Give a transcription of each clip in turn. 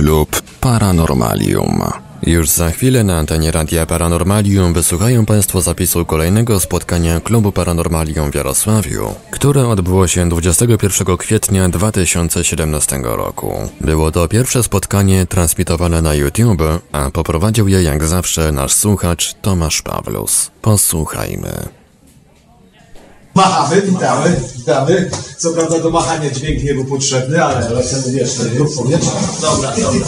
Klub Paranormalium. Już za chwilę na antenie Radia Paranormalium wysłuchają Państwo zapisu kolejnego spotkania Klubu Paranormalium w Jarosławiu, które odbyło się 21 kwietnia 2017 roku. Było to pierwsze spotkanie transmitowane na YouTube, a poprowadził je jak zawsze nasz słuchacz Tomasz Pawlus. Posłuchajmy. Machamy, witamy, witamy. Co prawda do machania dźwięk nie był potrzebny, ale... Ale ten wiesz, ten powietrza. Dobra, dobra.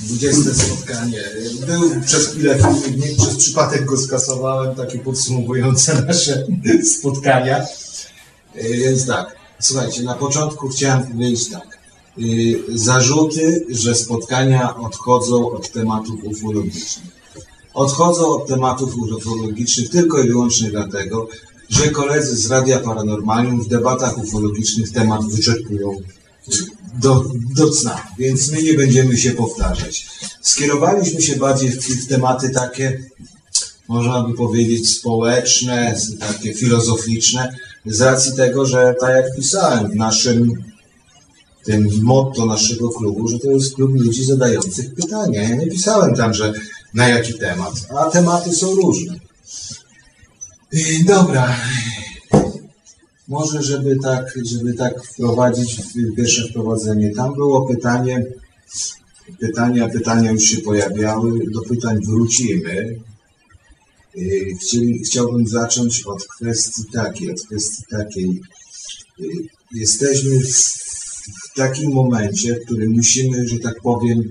20 spotkanie. Był przez chwilę filmik, przez przypadek go skasowałem, takie podsumowujące nasze spotkania. Yy, Więc tak, słuchajcie, na początku chciałem powiedzieć tak. Yy, Zarzuty, że spotkania odchodzą od tematów ufologicznych. Odchodzą od tematów ufologicznych tylko i wyłącznie dlatego, że koledzy z Radia Paranormalium w debatach ufologicznych temat wyczerpują do, do cna, więc my nie będziemy się powtarzać. Skierowaliśmy się bardziej w, w tematy takie, można by powiedzieć, społeczne, takie filozoficzne, z racji tego, że tak jak pisałem w naszym tym motto naszego klubu, że to jest klub ludzi zadających pytania. Ja nie pisałem tam, że na jaki temat, a tematy są różne. Dobra. Może, żeby tak, żeby tak wprowadzić pierwsze wprowadzenie. Tam było pytanie, pytania, pytania już się pojawiały, do pytań wrócimy. Chcieli, chciałbym zacząć od kwestii takiej, od kwestii takiej. Jesteśmy w, w takim momencie, w którym musimy, że tak powiem,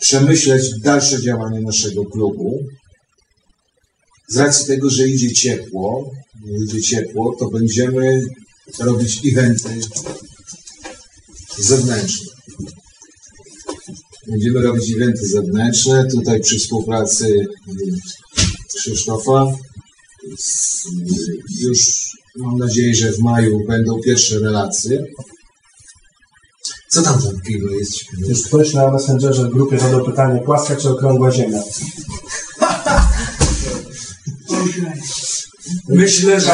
przemyśleć dalsze działanie naszego klubu. Z racji tego, że idzie ciepło, idzie ciepło, to będziemy robić eventy zewnętrzne. Będziemy robić eventy zewnętrzne, tutaj przy współpracy y, Krzysztofa. Już mam nadzieję, że w maju będą pierwsze relacje. Co tam takiego jest? Już ktoś na Messengerze w grupie zadał pytanie, płaska czy okrągła ziemia? Myślę, że.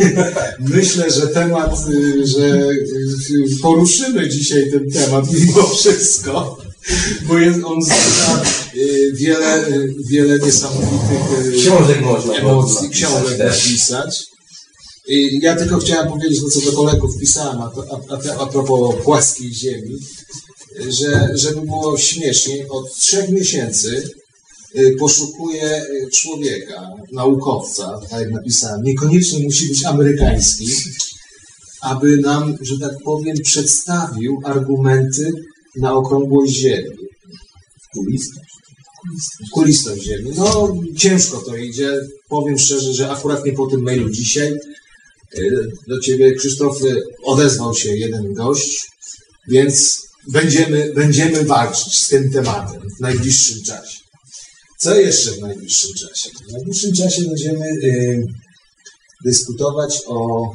Myślę, że temat, y, że y, poruszymy dzisiaj ten temat mimo wszystko, bo jest on zna y, wiele, wiele niesamowitych Książek można emocji, książek napisać. I ja tylko chciałem powiedzieć, no co do kolegów pisałem, a, to- a, a, a propos płaskiej ziemi, że żeby było śmieszniej, od trzech miesięcy y, poszukuję y, człowieka, naukowca, tak jak napisałem, niekoniecznie musi być amerykański, aby nam, że tak powiem, przedstawił argumenty na okrągłość Ziemi. Kulistość. Kulistość Ziemi. No, ciężko to idzie. Powiem szczerze, że akurat nie po tym mailu dzisiaj. y, Do ciebie, Krzysztof, odezwał się jeden gość, więc będziemy, będziemy walczyć z tym tematem w najbliższym czasie. Co jeszcze w najbliższym czasie? W najbliższym czasie będziemy y, dyskutować o.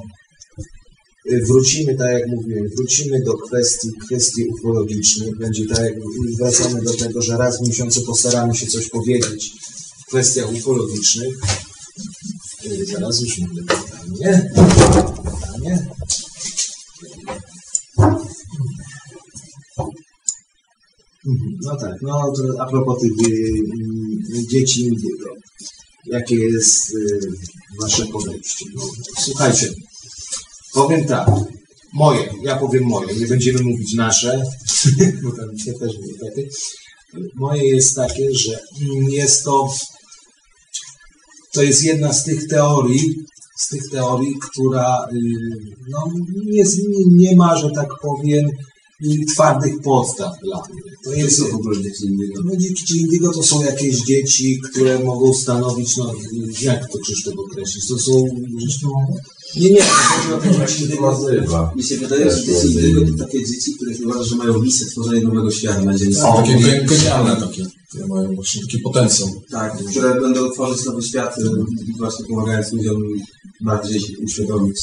y, Wrócimy, tak jak mówiłem, wrócimy do kwestii, kwestii ufologicznych. Będzie tak, jak wracamy do tego, że raz w miesiącu postaramy się coś powiedzieć w kwestiach ufologicznych. Y, Zaraz już mamy pytanie. Pytanie. No tak, no a propos tych y, y, dzieci Indigo. Jakie jest y, wasze podejście? No, słuchajcie, powiem tak, moje, ja powiem moje, nie będziemy mówić nasze, bo tam się też było takie. Moje jest takie, że mm, jest to, to jest jedna z tych teorii, z tych teorii, która y, no, nie, nie, nie ma, że tak powiem, y, twardych podstaw dla mnie. To jest w ogóle dzieci innego? no dzieci Indigo to są jakieś dzieci, które mogą stanowić, no jak to Krzysztof określić? To są... Nie, nie, to chodzi o to, że dzieci Indygo... nazywa. Mi się wydaje, że dzieci indygo to takie dzieci, które się uważa, że mają misję tworzenia nowego świata na Ziemi. Są takie gen- genialne takie. Które mają właśnie taki potencjał. Tak, które będą tworzyć nowy świat, y, właśnie pomagając ludziom bardziej się uświadomić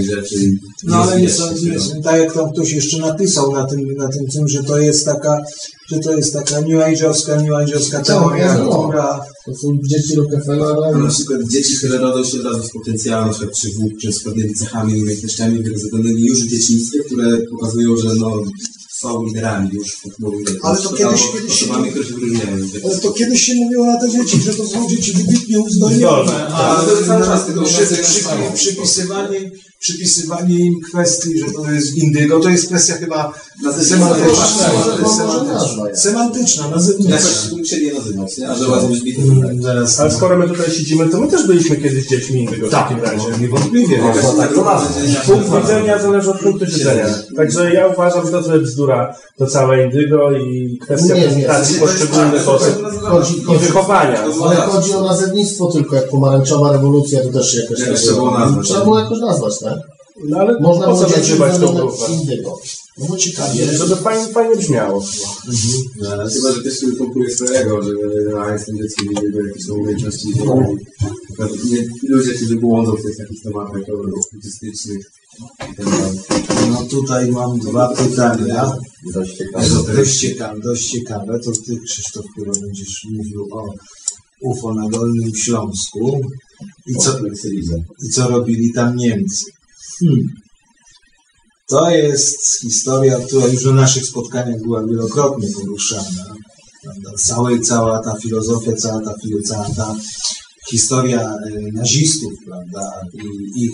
i rzeczy. i No ale nie zwijać są, się nie z są, tego. tak jak tam ktoś jeszcze napisał na tym, na tym, tym że to jest taka, że to jest taka new age'owska, new age'owska teoria, no. która To są dzieci Rockefellera. A na przykład dzieci, które rodzą się od razu z potencjałem, na przykład wód, czy z pewnymi cechami, umiejętnościami wyrozumionymi już w dzieciństwie, które pokazują, że no, są liderami już, mówię, Ale to kiedyś- kiedyś się- osobami, które się wyróżniają. Ale to kiedyś się mówiło na te dzieci, że to są dzieci wybitnie uzdolnione, a Tak, to cały czas samo. przypisywanie, przypisywanie im kwestii, że to jest indygo, to jest kwestia chyba semantyczna. Semantyczna, nazwa jest. semantyczna, nazywnicza. Jakoś musieli je nazywać, nie? A że ładnie brzmi, to tak. Zaraz. Ale skoro my tutaj siedzimy, to my też byliśmy kiedyś dziećmi innego w Tak, takim razie. niewątpliwie. Można tak to Punkt widzenia zależy od punktu siedzenia. Także ja uważam, że to trochę bzdura to całe indygo i kwestia Nie, nie, prezentacji nie, poszczególnych osób i wychowania. ale chodzi o nazewnictwo tylko, jak pomarańczowa rewolucja, to też jakoś... Trzeba było jakoś nazwać, tak? No ale Można po co nazywać tą grupę? indygo. No bo ciekawie. Żeby fajnie, fajnie brzmiało. No, ale Chyba, że też konkuruje swojego, że a jestem dzieckiem i jego jakieś tam umiejętności. Nie, ludzie, którzy błądzą w tych takich tematach autystycznych i tak. No tutaj mam dwa pytania. Dość Dość ciekawe, dość ciekawe. To ty, Krzysztof, chyba będziesz mówił o UFO na Dolnym Śląsku i co, i co robili tam Niemcy. Hmm. To jest historia, która już na naszych spotkaniach była wielokrotnie poruszana. Cały, cała ta filozofia, cała ta, cała ta historia e, nazistów, prawda, i ich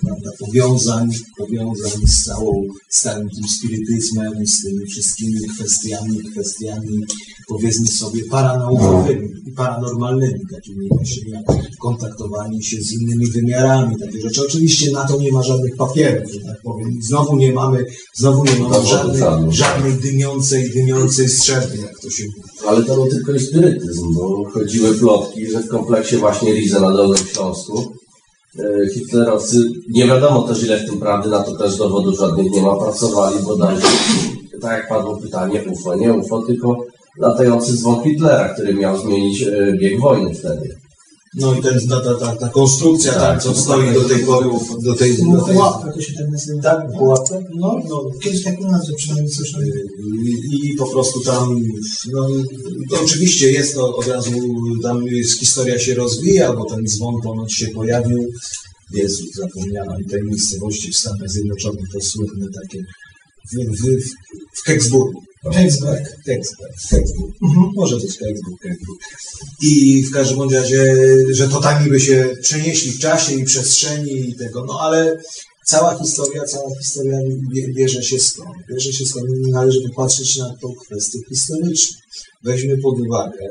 prawda, powiązań, powiązań z całą, z całym tym spirytyzmem, z tymi wszystkimi kwestiami, kwestiami, powiedzmy sobie, paranaukowymi i paranormalnymi, takimi właśnie jak kontaktowanie się z innymi wymiarami, takie rzeczy. Oczywiście na to nie ma żadnych papierów, że tak powiem. I Znowu nie mamy, znowu nie mamy żadnej, żadnej dymiącej, dymiącej strzelby, jak to się mówi. Ale to był tylko spirytyzm, bo chodziły plotki, że w kompleksie właśnie Rize na Dolnym Śląsku e, hitlerowcy, nie wiadomo też ile w tym prawdy, na to też dowodów żadnych nie ma, pracowali bodajże, tak jak padło pytanie, UFO, nie UFO, tylko latający dzwon Hitlera, który miał zmienić e, bieg wojny wtedy. No i ten, ta, ta, ta, ta konstrukcja, tak, Tak, co to stoi do tej pory, do tej, do tej Pułapka to się tak nazywa. tak, pułapka? No, no, kiedyś tak nazwę przynajmniej tam. I, I po prostu tam, no, oczywiście jest to od razu, tam jest, historia się rozwija, bo ten dzwon ponoć się pojawił, jest zapomniałem tej miejscowości w Stanach Zjednoczonych, to słynne takie, w, w, w, w Kecksburgu. Kecksburg. Kecksburg, Kecksburg. Może być Kecksburg, Kecksburg. I w każdym razie, że to tam niby się przenieśli w czasie i przestrzeni i tego, no ale cała historia, cała historia bie- bierze się skąd? Bierze się skąd? Należy popatrzeć na tą kwestię historyczną. Weźmy pod uwagę,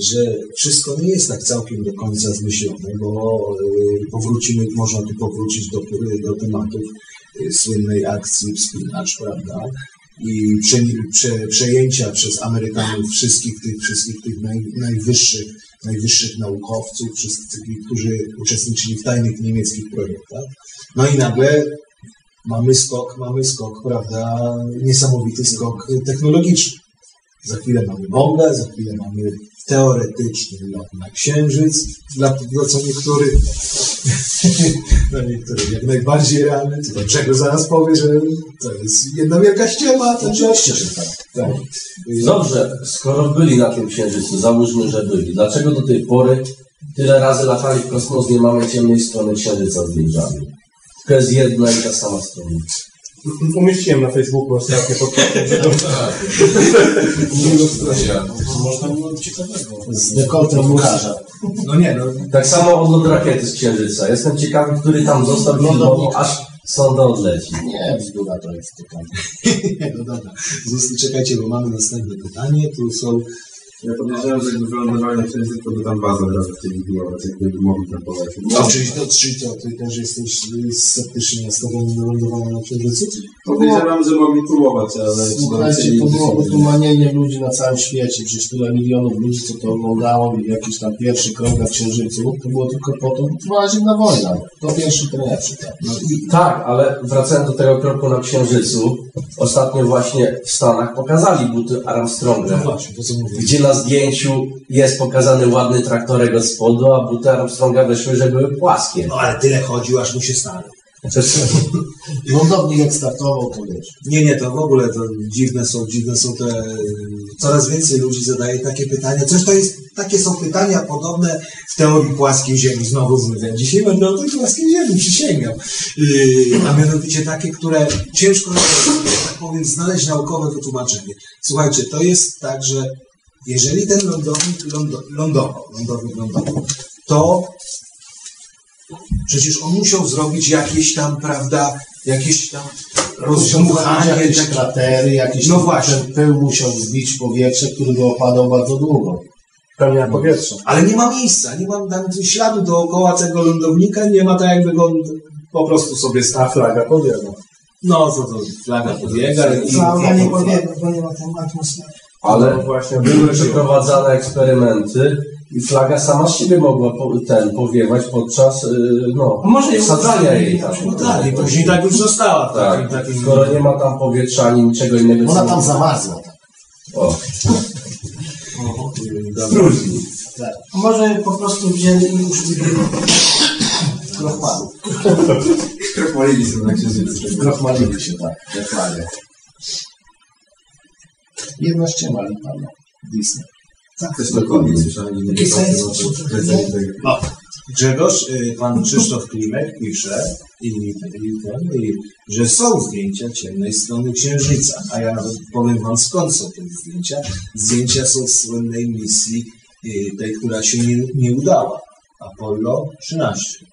że wszystko nie jest tak całkiem do końca zmyślone, bo y, powrócimy, można tu powrócić do, do tematów słynnej akcji Wspinacz, prawda? I prze, prze, przejęcia przez Amerykanów wszystkich tych, wszystkich tych naj, najwyższych, najwyższych naukowców, wszystkich, którzy uczestniczyli w tajnych niemieckich projektach. No i nagle mamy skok, mamy skok, prawda, niesamowity skok technologiczny. Za chwilę mamy bombę, za chwilę mamy teoretyczny lot na Księżyc, dla, dla co niektórych, dla niektórych jak najbardziej realny, to dlaczego zaraz powie, że to jest jedna wielka ściema, to Oczywiście, że tak. tak. Dobrze, skoro byli na tym księżycu, załóżmy, że byli, dlaczego do tej pory tyle razy latali w kosmos, nie mamy ciemnej strony księżyca zdjęciami? Tylko jest jedna i ta sama strona. Umieściłem na Facebooku ostatnio pod Można było ciekawego. Z dekoltem Łukasza. No nie, no Tak samo odlot rakiety z księżyca. Jestem ciekawy, który tam został filmował, aż sonda odleci. Nie, bzdura to jest totalnie. no dobra. Czekajcie, bo mamy następne pytanie. Tu są Ja podejrzewam, że jakby wylądowali na księżycu, to by tam baza od razu chcieli budować, jakby mogli tam polecieć. No, czyli to, czyli to, ty też jesteś sceptycznie nastawiony do lądowania na Księżycu? Podejrzewam, że mogli próbować, ale Słuchajcie, to było się nie otumanienie ludzi na całym świecie. Przecież tyle milionów ludzi, co to oglądało i jakiś tam pierwszy krok na Księżycu, to było tylko po to, by trwała zimna wojna. To pierwszy, to lepszy. Tak. No tak, ale wracając do tego kroku na księżycu, ostatnio właśnie w Stanach pokazali buty Armstronga, No właśnie, to co mówię. gdzie na na zdjęciu jest pokazany ładny traktorek od spodu, a buty Armstronga wyszły, że były płaskie. No ale tyle chodził, aż mu się stało. Lądownik jak startował, to wiesz. Nie, nie, to w ogóle to dziwne są, dziwne są te. Coraz więcej ludzi zadaje takie pytania. Coś to jest, takie są pytania podobne w teorii płaskiej Ziemi. Znowu mówię, dzisiaj będę o tej płaskiej Ziemi, przysięgam. Yy, a mianowicie takie, które ciężko tak powiem, znaleźć naukowe wytłumaczenie. Słuchajcie, to jest tak, że jeżeli ten lądownik lądo, lądował, lądownik lądował, to przecież on musiał zrobić jakieś tam, prawda, jakieś tam rozdmuchanie, jakieś takie- kratery, jakieś No tam- właśnie. pył musiał zbić w powietrze, który go opadał bardzo długo. Pełnia powietrza. Ale nie ma miejsca, nie ma tam śladu dookoła tego lądownika, nie ma tak jakby go po prostu sobie A stał. flaga powiela. No to, to flaga pobiega i... Flaga nie powiemy, bo nie ma tam atmosfery. Ale właśnie były przeprowadzane eksperymenty i flaga sama z siebie mogła po, ten powiewać podczas yy, no, Może ją wsadzania jej tam. No tak, później tak już została. Tak, takim, takim... skoro nie ma tam powietrza ani niczego innego. Ona tam zamarzła. Tak. O, Dobra. próżni. A może po prostu wzięli i już Krochmalu. Krochmalili są na księżycu. Krochmalili się, tak, jak Jedna ściema pana. Disney. Też dokładnie słyszałem, tak- No, Grzegorz, y, pan Krzysztof Klimek pisze, i, i, ten, i, że są zdjęcia ciemnej strony Księżyca, a ja nawet powiem wam skąd są te zdjęcia. Zdjęcia są z słynnej misji, y, tej, która się nie, nie udała, Apollo 13.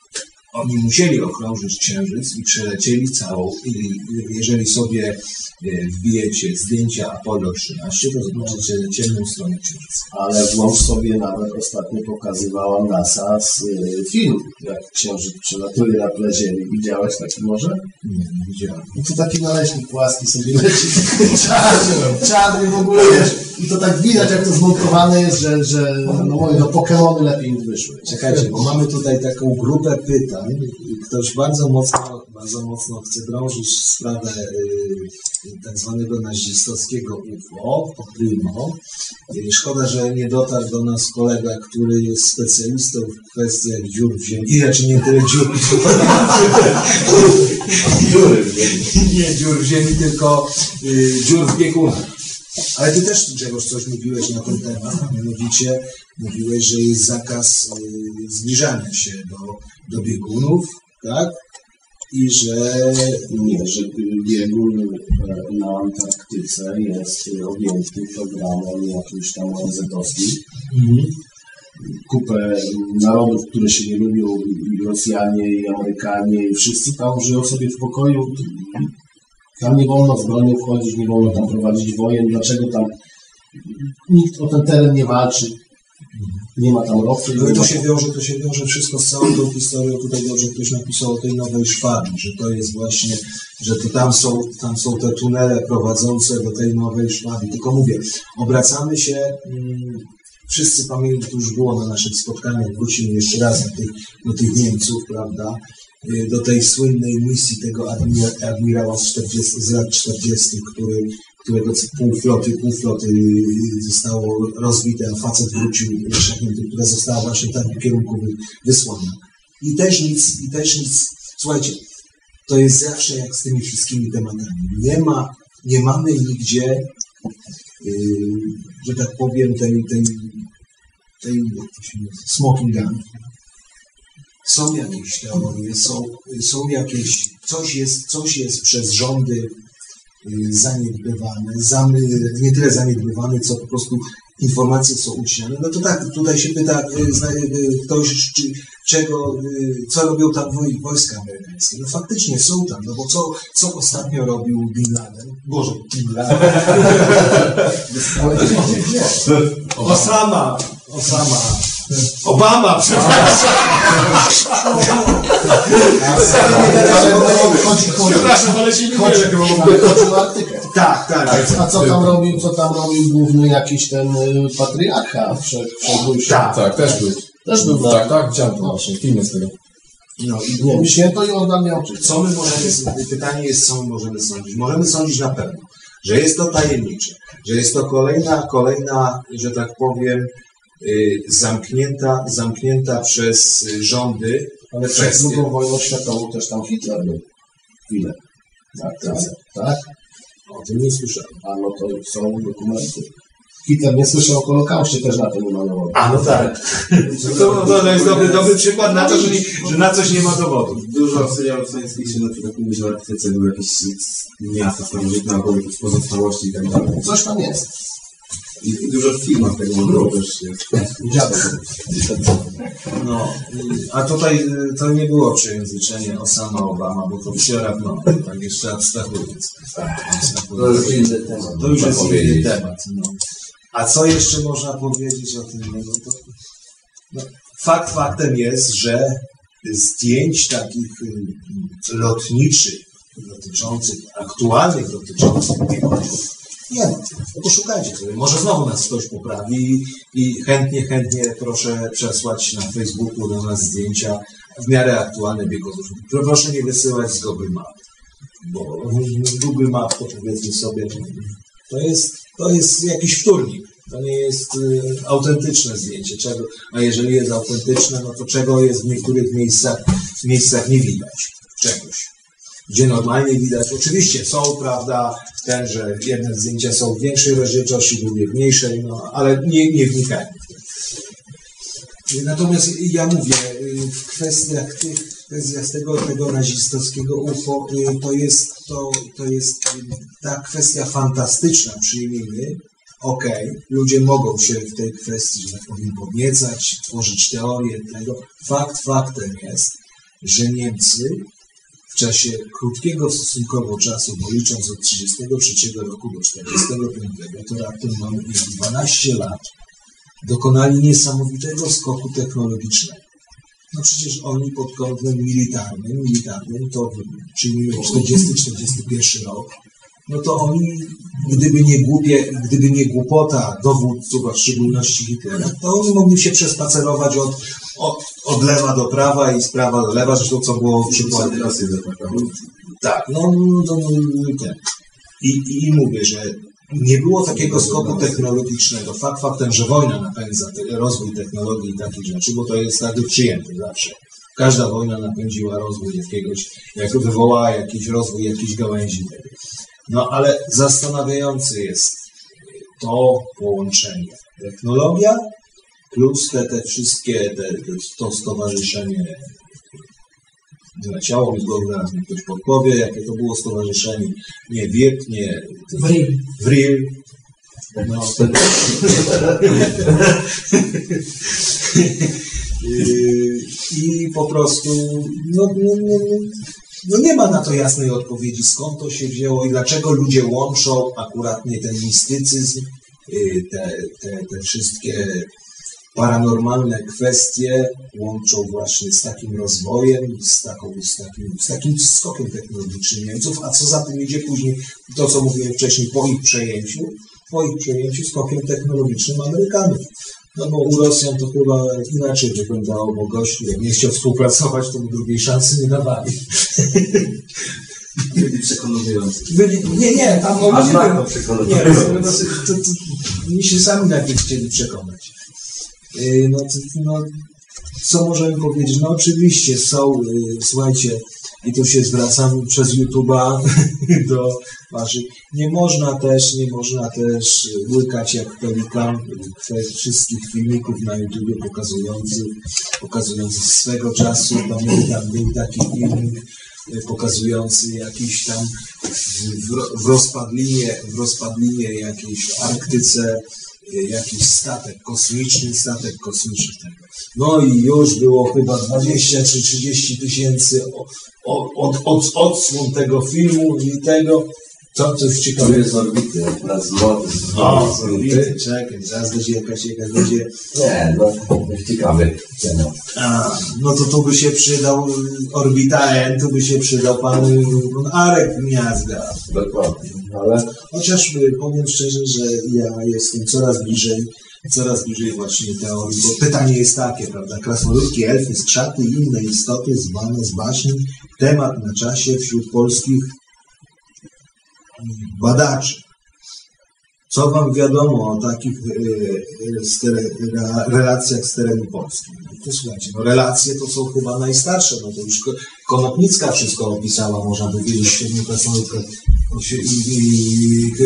Oni musieli okrążyć Księżyc i przelecieli całą. I jeżeli sobie y, wbijecie zdjęcia Apollo 13, to zobaczycie ciemną stronę Księżyca. Ale włącz sobie nawet ostatnio pokazywała NASA z, y, film, jak księżyc przelatuje na tle Ziemi. Widziałeś taki może? Nie, nie widziałem. No to taki naleśnik płaski sobie leci. czarny, czarny w ogóle, wiesz. I to tak widać, jak to zmontowane jest, że, że no mówię, no Pokemony lepiej im wyszły. Czekajcie, bo mamy tutaj taką grupę pytań ktoś bardzo mocno, bardzo mocno chce drążyć sprawę y, tak zwanego nazistowskiego UFO, Primo. Y, Szkoda, że nie dotarł do nas kolega, który jest specjalistą w kwestiach dziur w ziemi. Ile czy nie tyle dziur. Dziury. nie dziur w ziemi, tylko y, dziur w biegunach. Ale ty też, Grzegorz, coś mówiłeś na ten temat, a mianowicie mówiłeś, że jest zakaz y, zbliżania się do, do biegunów, tak? I że Nie, że biegun e, na Antarktyce jest objęty programem jakimś tam ONZ-owskim. Kupę narodów, które się nie lubią, i Rosjanie, i Amerykanie, i wszyscy tam żyją sobie w pokoju. Tam nie wolno z bronią wchodzić, nie wolno tam prowadzić wojen. Dlaczego tam nikt o ten teren nie walczy? Nie ma tam ropy. No i to się wiąże, to się wiąże wszystko z całą tą historią. Tutaj dobrze ktoś napisał o tej nowej szwadni, że to jest właśnie, że to tam są, tam są te tunele prowadzące do tej nowej szwadni. Tylko mówię, obracamy się, mm, wszyscy pamiętają, to już było na naszych spotkaniach, wrócimy jeszcze raz do tych, do tych Niemców, prawda? Y, Do tej słynnej misji tego admira- admirała z, 40, z lat 40., który, którego pół floty, pół floty y, zostało rozbite, a facet wrócił szachnięty, która została właśnie w takim kierunku wy- wysłana. I też nic, i też nic, słuchajcie, to jest zawsze jak z tymi wszystkimi tematami. Nie ma, nie mamy nigdzie, yy, że tak powiem, tej, tej, tej smoking gun. Są jakieś teorie, są, są jakieś, coś jest, coś jest przez rządy y, zaniedbywane, zamy, nie tyle zaniedbywane, co po prostu informacje są ucinane. No to tak, tutaj się pyta y, y, ktoś, czy, czego, co robią tam woj- wojska amerykańskie. No faktycznie są tam, no bo co, co ostatnio robił Bin Laden? Boże, Bin Laden. Osama, Osama. Obama, przepraszam. Ale chodzi, chodzi, Przepraszam, ale się nie chodzi, mylę. chodzi o Arktykę. Tak, tak. A co tam robił, co tam robił główny jakiś ten y, patriarcha wszech, wszechbójszy? Tak. Tak, też był. Też był. Tak, tak, widziałem to właśnie, filmy z tego. No i Nie święto Jordan miał czy Co my możemy, pytanie jest, co my możemy sądzić? Możemy sądzić na pewno, że jest to tajemnicze, że jest to kolejna, kolejna, że tak powiem, zamknięta, zamknięta przez y, rządy Ale przed kwestia. drugą wojną światową też tam Hitler był. Chwilę. Tak, tak. tak? O tym nie słyszałem. A no to są dokumenty. Hitler nie słyszał o Holokauście, też na to nie malował. A no tak. To, to, to jest dobry, dobry przykład na to, że, nie, że na coś nie ma dowodu. Dużo serialów science fiction, na przykład mówi, że w Arktyce były jakieś miasta starożytne albo jakieś pozostałości i tak dalej. Coś tam jest. I, dużo w filmach tego było też. Dziadek. No, a tutaj y, to nie było przejęzyczenie Osama Obama, bo to przerabno, tak jeszcze abstrahując. To już inny temat. To już jest inny temat. No. A co jeszcze można powiedzieć o tym? No, to, no, fakt faktem jest, że zdjęć takich y, lotniczych dotyczących, aktualnych dotyczących nie ma. No poszukajcie sobie. Może znowu nas ktoś poprawi i chętnie, chętnie proszę przesłać na Facebooku do nas zdjęcia w miarę aktualne biegozów. Proszę nie wysyłać z Google Map, bo Google Map to powiedzmy sobie, to jest, to jest jakiś wtórnik. To nie jest y, autentyczne zdjęcie. Czego, a jeżeli jest autentyczne, no to czego jest w niektórych miejscach, miejscach nie widać. Czegoś. Gdzie normalnie widać, oczywiście są, prawda, ten, że jedne zdjęcia są w większej rozdzielczości, drugie w mniejszej, no, ale nie, nie wnikajmy. Natomiast ja mówię, y, w kwestiach tych, w kwestiach tego, tego nazistowskiego UFO, y, to jest, to, to jest y, ta kwestia fantastyczna, przyjmijmy. Okej, ludzie mogą się w tej kwestii, że tak powiem, podniecać, tworzyć teorie tego. Fakt faktem jest, że Niemcy czasie krótkiego stosunkowo czasu, bo licząc od 1933 roku do 1945, to raptem mamy już 12 lat, dokonali niesamowitego skoku technologicznego. No przecież oni pod kątem militarnym, militarnym to przyjmijmy 40-41 rok, no to oni, gdyby nie, głupie, gdyby nie głupota dowódców, a w szczególności Hitlera, to oni mogli się przespacerować od, od, od lewa do prawa i z prawa do lewa, zresztą co było zaatakował. tak, no, no to ten. I, i, mówię, że nie było takiego skoku technologicznego. Fakt faktem, że wojna napędza rozwój technologii i takich rzeczy, bo to jest tak przyjęte zawsze. Każda wojna napędziła rozwój jakiegoś, jak wywołała jakiś rozwój jakiejś gałęzi tego. No ale zastanawiające jest to połączenie. Technologia plus te, te wszystkie, te, te, to stowarzyszenie Leciało mi z głowy, zaraz mi ktoś podpowie, jakie to było stowarzyszenie. Nie WIRT, nie Vril. WRIL. No, Yy, I po prostu no, no, no, no nie ma na to jasnej odpowiedzi, skąd to się wzięło i dlaczego ludzie łączą akurat nie ten mistycyzm, yy, te, te, te wszystkie paranormalne kwestie łączą właśnie z takim rozwojem, z, taką, z, takim, z takim skokiem technologicznym Niemców, a co za tym idzie później, to co mówiłem wcześniej, po ich przejęciu, po ich przejęciu skokiem technologicznym Amerykanów. No bo u Rosjan to chyba inaczej wyglądało, bo gość, jak nie chciał współpracować, to mu drugiej szansy nie dawali. Byli przekonujący. Byli, nie, nie, tam A ludzie byli- nie, to, to, to, się sami najpierw chcieli przekonać. Yy, No, to, no, co możemy powiedzieć? No oczywiście są, yy, słuchajcie, i tu się zwracam przez YouTube'a do waszych. Nie można też, nie można też łykać jak pelikan wszystkich filmików na YouTubie pokazujących, pokazujących swego czasu. Pamiętam, był taki filmik pokazujący jakiś tam w, w, rozpadlinie, w rozpadlinie jakiejś Arktyce jakiś statek kosmiczny, statek kosmiczny tego. No i już było chyba 20 czy 30 tysięcy od, od, odsłon tego filmu i tego, co coś Tu ciekawego. jest orbity, na zmoty. O, orbity, czekaj, zaraz będzie jakaś, jakaś będzie. Nie, no, ciekawy temat. A, no to tu by się przydał y, Orbita N, tu by się przydał pan Arek Gniazda. Dokładnie. Ale Chociaż y, powiem szczerze, że ja jestem coraz bliżej, coraz bliżej właśnie teorii, bo pytanie jest takie, prawda? Krasnoludki, elfy, skrzaty i inne istoty zwane z baśni, temat na czasie wśród polskich badaczy. Co wam wiadomo o takich e, e, z tere, re- relacjach z terenu Polski? No relacje to są chyba najstarsze, no to już Ko- Konopnicka wszystko opisała, można powiedzieć, k-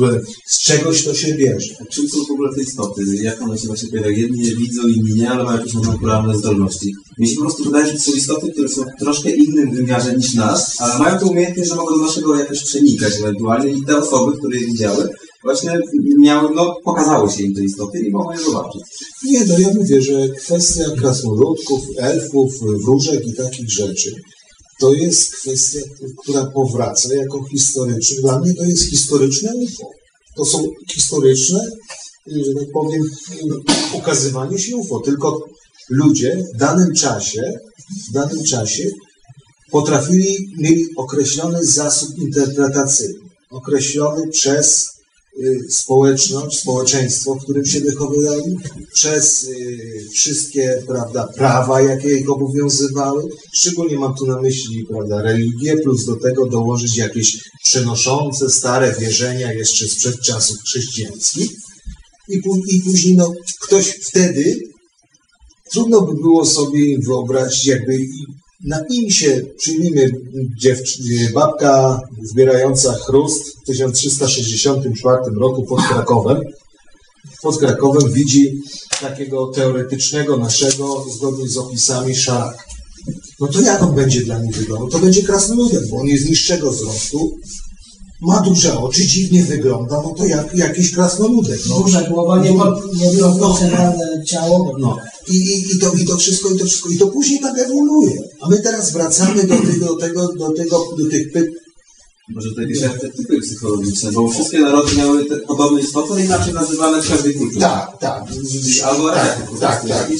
k- z czegoś to się bierze. A czym są w ogóle te istoty? Jak one się właśnie pojawiają? Jedni je widzą, inni nie, ale mają jakieś naturalne zdolności. Mi się po prostu wydaje, że to są istoty, które są w troszkę innym wymiarze niż nas, ale mają tę umiejętność, że mogą do naszego jakoś przenikać ewentualnie i te osoby, które je widziały, właśnie miały, no pokazały się im te istoty i mogą je zobaczyć. Nie, no ja mówię, że kwestia krasnoludków, elfów, wróżek i takich rzeczy, to jest kwestia, która powraca jako historyczna. Dla mnie to jest historyczne UFO. To są historyczne, że tak powiem, ukazywanie się UFO. Tylko ludzie w danym czasie, w danym czasie potrafili, mieli określony zasób interpretacyjny, określony przez y, społeczność, społeczeństwo, w którym się wychowywali, przez y, wszystkie prawda, prawa, jakie ich obowiązywały. Szczególnie mam tu na myśli prawda, religię, plus do tego dołożyć jakieś przenoszące stare wierzenia jeszcze sprzed czasów chrześcijańskich. I, i później no, ktoś wtedy, trudno by było sobie wyobrazić, jakby na im się, przyjmijmy babka zbierająca chrust w 1364 roku pod Krakowem, pod Krakowem widzi takiego teoretycznego naszego, zgodnie z opisami, szaraka. No to jak on będzie dla niej wyglądał? To będzie krasnoludek, bo on jest niższego wzrostu, ma duże oczy, dziwnie wygląda, no to jak jakiś krasnoludek. No. Duża głowa, nie- nieproporcjonalne ciało. No. I, i, i, to, I to wszystko, i to wszystko, i to później tak ewoluuje. A my teraz wracamy do tego, do tego, do tego, do tych pytań. Może to jakieś archetypy psychologiczne, bo wszystkie narody miały te podobne istoty, inaczej nazywane w każdej kulturze. Tak, tak. Albo tak, tak, tak.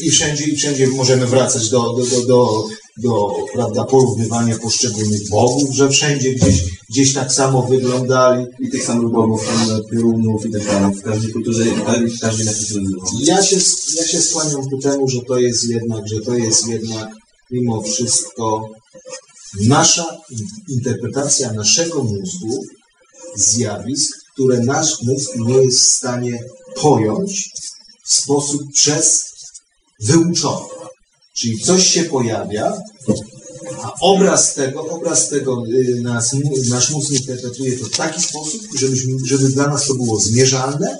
I wszędzie, i wszędzie możemy wracać do, do, do, do, do prawda, porównywania poszczególnych bogów, że wszędzie gdzieś, gdzieś tak samo wyglądali. I tych samych bogów, tam piorunów i tak dalej. W każdej kulturze, w każdej. Ja się, ja się skłaniam ku temu, że to jest jednak, że to jest jednak mimo wszystko nasza in- interpretacja naszego mózgu zjawisk, które nasz mózg nie jest w stanie pojąć w sposób przez wyuczony. Czyli coś się pojawia, a obraz tego, obraz tego y, nas, nasz mózg interpretuje to w taki sposób, żebyśmy, żeby dla nas to było zmierzalne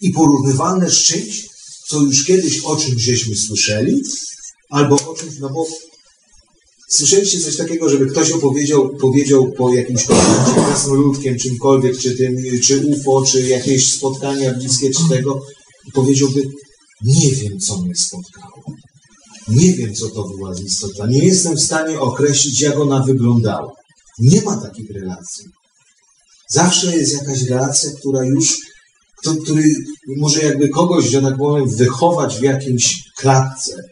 i porównywalne z czymś, co już kiedyś o czymś żeśmy słyszeli, albo o czymś, no bo słyszeliście coś takiego, żeby ktoś opowiedział powiedział po jakimś kontakcie krasnoludkiem, czymkolwiek, czy tym, czy UFO, czy jakieś spotkania bliskie, czy tego, i powiedziałby, nie wiem, co mnie spotkało. Nie wiem, co to była za istota. Nie jestem w stanie określić, jak ona wyglądała. Nie ma takich relacji. Zawsze jest jakaś relacja, która już, kto, który może jakby kogoś, że tak powiem, wychować w jakimś klatce,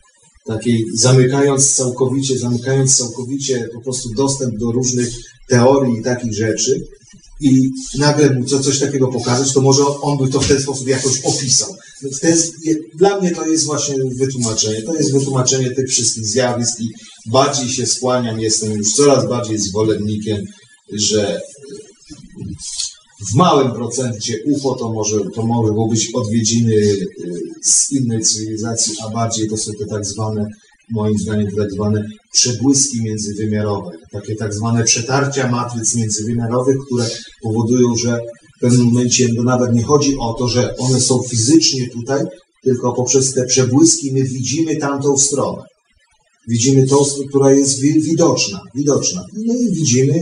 takiej zamykając całkowicie, zamykając całkowicie po prostu dostęp do różnych teorii i takich rzeczy i nagle mu co, coś takiego pokazać, to może on by to w ten sposób jakoś opisał. Dla mnie to jest właśnie wytłumaczenie. To jest wytłumaczenie tych wszystkich zjawisk i bardziej się skłaniam, jestem już coraz bardziej zwolennikiem, że w małym procencie UFO to może, to mogą być odwiedziny y, z innej cywilizacji, a bardziej to są te tak zwane, moim zdaniem, te tak zwane przebłyski międzywymiarowe, takie tak zwane przetarcia matryc międzywymiarowych, które powodują, że w pewnym momencie no nawet nie chodzi o to, że one są fizycznie tutaj, tylko poprzez te przebłyski my widzimy tamtą stronę. Widzimy tą, która jest wi- widoczna, widoczna. No i widzimy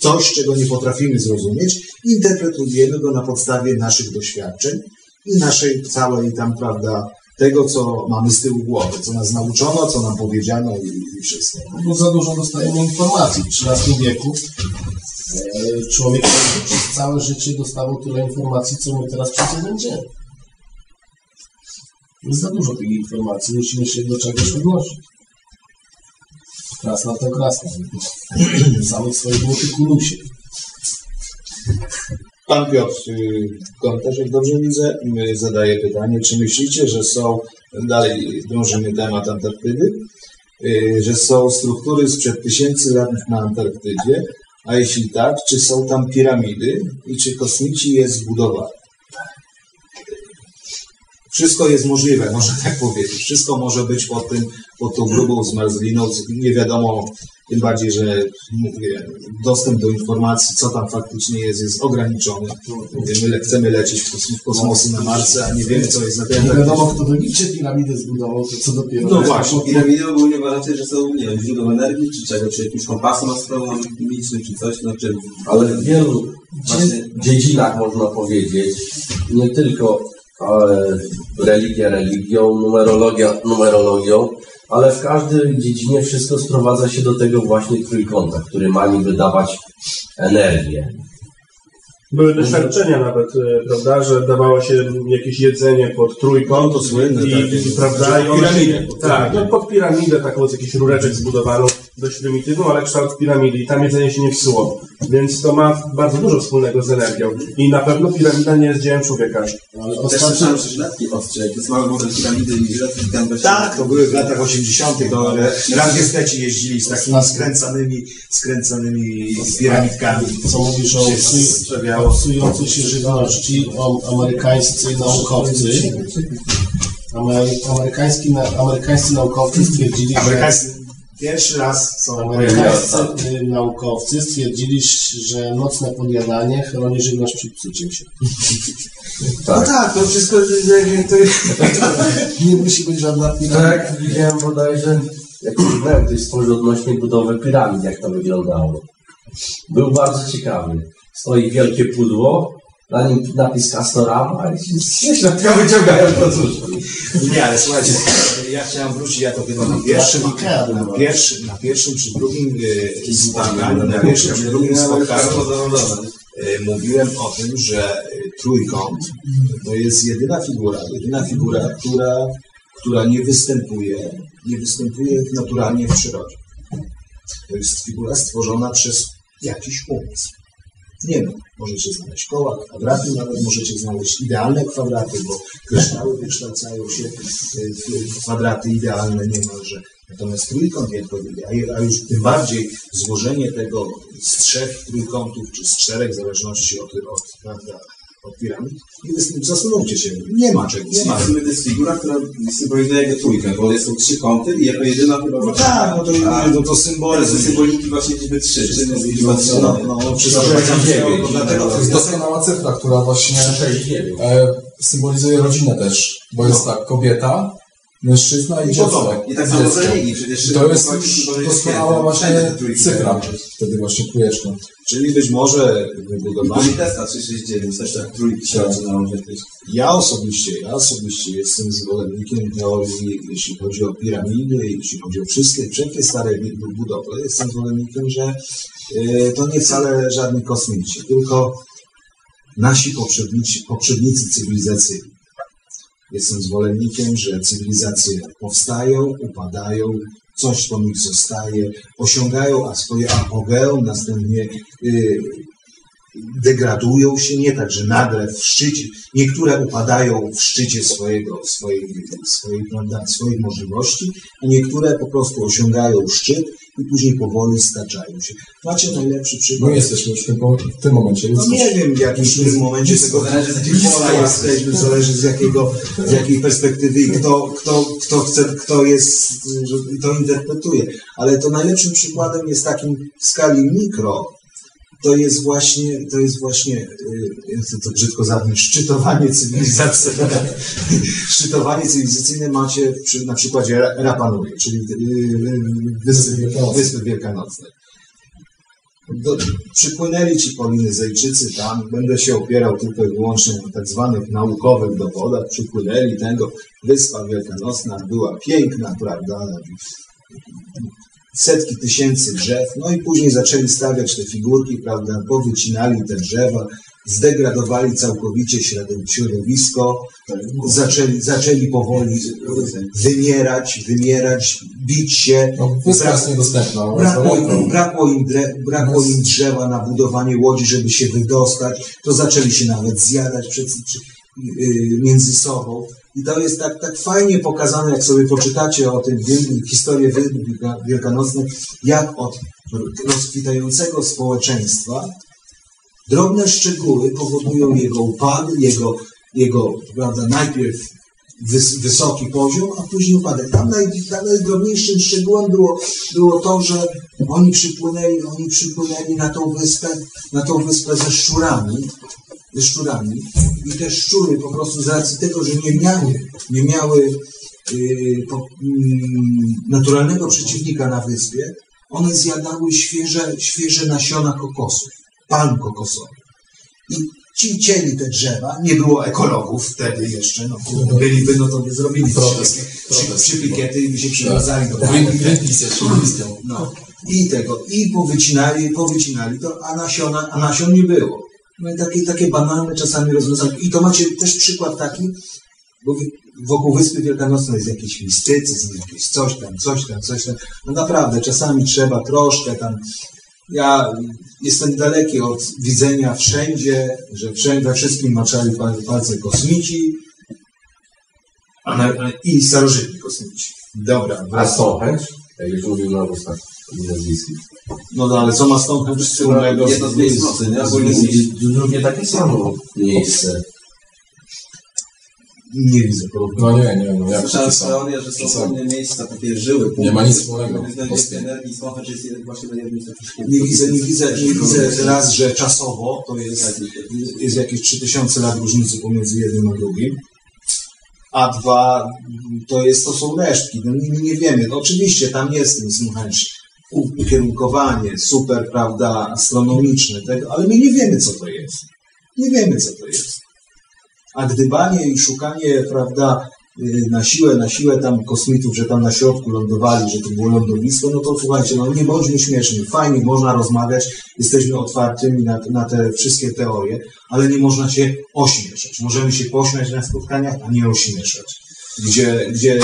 coś, czego nie potrafimy zrozumieć, interpretujemy go na podstawie naszych doświadczeń i naszej całej tam, prawda, tego, co mamy z tyłu głowy, co nas nauczono, co nam powiedziano i, i wszystko. No za dużo dostajemy informacji. W XIII wieku e, człowiek przez całe życie dostawał tyle informacji, co my teraz przecież będziemy. Jest za dużo tych informacji, musimy się do czegoś odnosić. Krasna to krasna. W samych swoich multikulusie. Pan Piotr y, Gontarz, jak dobrze widzę, y, zadaje pytanie, czy myślicie, że są, dalej drążymy temat Antarktydy, y, że są struktury sprzed tysięcy lat na Antarktydzie, A jeśli tak, czy są tam piramidy i czy kosmici je zbudowali? Wszystko jest możliwe, można tak powiedzieć. Wszystko może być pod, tym, pod tą grubą zmarzliną. Nie wiadomo, tym bardziej, że mówię, dostęp do informacji, co tam faktycznie jest, jest ograniczony. Mówię, My le- chcemy lecieć w kosmos- w kosmosy na Marsa, a nie wiemy, co jest na tym. Nie wiadomo, kto w Egipcie piramidy zbudował, to co dopiero. No właśnie. Piramidy ogólnie uważacie, że są, nie wiem, źródłem energii, czy czego, czy jakimś kompasem astronomicznym, czy coś, no, czy... Ale w wielu właśnie dziedzinach można powiedzieć, nie tylko religia religią, numerologia numerologią, ale w każdej dziedzinie wszystko sprowadza się do tego właśnie trójkąta, który ma niby dawać energię. Były doświadczenia nawet, e, prawda, że dawało się jakieś jedzenie pod trójkąt No to słynne i, takie, i, prawda, i piramidę, pod tak, piramidę. no pod piramidę taką z jakichś rureczek zbudowaną, dość prymitywną, ale kształt piramidy i tam jedzenie się nie psuło. Więc to ma bardzo dużo wspólnego z energią. I na pewno piramida nie jest dziełem człowieka. Ale ostatnio, słyszałem, że żyletki ostrze, jak jest mały model piramidy i żyletki tam właśnie... Tak, to były w latach 80. To radiesteci jeździli z takimi skręcanymi, skręcanymi piramidkami. co mówisz o psuj- o psującej się żywności, o amerykańscy naukowcy. Amery- Amerykański, amerykańscy naukowcy stwierdzili, że Amerykańscy pierwszy raz są amerykańscy y, naukowcy stwierdzili, że nocne podjadanie chroni żywność przed psuciem się. No tak, to wszystko to Nie musi być żadna piramida. Tak, widziałem bodajże, jak czytałem, ktoś stworzył odnośnie budowy piramid, jak to wyglądało. Był bardzo ciekawy. Stoi wielkie pudło, na nim napis Castorama i się środka wyciągają to cóż. Nie, ale słuchajcie, ja chciałem wrócić, ja to chyba na pierwszym, na pierwszym, na pierwszym czy drugim e, spotkaniu, na pierwszym czy drugim spotkaniu e, mówiłem o tym, że e, trójkąt to jest jedyna figura, jedyna figura, która, która nie występuje, nie występuje naturalnie w przyrodzie. To jest figura stworzona przez jakiś umysł. Nie wiem, możecie znaleźć koła, kwadraty, nawet możecie znaleźć idealne kwadraty, bo kryształy wykształcają się y, w kwadraty idealne niemalże. Natomiast trójkąt, a już tym bardziej złożenie tego z trzech trójkątów, czy z czterech, w zależności od, od, prawda, występ- zastanówcie się, nie ma czegoś. Nie ma, to jest figura, która symbolizuje jego trójkę, bo są trzy kąty i jako jedyna chyba No właśnie... tak, no to, A, no to symbole są symboliki właśnie liczby trzy, czyli jest liczba No, trzy. no, no, no, przepraszam, to dlatego To jest doskonała cyfra, która właśnie e, symbolizuje rodzinę też, bo jest tak, kobieta, mężczyzna i dziecko. I tak samo z religii, przecież To jest doskonała właśnie cyfra, wtedy właśnie trójeczka. Czyli być może wybudowanie Testa 369, też tak trójki. Ja osobiście, ja osobiście jestem zwolennikiem teorii, jeśli chodzi o piramidy, jeśli chodzi o wszystkie, wszelkie stare bu- budowle, jestem zwolennikiem, że e, to nie wcale żadni kosmici, tylko nasi poprzednicy, poprzednicy cywilizacyjni. Jestem zwolennikiem, że cywilizacje powstają, upadają, coś po nich zostaje, osiągają a swoje apogeum, następnie y, degradują się, nie tak, że nagle w szczycie, niektóre upadają w szczycie swojego, swojej, swojej, prawda, swoich możliwości, a niektóre po prostu osiągają szczyt i później powoli staczają się. Macie najlepszy przykład. jesteśmy już w tym, w tym momencie. No nie wiem, w jakim tym momencie tego Zależy z jakiego pola jesteśmy, zależy z jakiego, z jakiej perspektywy i kto, kto, kto chce, kto jest, to interpretuje. Ale to najlepszym przykładem jest takim w skali mikro, to jest właśnie, to jest właśnie, y, jak to, to brzydko zabrzmi, szczytowanie cywilizacyjne. szczytowanie cywilizacyjne macie przy, na przykładzie Ra- Rapanui, czyli y, Wyspy, Wyspy Wielkanocnej. Do, przypłynęli ci Polinezejczycy tam, będę się opierał tylko i wyłącznie na tak zwanych naukowych dowodach, przypłynęli tego, Wyspa Wielkanocna była piękna, prawda, setki tysięcy drzew, no i później zaczęli stawiać te figurki, prawda, powycinali te drzewa, zdegradowali całkowicie środow- środowisko, zaczęli, zaczęli powoli wymierać, wymierać, bić się, No, niedostępna. Brakło im, brakło, im dre, brakło im drzewa na budowanie łodzi, żeby się wydostać. To zaczęli się nawet zjadać przed, yy, między sobą. I to jest tak, tak fajnie pokazane, jak sobie poczytacie o tym historię Wielka- wielkanocnej, jak od rozkwitającego społeczeństwa drobne szczegóły powodują jego upad, jego, jego prawda, najpierw wys, wysoki poziom, a później upadek. Tam, naj, najdrobniejszym szczegółem było, było to, że oni przypłynęli, oni przypłynęli na tą wyspę, na tą wyspę ze szczurami, szczurami i te szczury po prostu z racji tego, że nie miały, nie miały yy, po, mm, naturalnego przeciwnika na wyspie, one zjadały świeże, świeże nasiona kokosów, palm kokosowych. I ci cieli te drzewa, nie było ekologów wtedy jeszcze, no byliby, no to by zrobili Protest, przy, protest. przy pikiety i by się przywiązali do jeszcze blisko. no. I tego, i powycinali, powycinali to, a nasiona, a nasion nie było. No i takie, takie banalne czasami rozwiązania. I to macie też przykład taki, bo wokół Wyspy Wielkanocnej jest jakiś mistycyzm, jakieś coś tam, coś tam, coś tam. No naprawdę, czasami trzeba troszkę tam. Ja jestem daleki od widzenia wszędzie, że wszędzie, we wszystkim maczali pa- palce kosmici na, i starożytni kosmici. Dobra, A. Stonehenge? Jak już mówimy o ustach nazwiskiem. No, no ale co ma Stonehenge wspólnego Jedno z miejsc nocy, nie? Ogólnie I Drugie takie samo miejsce. Nie widzę problemu. No nie, nie, no jak Słyszałem teorię, że są pewne miejsca, takie żyły. Nie ma nic wspólnego. Energii, jest właśnie Nie widzę, nie widzę, nie widzę raz, że czasowo to jest, jest jakieś 3000 lat różnicy pomiędzy jednym a drugim. A dwa, to, jest, to są resztki. No, nie, nie wiemy. No, oczywiście tam jest ten Stonehenge, ukierunkowanie, super, prawda, astronomiczne, tego, ale my nie wiemy, co to jest. Nie wiemy, co to jest. A gdybanie i szukanie, prawda, y, na siłę, na siłę tam kosmitów, że tam na środku lądowali, że to było lądowisko, no to słuchajcie, no nie bądźmy śmieszni, fajnie, można rozmawiać, jesteśmy otwartymi na, na te wszystkie teorie, ale nie można się ośmieszać. Możemy się pośmiać na spotkaniach, a nie ośmieszać. Gdzie, gdzie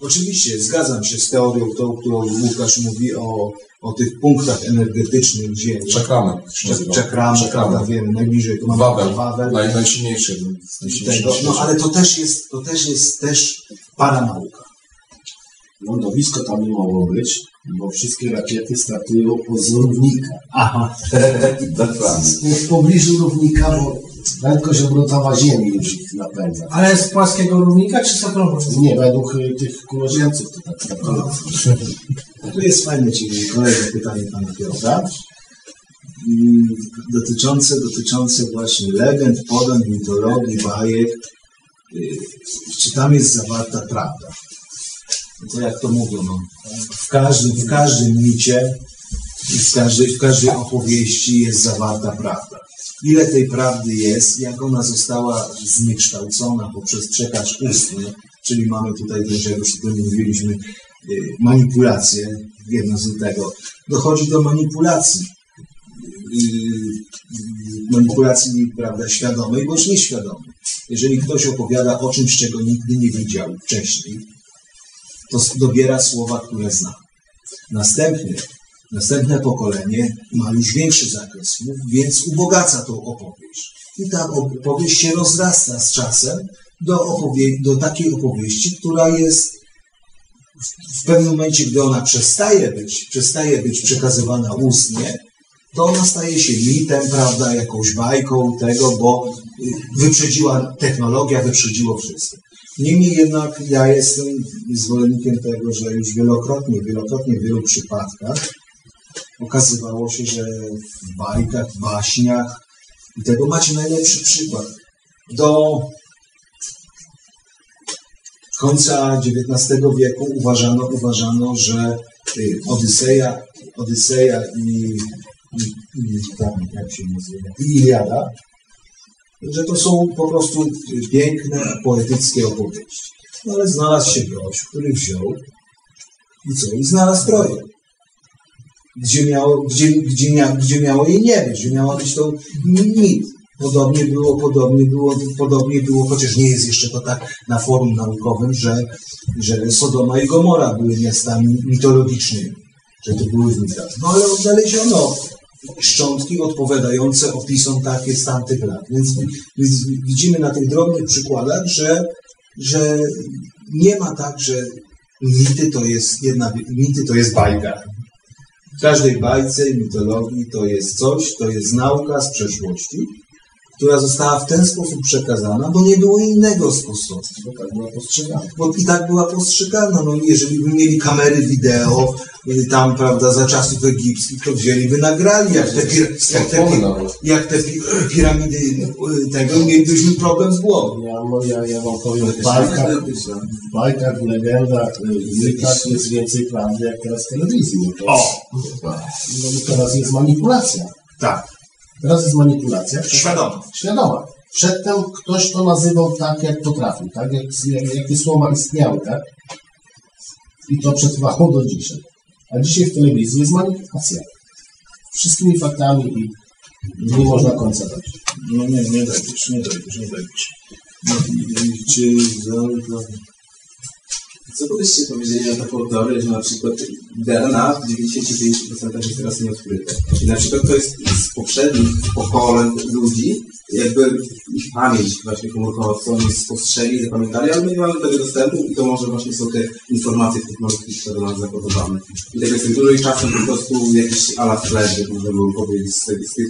oczywiście zgadzam się z teorią, tą, którą Łukasz mówi o, o tych punktach energetycznych Ziemi. Czakramy. Czak- Czakramy, prawda, wiemy, najbliżej to mamy Wawel. Wawel Naj, najsilniejszy. tego, no ale to też jest, to też jest też paranauka. Lądowisko tam nie mogło być, bo wszystkie rakiety startują z równika. Aha. Dokładnie. W pobliżu równika, bo prędkość obrotowa Ziemi już ich napędza. Ale z płaskiego równika czy z okrągłego? Nie, według y, tych kuloziemców to tak naprawdę. Tu jest fajne ciekawe kolejne pytanie pana Piotra. Mm, Dotyczące, dotyczące właśnie legend, podań, mitologii, bajek. Y, Czy tam jest zawarta prawda? No to jak to mówią, no, w każdym, w każdym micie i w każdej, w każdej opowieści jest zawarta prawda. Ile tej prawdy jest, jak ona została zniekształcona poprzez przekaz ustny, czyli mamy tutaj też, jak już o tym mówiliśmy, y, manipulację jednozętego. Dochodzi do manipulacji. Y, y, Manipulacji, prawda, świadomej bądź nieświadomej. Jeżeli ktoś opowiada o czymś, czego nigdy nie widział wcześniej, to dobiera słowa, które zna. Następnie, następne pokolenie ma już większy zakres słów, więc ubogaca tą opowieść. I ta opowieść się rozrasta z czasem do, opowie- do takiej opowieści, która jest w, pewnym momencie, gdy ona przestaje być, przestaje być przekazywana ustnie, to ona staje się mitem, prawda, jakąś bajką tego, bo y, wyprzedziła technologia, wyprzedziło wszystko. Niemniej jednak ja jestem zwolennikiem tego, że już wielokrotnie, wielokrotnie w wielu przypadkach okazywało się, że w bajkach, baśniach i tego macie najlepszy przykład. Do końca XIX wieku uważano, uważano że y, Odyseja, Odyseja i, i, i tam, jak się nazywa, i Iliada, że to są po prostu piękne, poetyckie opowieści. No ale znalazł się gość, który wziął i co? I znalazł Troję. Gdzie miało, gdzie, gdzie, mia, gdzie miało jej nie być, gdzie miała być to mit. Podobnie było, podobnie było, podobnie było, chociaż nie jest jeszcze to tak na forum naukowym, że, że Sodoma i Gomora były miastami mitologicznymi, że to były w mitach. No ale odnaleziono szczątki odpowiadające opisom takie z tamtych lat. Więc, więc widzimy na tych drobnych przykładach, że że nie ma tak, że mity to jest jedna, mity to jest bajka. W każdej bajce i mitologii to jest coś, to jest nauka z przeszłości, która została w ten sposób przekazana, bo nie było innego sposobu. Bo tak była postrzegana. Bo i tak była postrzegana. No, jeżeli by mieli kamery wideo, y, tam, prawda, za czasów egipskich, to wzięliby, nagrali, jak te, pir, jak te, jak te pi, piramidy y, tego, mielibyśmy problem z głową. Ja, no, ja, ja wam powiem, w bajkach, w bajkach, w legendach, w mitach jest więcej prawdy jak teraz w telewizji. No to, o! No teraz jest manipulacja. Tak. Teraz jest manipulacja. Świadoma. Świadoma. Przedtem ktoś to nazywał tak, jak potrafił, tak? Jak, jak, jakie słowa istniały, tak? I to przetrwało do dzisiaj. A dzisiaj w telewizji jest manipulacja. Wszystkimi faktami i nie można końca dać. No nie, nie dojdziesz, nie dojdziesz, nie dojdziesz. No, i- czy za- Co byście powiedzieli na taką teorię, że na przykład DNA w 95% jest teraz nieodkryte. I na przykład to jest z poprzednich pokoleń ludzi, jakby ich pamięć właśnie komórkowa, co oni spostrzegli, zapamiętali, ale my nie mamy do tego dostępu i to może właśnie są te informacje w tych malutkich, które mamy zakodowane. I tego jest dużo i czasem po prostu jakiś ala flashback, można by powiedzieć, z, tych- z tych,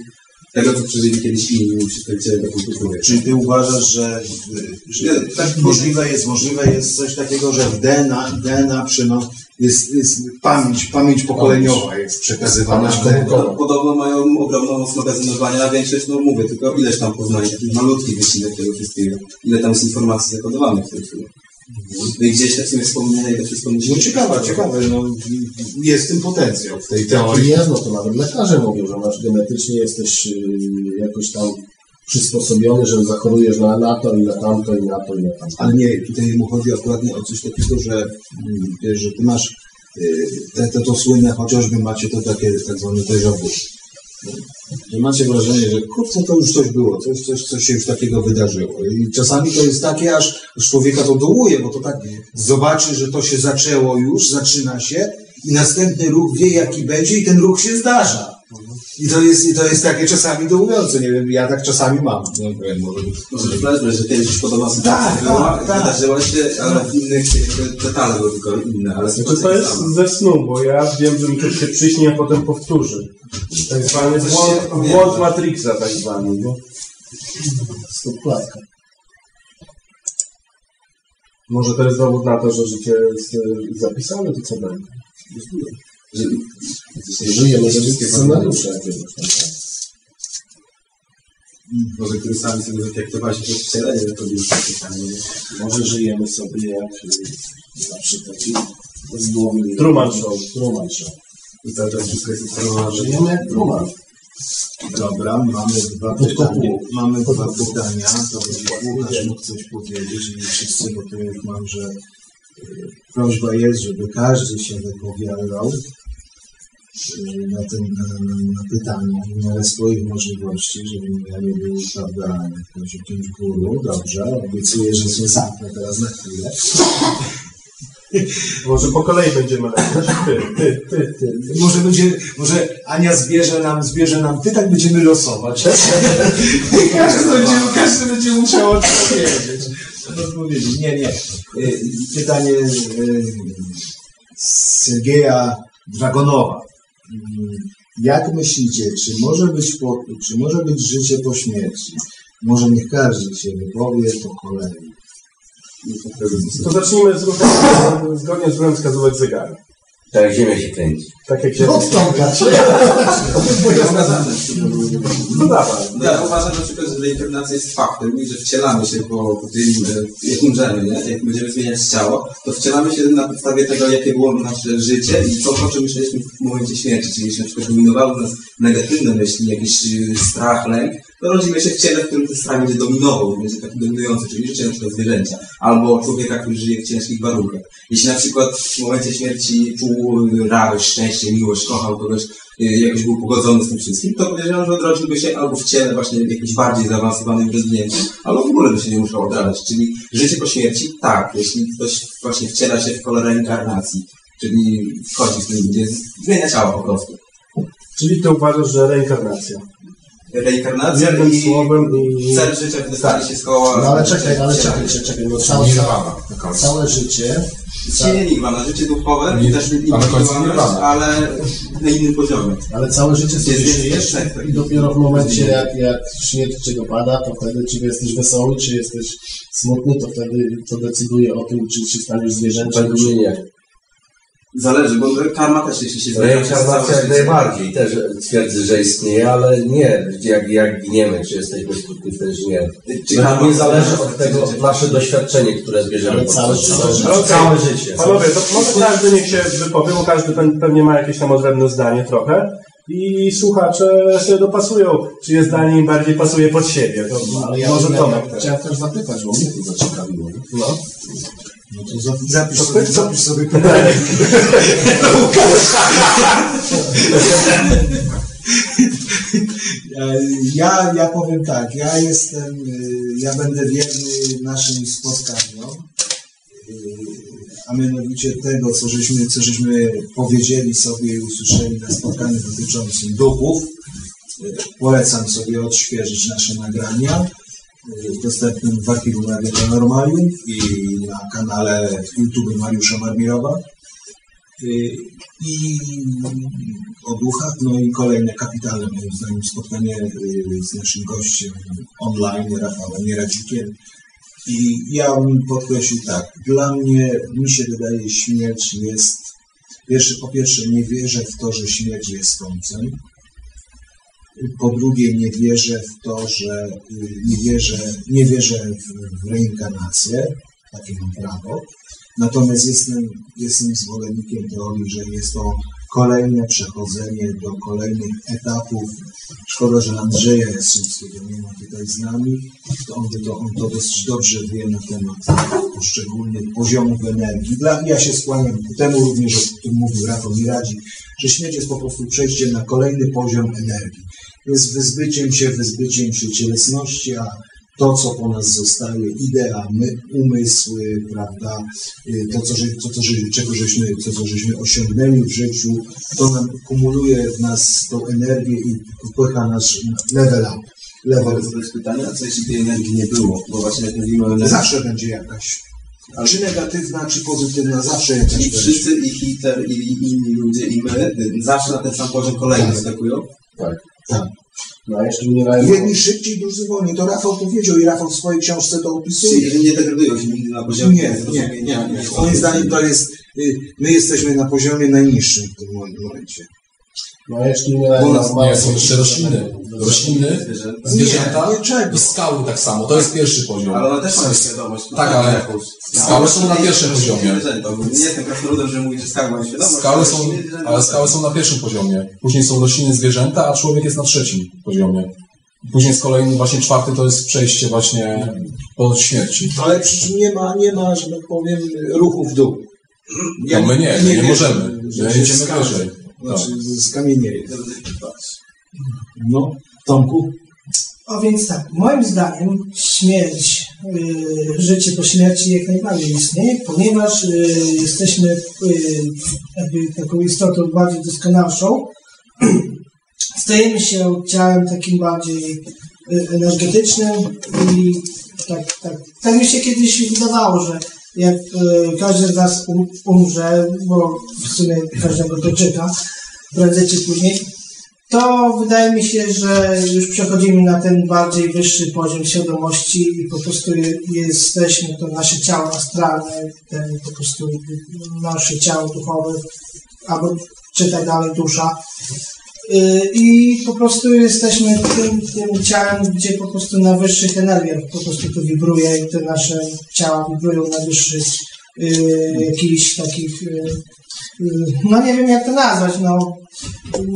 tego, co przeżyli kiedyś inni przedstawiciele takiej kultury. Czyli ty uważasz, że, że tak możliwe jest, możliwe jest coś takiego, że w DNA, DNA przyno, jest, jest pamięć, pamięć pokoleniowa jest przekazywana w DNA. Podobno mają ogromną moc magazynowania, a większość, no mówię, tylko ileś tam poznaje takich malutkich wycinek tego wszystkiego. Ile tam jest informacji zakodowanych w tym chwili. No i gdzieś tak sobie wspomnienia i to wszystko musi No ciekawe, ciekawe, no jest tym potencjał w tej Teorii teorii. jest, no to nawet lekarze mówią, że masz genetycznie jesteś yy, jakoś tam przysposobiony, że zachorujesz na, na to i na tamto i na to i na tamto. Ale nie, tutaj mu chodzi dokładnie o coś takiego, że, mm, że ty masz y, te, te, to słynne, chociażby macie to takie tak zwane déjà vu. Że macie wrażenie, że kurczę, to już coś było, coś, coś, coś się już takiego wydarzyło. I czasami to jest takie, aż aż człowieka to dołuje, bo to tak zobaczy, że to się zaczęło już, zaczyna się i następny ruch wie, jaki będzie i ten ruch się zdarza. I to jest, i to jest takie czasami dołujące, nie wiem, ja tak czasami mam. No, nie wiem, może Może to flashback, że kiedyś już podobna sytuacja Tak, była, tak, tak. wydarzyła się, ale w innych detale były tylko inne, ale Znaczy sytuacja to jest jest sama. ze snu, bo ja wiem, że mi coś się przyśnie, a potem powtórzy. Tak zwany błąd, Matrixa tak zwany. Nie? Stopklatka. Może to jest dowód na to, że życie jest e, zapisane, to co będzie. Że, Żyjemy według scenariusza jakiegoś tak? może który sami sobie zatraktowali się wcielenie, to było takie pytanie. nie? Może żyjemy sobie jak y, na przykład z głowy Truman Show. Truman Show. I cały czas wszystko jest informowane. Żyjemy jak Truman. Dobra, mamy dwa pytania. Mamy dwa pytania. To Łukasz mógł coś powiedzieć, nie wszyscy, bo to jak mam, że y, prośba jest, żeby każdy się wypowiadał na, tym, na, na, na pytanie w miarę swoich możliwości, żeby ja nie był, prawda, jakimś, jakimś guru. Dobrze, obiecuję, że się zamknę teraz na chwilę. Może po kolei będziemy lecieć. Ty, ty, ty, ty. Może będzie, może Ania zbierze nam, zbierze nam pytań, będziemy losować. każdy, będzie, każdy będzie musiał odpowiedzieć. odpowiedzieć. Nie, nie. Y, Pytanie y, z Sergeja Dragonowa. Mm, Jak myślicie, czy może być, po, czy może być życie po śmierci? Może niech każdy się wypowie po kolei. To zacznijmy z zgodnie z ruchem wskazówek zegaru. Tak jak Ziemia się kręci. Tak jak się... Odtąkać. No dawaj. No ja uważam na przykład, że reinkarnacja jest faktem i że wcielamy się po, po tym, e, jak umrzemy, nie? jak będziemy zmieniać ciało, to wcielamy się na podstawie tego, jakie było nasze życie i co, o czym myśleliśmy w momencie śmierci. Czyli jeśli na przykład dominowały nas negatywne myśli, jakiś e, strach, lęk, rodzimy się w ciele, w którym ten strach będzie dominował, będzie taki dominujący, czyli życie na przykład zwierzęcia, albo człowieka, który żyje w ciężkich warunkach. Jeśli na przykład w momencie śmierci czuł radość, szczęście, miłość, kochał kogoś, y, jakoś był pogodzony z tym wszystkim, to podejrzewam, że odrodziłby się albo w ciele właśnie jakimś bardziej zaawansowanym i rozwiniętym, albo w ogóle by się nie musiał odradzać. Czyli życie po śmierci, tak, jeśli ktoś właśnie wciela się w kolor reinkarnacji, czyli wchodzi w tym, gdzie zmienia ciało po prostu. Czyli ty uważasz, że reinkarnacja. Reinkarnacja Jednym i słowem i... cel życia wydostanie się z koła. No ale czekaj, ale czekaj, czekaj, czekaj, no całe, końcu. całe życie, Się nie nirwana, życie duchowe Nie- i też indywidualność, ale na innym poziomie. ale całe życie sobie Jest- żyjesz też tak. i dopiero w momencie jak, jak śmierć cię dopada, to wtedy czy jesteś wesoły, czy jesteś smutny, to wtedy to decyduje o tym, czy się staniesz zwierzęciem, Według czy mnie nie. Zależy, bo karma też jeśli się zmienia przez całe Reinkarnacja jak najbardziej też twierdzę, że istnieje, ale nie jak, jak giniemy, czy jesteśmy smutni, też nie. Czy Według karma mnie zależy od tego życie? nasze doświadczenie, które bierzemy Ale całe- całe życia. życie. Całe życie. Panowie, to może każdy niech się wypowie, bo każdy pe- pewnie ma jakieś tam odrębne zdanie trochę. I słuchacze sobie dopasują, czyje zdanie im bardziej pasuje pod siebie. To No, ale ja, może Tomek ja też. chciałem też zapytać, bo mnie to zaciekawiło. No. No to za- zapisz To sobie, zapisz sobie pytanie. Ja, ja powiem tak, ja jestem, y, ja będę wierny naszym spotkaniom, y, a mianowicie tego, co żeśmy, co żeśmy powiedzieli sobie i usłyszeli na spotkaniu dotyczącym duchów. Y, Polecam sobie odświeżyć nasze nagrania y, dostępnym w archiwum Radio Paranormalium i na kanale YouTube Mariusza Marmirowa. Y, I o duchach, no i kolejne kapitalne moim zdaniem spotkanie z naszym gościem online, Rafałem Nieradzikiem. I ja bym podkreślił tak, dla mnie, mi się wydaje, śmierć jest, pierwsze, po pierwsze nie wierzę w to, że śmierć jest końcem. Po drugie, nie wierzę w to, że y, nie wierzę, nie wierzę w, w reinkarnację, takie mam prawo. Natomiast jestem, jestem zwolennikiem teorii, że jest to kolejne przechodzenie do kolejnych etapów. Szkoda, że Andrzeja Jastrzębskiego nie ma tutaj z nami. To on, to, on to dosyć dobrze wie na temat poszczególnych poziomów energii. Dla, ja się skłaniam ku temu również, o którym mówił Rafał Miradzi, że śmierć jest po prostu przejściem na kolejny poziom energii. Jest wyzbyciem się, wyzbyciem się cielesności, a to, co po nas zostaje, idea, my, umysły, prawda, y, to, co, to, co, czego żeśmy, to, co żeśmy osiągnęli w życiu, to nam kumuluje w nas tą energię i popycha nasz level up. Level Mogę zadać pytanie, a co jeśli tej energii nie było? Bo właśnie jak mówimy o energii, Zawsze będzie jakaś. Czy negatywna, czy pozytywna, zawsze jakaś i wszyscy, i Hitler, i inni ludzie, i my, y, zawsze na ten sam poziom kolejny Tak. skakują. Tak. No jeśli umierają... Jedni szybciej, drudzy wolniej. To Rafał powiedział i Rafał w swojej książce to opisuje. Czyli nie degradują się nigdy na poziomie Nie, nie, nie, nie. Moim zdaniem to jest, y, my jesteśmy na poziomie najniższym w tym momencie. No a jeśli umierają... Bo nas małe- Nie, są jeszcze rośliny. Rośliny, Zwierzęta. Nie, nie, i skały tak samo. To jest pierwszy poziom. Ale one też mają świadomość. Tak, ale skały są na pierwszym poziomie. Nie jestem krasnoludem, że mówię, że skały mają świadomość. Skały są, ale skały są na pierwszym poziomie. Później są rośliny, zwierzęta, a człowiek jest na trzecim poziomie. Później z kolejny, właśnie czwarty to jest przejście właśnie po śmierci. Ale przy czym nie ma, nie ma, że tak powiem, ruchu w dół. No my nie, my nie wierzę, możemy. że My się idziemy skamy. wyżej. Znaczy, skamienieje. No, Tomku? A więc tak, moim zdaniem śmierć, y, życie po śmierci jak najbardziej istnieje, ponieważ y, jesteśmy y, jakby taką istotą bardziej doskonalszą. Stajemy się ciałem takim bardziej energetycznym i tak, tak, tak mi się kiedyś wydawało, że jak każdy z nas um, umrze, bo w sumie każdego to czeka, prędzej czy później, to wydaje mi się, że już przechodzimy na ten bardziej wyższy poziom świadomości i po prostu je- jesteśmy, to nasze ciało astralne, ten po prostu nasze ciało duchowe, albo czytaj dalej dusza. Y, I po prostu jesteśmy tym, tym ciałem, gdzie po prostu na wyższych energiach po prostu to wibruje i te nasze ciała wibrują na wyższych y, jakichś takich, y, no nie wiem jak to nazwać, no mm,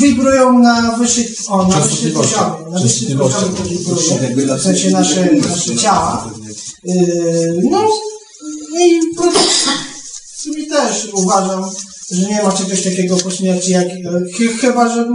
wibrują na wyższych, o, na wyższych Częstotliwościach. poziomach, na poziomach to wibrują, w sensie nasze, nasze ciała. Yy, no i w sumie też uważam, że nie ma czegoś takiego po śmierci, jak, ch- chyba, że,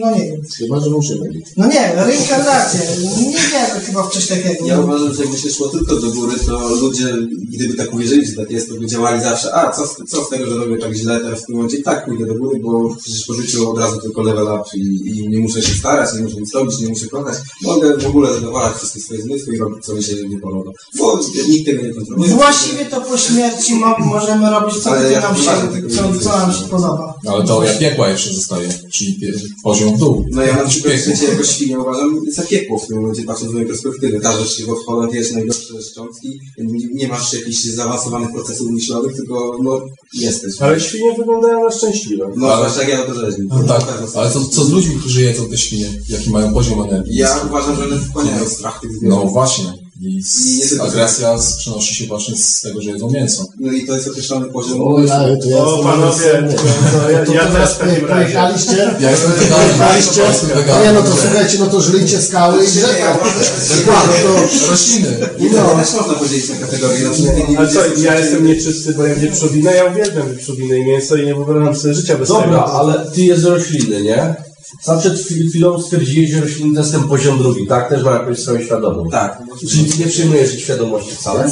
no nie wiem, Chyba, że muszę być. no nie, reinkarnacja, nie wiem chyba w coś takiego. Ja uważam, że jakby się szło tylko do góry, to ludzie, gdyby tak uwierzyli, że tak jest, to by działali zawsze, a co, z- co z tego, że robię tak źle, teraz w tym momencie i tak pójdę do góry, bo przecież po życiu od razu tylko level up i, i nie muszę się starać, nie muszę nic robić, nie muszę kochać. Mogę w ogóle zadowalać wszystkie swoje zmysły i robić, co mi się nie podoba. Bo nikt tego nie kontroluje. Właściwie to po śmierci mo- możemy robić co, ja nam się, co, że- co nam się podoba. Ale teoria piekła jeszcze zostaje, czyli poziom w dół. No ja na przykład piekło. życie jako świnia uważam za piekło w tym momencie, patrząc z mojej perspektywy. Każdy się w Holland jest najgorsze szczątki, nie, nie masz jakichś zaawansowanych procesów myślowych, tylko no jesteś. Ale świnie wyglądają na szczęśliwe. No, Ale- ale... tak ja to rzeźni. No tak, ale co, co z ludźmi, którzy jedzą te świnie? Jaki mają poziom energii? Ja uważam, że one wchłaniają strach tych No zwierząt. właśnie. I, z, agresja z, przenosi się właśnie z tego, że jedzą mięso. No i to jest określony poziom. Oj, ale to ja O, panowie, to, ja, ja teraz też w takim razie. pojechaliście? Ja jestem Pojechaliście? ja weganem. Nie, no to słuchajcie, no to żryjcie skały i rzeka. Dokładnie, to... Rośliny. I to też można podzielić na kategorie. Na przykład nie A co, ja jestem nieczysty, bo jem wieprzowinę, ja uwielbiam wieprzowinę i mięso i nie wyobrażam sobie życia bez Dobra, tego. ale ty jest rośliny, nie? Sam przed chwil- chwilą stwierdziłeś, że rośliny to jest ten poziom drugi, tak? Też ma jakąś swoją świadomość. Tak. Czyli nie przyjmujesz ich świadomości wcale?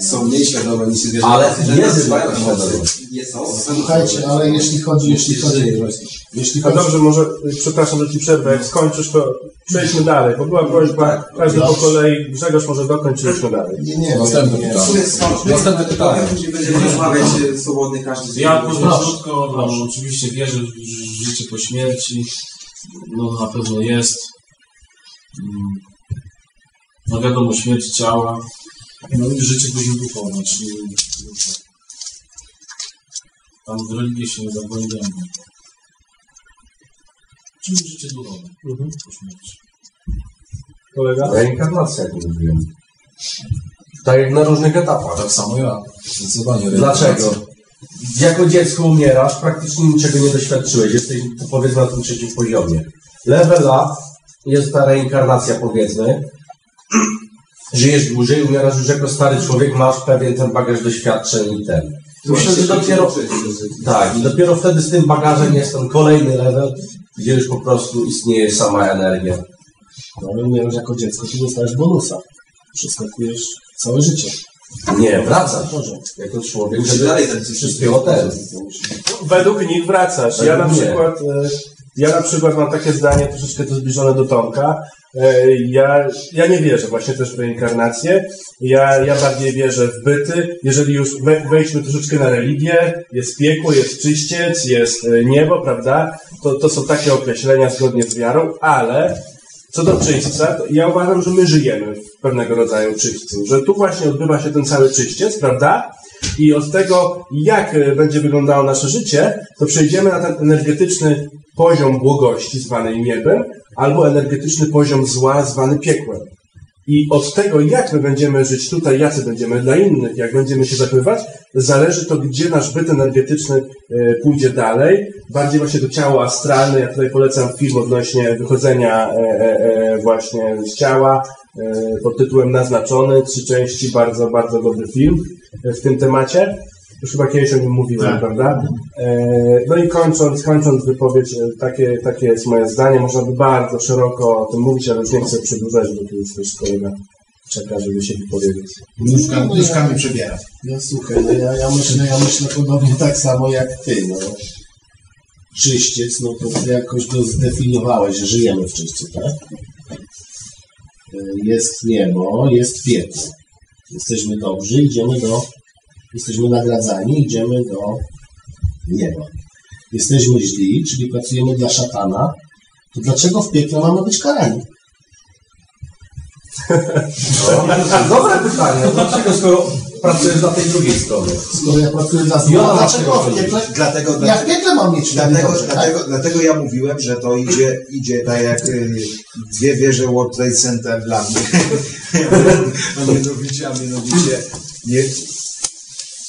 Są mniej świadome niż zwierzęta. Ale Zwierzęta jest mają świadomość. Jest, są. Słuchajcie, ale jeśli chodzi, jeśli chodzi, jeśli A chodzi... dobrze, może, przepraszam, że ci przerwę, jak skończysz, to przejdźmy dalej, bo była prośba, każdy po kolei, Grzegorz może dokończyć, idźmy dalej. Nie, nie, Następne nie, nie. pytanie. Następne pytanie. Będziemy rozmawiać e, swobodnie każdy z Ja powiem krótko, no, oczywiście wierzę w życie po śmierci, no na pewno jest. Mm, No wiadomo, śmierć ciała, no i życie później duchowe, czyli ducha. Tam w religię się nie zagłębiamy. Czyli życie duchowe po śmierci. Kolega? Reinkarnacja, jak mówiłem. Tak jak na różnych etapach. Tak samo ja. Zdecydowanie. Dlaczego? Jako dziecko umierasz, praktycznie niczego nie doświadczyłeś. Jesteś, powiedzmy, na tym trzecim poziomie. Level up jest ta reinkarnacja, powiedzmy. Żyjesz dłużej, umierasz już jako stary człowiek, masz pewien ten bagaż doświadczeń i ten. I wtedy dopiero, tak, i dopiero wtedy z tym bagażem jest ten kolejny level, gdzie już po prostu istnieje sama energia. No, ale umierać jako dziecko, ty dostajesz bonusa. Przeskakujesz całe życie. Nie, wracasz jako człowiek, Musi żeby dalej wszystkiego ten. Według nich wracasz. Ja na przykład, e, ja na przykład mam takie zdanie troszeczkę to zbliżone do Tomka. E, Ja, ja nie wierzę właśnie też w reinkarnację. Ja, ja bardziej wierzę w byty. Jeżeli już we, wejdźmy troszeczkę na religię, jest piekło, jest czyściec, jest e, niebo, prawda? To, to są takie określenia zgodnie z wiarą, ale co do czyśćca, ja uważam, że my żyjemy w pewnego rodzaju czyśćcu, że tu właśnie odbywa się ten cały czyściec, prawda? I od tego, jak e, będzie wyglądało nasze życie, to przejdziemy na ten energetyczny poziom błogości, zwany niebem, albo energetyczny poziom zła, zwany piekłem. I od tego, jak my będziemy żyć tutaj, jacy będziemy dla innych, jak będziemy się zachowywać, zależy to, gdzie nasz byt energetyczny e, pójdzie dalej. Bardziej właśnie do ciała astralne. Ja tutaj polecam film odnośnie wychodzenia e, e, właśnie z ciała pod tytułem Naznaczony. Trzy części, bardzo, bardzo dobry film w tym temacie. Już chyba kiedyś o nim mówiłem, Tak. prawda? E, no i kończąc, kończąc wypowiedź, e, takie, takie jest moje zdanie. Można by bardzo szeroko o tym mówić, ale już nie chcę przedłużać, bo tu już też kolega czeka, żeby się wypowiedzieć. Nóżka, nóżka mnie przebiera. Ja słuchaj, no ja, ja myślę, ja myślę podobnie tak samo jak ty, no. Czyściec, no to ty jakoś go zdefiniowałeś, że żyjemy w czyśćcu, tak? Y, Jest niebo, jest piekło. Jesteśmy dobrzy, idziemy do, jesteśmy nagradzani, idziemy do nieba. Jesteśmy źli, czyli pracujemy dla szatana, to dlaczego w piekle mamy być karani? Dobre pytanie. Dlaczego, skoro pracujesz na tej drugiej stronie? Skoro ja pracuję dla zła, ona dlaczego w piekle, Dlatego, ja w piekle mam mieć Dlatego, dobrze, tak? dlatego, dlatego ja mówiłem, że to idzie, idzie tak jak y, dwie wieże World Trade Center dla mnie. a mianowicie, a mianowicie nie,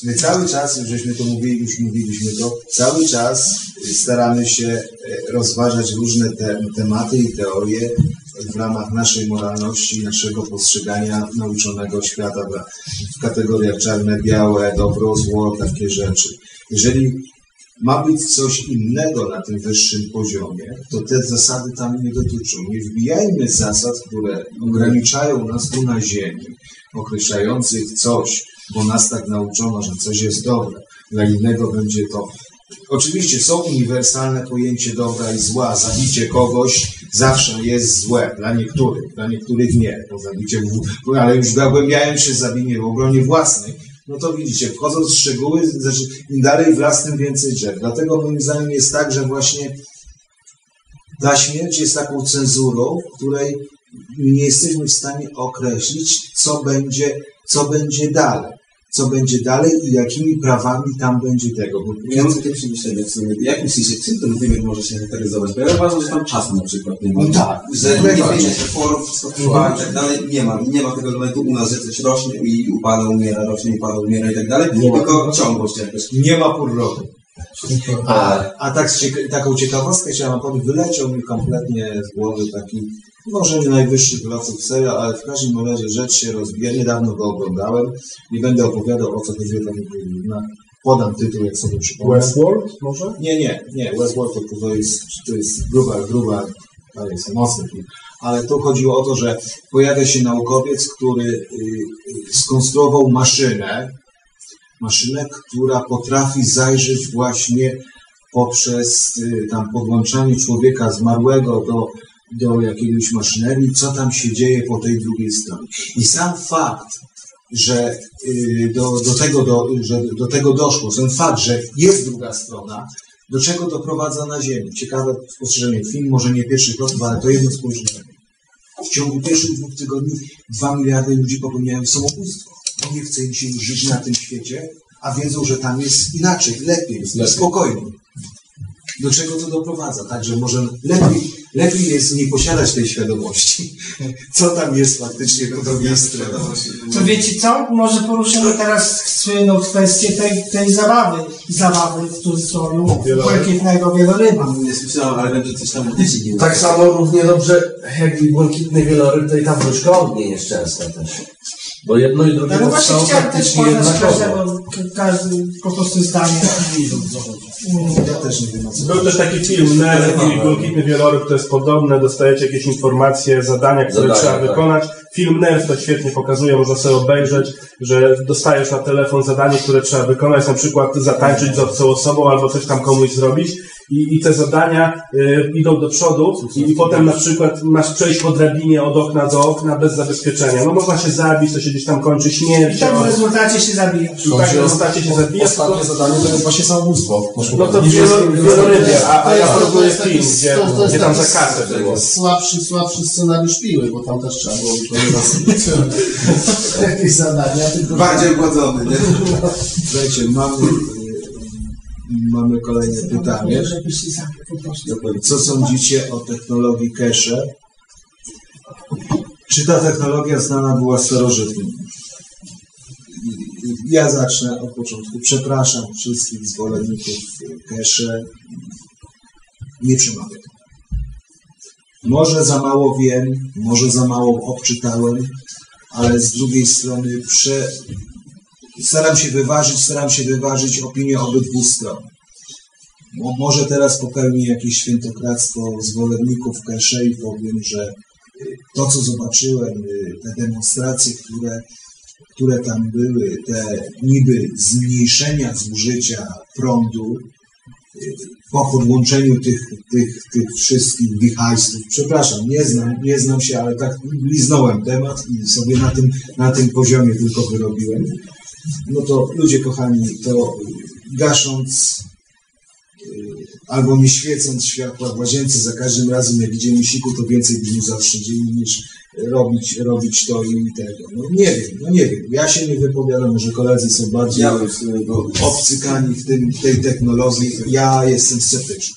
my cały czas, żeśmy to mówili, już mówiliśmy to, cały czas staramy się e, rozważać różne te, tematy i teorie w ramach naszej moralności, naszego postrzegania nauczonego świata w kategoriach czarne, białe, dobro, zło, takie rzeczy. Jeżeli ma być coś innego na tym wyższym poziomie, to te zasady tam nie dotyczą. Nie wbijajmy zasad, które ograniczają nas tu na ziemi, określających coś, bo nas tak nauczono, że coś jest dobre, dla innego będzie to. Oczywiście są uniwersalne pojęcie dobra i zła. Zabicie kogoś zawsze jest złe dla niektórych, dla niektórych nie. Bo zabicie, ale już zagłębiając się w zabinie w obronie własnej, no to widzicie, wchodząc w szczegóły, znaczy im dalej w tym więcej drzew. Dlatego moim zdaniem jest tak, że właśnie ta śmierć jest taką cenzurą, w której nie jesteśmy w stanie określić, co będzie, co będzie dalej. Co będzie dalej i jakimi prawami tam będzie tego. Bo Ja mam takie przemyślenie w sumie. Jak myślicie, czym ten wymiar może się charakteryzować? Bo ja uważam, że tam czasu na przykład nie ma. No tak. Że nie Najbardziej. zmienia się form, wszystko trwa i tak dalej. Nie ma. Nie ma tego elementu u nas, że coś rośnie i upada, umiera, rośnie, upada, umiera i tak dalej. Nie ma. Tylko ciągłość jakaś. nie ma pór roku. A, A tak taką ciekawostkę chciałem powiedzieć, wyleciał mi kompletnie z głowy taki, może nie najwyższy kloców seria, ale w każdym razie rzecz się rozwija. Niedawno go oglądałem. Nie będę opowiadał o co chodziło tam. Na, podam tytuł, jak sobie przypomnę. Westworld może? Nie, nie, nie. Westworld to, to, jest, to jest gruba, gruba, to jest mocny film. Ale tu chodziło o to, że pojawia się naukowiec, który y, y, skonstruował maszynę, maszynę, która potrafi zajrzeć właśnie poprzez y, tam podłączanie człowieka zmarłego do, do jakiejś maszynerii, co tam się dzieje po tej drugiej stronie. I sam fakt, że y, do, do, tego, do, że do tego doszło, ten fakt, że jest druga strona, do czego doprowadza na Ziemi. Ciekawe spostrzeżenie. Film może nie pierwszy krok, ale to jedno spojrzenie. W ciągu pierwszych dwóch tygodni dwa miliardy ludzi popełniają samobójstwo. Nie chce im się już żyć na tym świecie, a wiedzą, że tam jest inaczej, lepiej, spokojniej. Do czego to doprowadza? Także może lepiej, lepiej jest nie posiadać tej świadomości, co tam jest faktycznie po drugiej stronie. To wiecie co? Może poruszymy teraz słynną kwestię tej, tej zabawy, zabawy w cudzysłowie, błękitnego wieloryba. Nie słyszałem, ale wiem, że coś tam dzieje. tak samo równie dobrze jak i błękitny wieloryb, to i ta wróżka ognia jest częsta też. Bo jedno i drugie No właśnie są chciałem też poznać każdego, każdy po prostu zdanie. Ja też nie wiem, o co Był też taki film, Nerd i Błękitny Wieloryb, to jest podobne, dostajecie jakieś informacje, zadania, które Zadania, trzeba tak. wykonać. Film Nerd to świetnie pokazuje, można sobie obejrzeć, że dostajesz na telefon zadanie, które trzeba wykonać, na przykład zatańczyć z obcą osobą albo coś tam komuś zrobić. I, i te zadania y, idą do przodu i, i potem na przykład masz przejść po drabinie od okna do okna bez zabezpieczenia. No można się zabić, to się gdzieś tam kończy I śmiercią. tak w rezultacie się zabijasz. I tak w rezultacie się zabija. Ostatnie zadanie to jest właśnie samobójstwo. No to wielorybie, a, a ja proponuję film, gdzie, gdzie tam za kasę było. Słabszy, słabszy scenariusz piły, bo tam też trzeba było wykonywać jakieś zadania. Tylko Bardziej ogłodzony, nie? Słuchajcie, mamy, mamy kolejne pytanie. Co sądzicie o technologii cache? Czy ta technologia znana była starożytnym? Ja zacznę od początku. Przepraszam wszystkich zwolenników cache. Nie przemawiam. Może za mało wiem, może za mało obczytałem, ale z drugiej strony prze... staram się wyważyć, staram się wyważyć opinię obydwu stron. Mo- Może teraz popełnię jakieś świętokradztwo zwolenników cache i powiem, że y, to, co zobaczyłem, y, te demonstracje, które, które tam były, te niby zmniejszenia zużycia prądu, y, po podłączeniu tych, tych, tych wszystkich wichajstów, przepraszam, nie znam, nie znam się, ale tak liznąłem temat i sobie na tym, na tym poziomie tylko wyrobiłem. No to ludzie kochani, to gasząc albo nie świecąc światła w łazience za każdym razem, jak idziemy siku, to więcej byśmy zaoszczędzili niż robić, robić to i tego. No nie wiem, no nie wiem. Ja się nie wypowiadam, może koledzy są bardziej Ja w obcykani w tym, tej technologii. Ja jestem sceptyczny.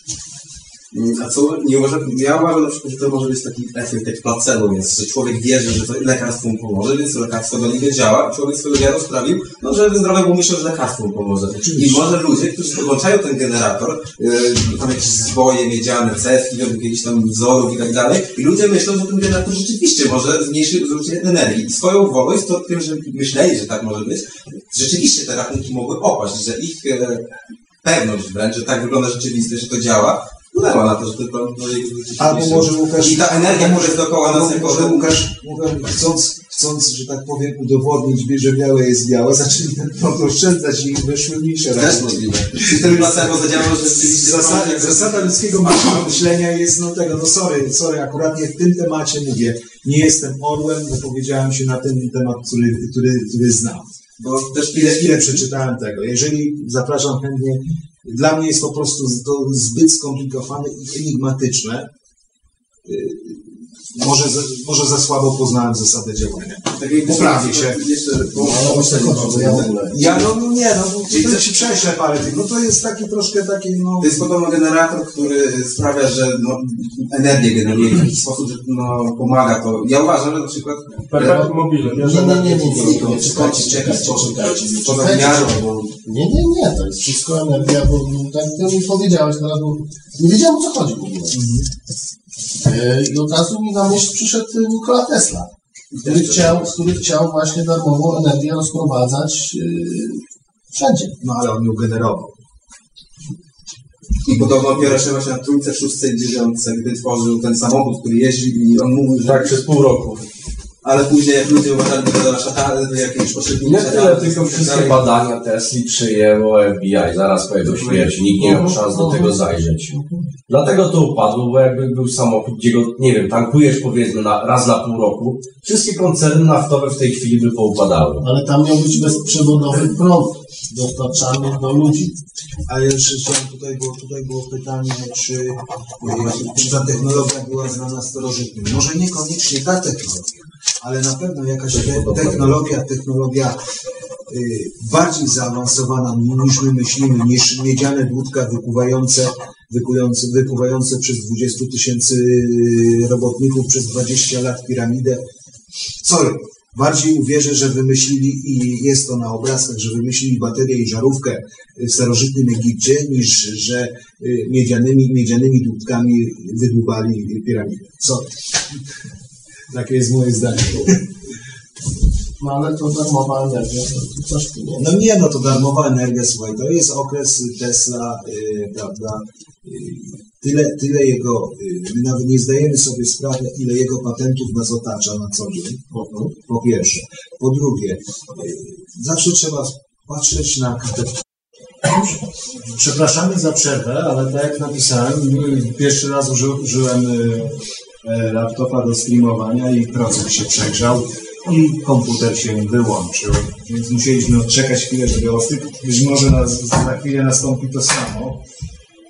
A co, nie uważam, ja uważam na przykład, że to może być taki efekt jak placebo, więc że człowiek wierzy, że to lekarstwo mu pomoże, więc lekarstwo do niego działa, człowiek swoją wiarą sprawił, no, że zdrowemu myślą, że lekarstwo mu pomoże. I może ludzie, którzy podłączają ten generator, yy, tam jakieś zwoje miedziane, cewki, jakichś tam wzorów i tak dalej, i ludzie myślą, że ten generator rzeczywiście może zmniejszyć zużycie energii. I swoją wolą jest to tym, że myśleli, że tak może być, rzeczywiście te rachunki mogły opaść, że ich e, pewność wręcz, że tak wygląda rzeczywistość, że to działa, wpłynęła na to, że to, to no, jest Albo może Łukasz... I ta energia, która jest dookoła nas jako... Może Łukasz, Łukasz chcąc, chcąc, że tak powiem, udowodnić, że białe jest białe, zaczęli ten prąd oszczędzać i wyszły mniejsze Też możliwe. System placebo zadziałał, że rzeczywiście... Zasada, zasada ludzkiego myślenia jest no tego, no sorry, sorry, akurat nie w tym temacie mówię. Nie jestem orłem, wypowiedziałem się na ten temat, który, który, który znam. Bo też Ile, ile przeczytałem tego. Jeżeli zapraszam chętnie, dla mnie jest po prostu zbyt skomplikowane i enigmatyczne. Może za, może za słabo poznałem zasadę działania. Poprawię się. No, to ja no, no nie, no bo to się prześlę parę tych. No to jest taki troszkę taki, no. To jest podobno generator, który sprawia, że no, energię generuje w taki sposób, że no, pomaga to. Ja uważam, że na przykład Perpetuum mobile, Nie, nie, nie, nie, nie, nie, nie, skąd czekajcie, w jaki czekajcie, sposób poza czekajcie. bo Nie, nie, nie, to jest wszystko energia, bo tak ty mi powiedziałeś teraz, bo nie wiedziałem o co chodzi w ogóle. E, I od razu mi na myśl przyszedł e, Nikola Tesla, który chciał, który chciał właśnie darmową energię rozprowadzać e, wszędzie. No ale on ją generował. I podobno opiera się właśnie na trójce, szóstce i dziewiątce, gdy tworzył ten samochód, który jeździ i on mówił, że... Tak, przez pół roku. Ale później jak ludzie uważali, że to szatany, jakieś pośrednie Nie tyle, tylko wszystkie badania Tesli przyjęło FBI zaraz po jego śmierci. Nikt nie miał szans do tego zajrzeć. Dlatego to upadło, bo jakby był samochód, gdzie go, nie wiem, tankujesz powiedzmy na, raz na pół roku, wszystkie koncerny naftowe w tej chwili by poupadały. Ale tam miał być bezprzewodowy prąd dostarczany do ludzi. Ale jeszcze chciałem, tutaj było, tutaj było pytanie, czy, y, czy ta technologia była znana starożytnym. Może niekoniecznie ta technologia, ale na pewno jakaś te, technologia, technologia y, bardziej zaawansowana niż my myślimy, niż miedziane dłudka wypływające, wypływające, wypływające przez 20 tysięcy robotników przez 20 lat piramidę. Sorry, bardziej uwierzę, że wymyślili i jest to na obrazkach, że wymyślili baterię i żarówkę w starożytnym Egipcie, niż że y, miedzianymi, miedzianymi długkami wydłubali piramidę. Sorry. Takie jest moje zdanie. No ale to darmowa energia, to, tu nie. No nie, no to darmowa energia, słuchaj, to jest okres Tesla, y, prawda, y, tyle, tyle jego, y, my nawet nie zdajemy sobie sprawy, ile jego patentów nas otacza na co dzień, po, po pierwsze. Po drugie, y, zawsze trzeba patrzeć na Przepraszamy za przerwę, ale tak jak napisałem, y, pierwszy raz uży, użyłem y, laptopa do streamowania i procesor się przegrzał i komputer się wyłączył. Więc musieliśmy odczekać chwilę, żeby ostygł. Być może na, za chwilę nastąpi to samo.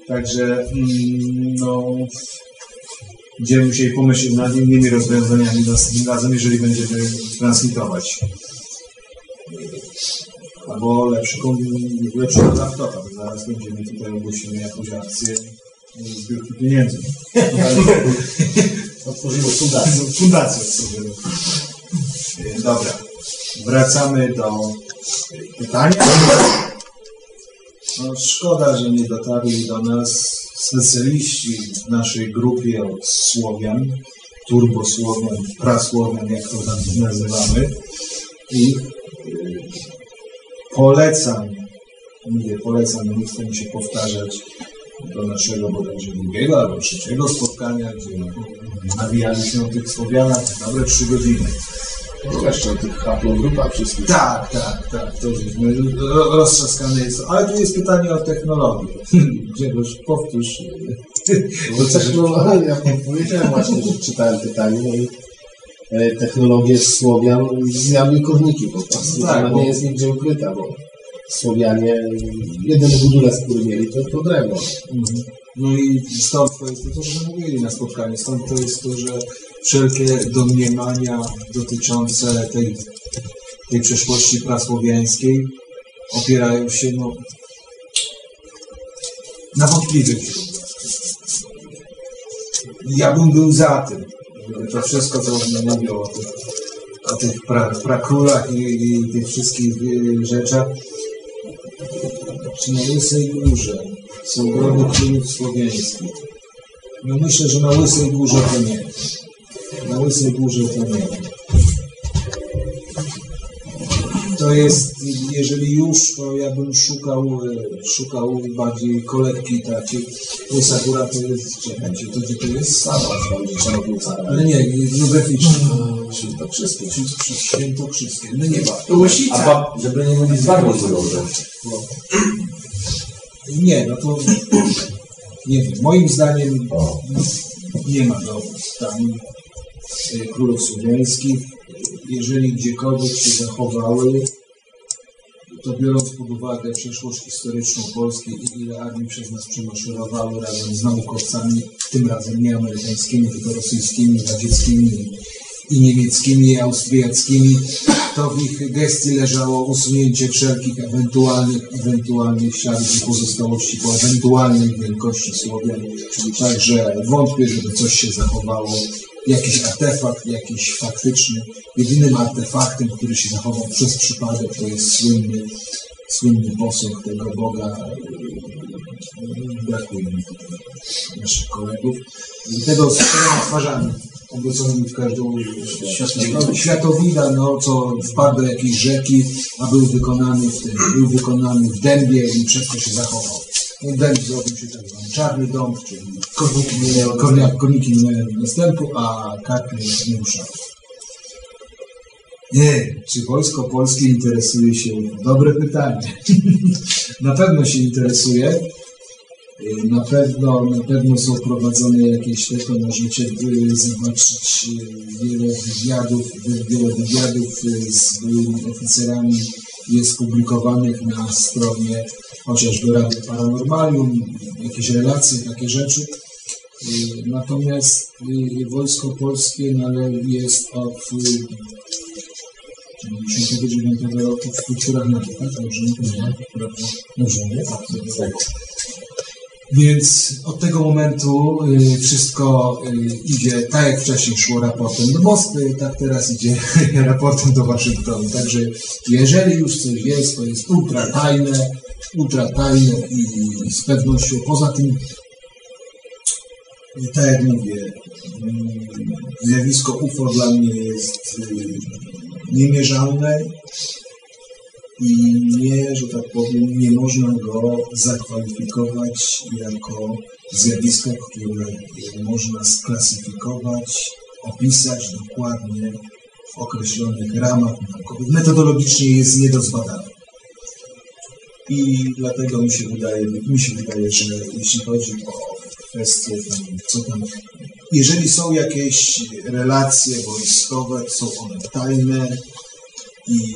Także mm, no, będziemy musieli pomyśleć nad innymi rozwiązaniami następnym razem, jeżeli będziemy transmitować. Albo lepszy, lepszego laptopa, bo zaraz będziemy tutaj ogłosimy jakąś akcję zbiórki pieniędzy. Otworzymy fundację. Fundację otworzymy. Dobra, wracamy do pytania. No, szkoda, że nie dotarli do nas specjaliści w naszej grupie od Słowian, turbosłowian, prasłowian, jak to tam nazywamy. I y, polecam, mówię polecam, nie chcę mi się powtarzać do naszego bodajże drugiego albo trzeciego spotkania, gdzie nawijaliśmy o tych Słowianach dobre trzy godziny. Jeszcze o tych haplogrupach wszystkich. Tak, tak, tak. To roztrzaskane jest. Ale tu jest pytanie o technologię. Grzegorz, powtórz. Bo technologia, ja powiedziałem właśnie, że czytałem pytanie no i e, technologie Słowian zjadły korniki po prostu. Tak, Ona bo- nie jest nigdzie ukryta, bo Słowianie, jedyny budulec, który mieli, to, to drewno. Mhm. No i stąd to jest to, że mówili na spotkaniu. Stąd to jest to, że wszelkie domniemania dotyczące tej, tej przeszłości prasłowiańskiej opierają się no, na wątpliwych. Ja bym był za tym, żeby to wszystko, co on mówił o tych, o tych pra, i, i tych wszystkich y, rzeczach, czy na Łysej Górze są groby królów słowiańskich? No myślę, że na Łysej Górze to nie. Na Łysej Górze to nie. To jest jeżeli już, to ja bym szukał, e, szukał bardziej kolekcji takiej. To jest akurat, to jest, czekajcie, to gdzie to jest? Czarownica. Ale nie, geograficznie. Świętokrzyskie. Świętokrzyskie. No nie ma. To Łosica. A ba- żeby nie mieli z wagą wyglądać. Nie, no to nie wiem. Moim zdaniem nie ma go tam e, królów słowiańskich. Jeżeli gdziekolwiek się zachowały, to biorąc pod uwagę przeszłość historyczną Polski i ile armii przez nas przemaszerowały razem z naukowcami, tym razem nie amerykańskimi, tylko rosyjskimi, radzieckimi i niemieckimi, i austriackimi, to w ich gestii leżało usunięcie wszelkich ewentualnych, ewentualnych śladów i pozostałości po ewentualnej wielkości Słowian. Także wątpię, żeby coś się zachowało. Jakiś artefakt, jakiś faktyczny. Jedynym artefaktem, który się zachował przez przypadek, to jest słynny, słynny posąg tego Boga. Brakuje mi naszych kolegów. Tego z czterema obróconymi w każdą światowida, no, co wpadł do jakiejś rzeki, a był wykonany w tym, był wykonany w dębie i to się zachował. No, dęb zrobił się tak zwany czarny dąb, czyli korniki nie miały, kornia, korniki nie miały następu, a karpie nie ruszały. Nie, czy wojsko polskie interesuje się? Dobre pytanie. Na pewno się interesuje. Y, Na pewno, na pewno są prowadzone jakieś tego, możecie y, zobaczyć y, wiele wywiadów, wy- wiele wywiadów z byłymi oficerami jest publikowanych na stronie chociażby Rady Paranormalium, jakieś relacje, takie rzeczy. Natomiast Wojsko Polskie nale- jest od y, 99 roku w strukturach NATO, tak? Dobrze, nie? Dobrze, nie? Tak, tak. Więc od tego momentu y, wszystko y, idzie tak jak wcześniej szło raportem do Moskwy, tak teraz idzie raportem do Waszyngtonu. Także jeżeli już coś jest, to jest ultra tajne, ultra tajne i z pewnością poza tym, y, tak jak mówię, zjawisko UFO dla mnie jest niemierzalne i nie, że tak powiem, nie można go zakwalifikować jako zjawisko, które można sklasyfikować, opisać dokładnie w określonych ramach naukowych. Metodologicznie jest nie do zbadania. I dlatego mi się wydaje, mi się wydaje, że jeśli chodzi o kwestie co tam, jeżeli są jakieś relacje wojskowe, są one tajne i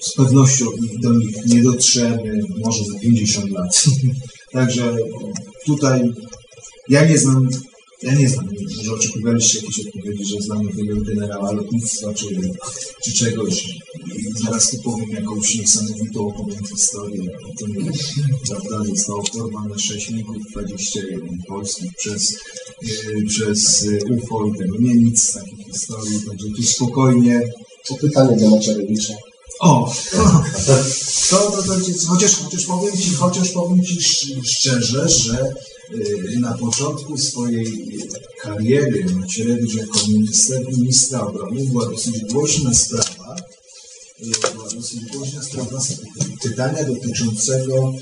z pewnością do nich nie dotrzemy może za 50 lat. Także tutaj ja nie znam, ja nie znam, może oczekiwaliście jakieś odpowiedzi, że znam jakiegoś generała lotnictwa czy, czy czegoś i zaraz tu powiem jakąś niesamowitą opowiem historię o tym, prawda, zostało porwane 6 migów 21 polskich przez, yy, przez yy, UFO tego. Nie nic takich historii, także tu spokojnie. To pytanie Macierewicza. O, to, to, to, chociaż, chociaż powiem Ci, chociaż powiem Ci sz- szczerze, że y, na początku swojej kariery Macierewicz jako minister, ministra obrony była dosyć głośna sprawa, y, była dosyć głośna sprawa pytania dotyczącego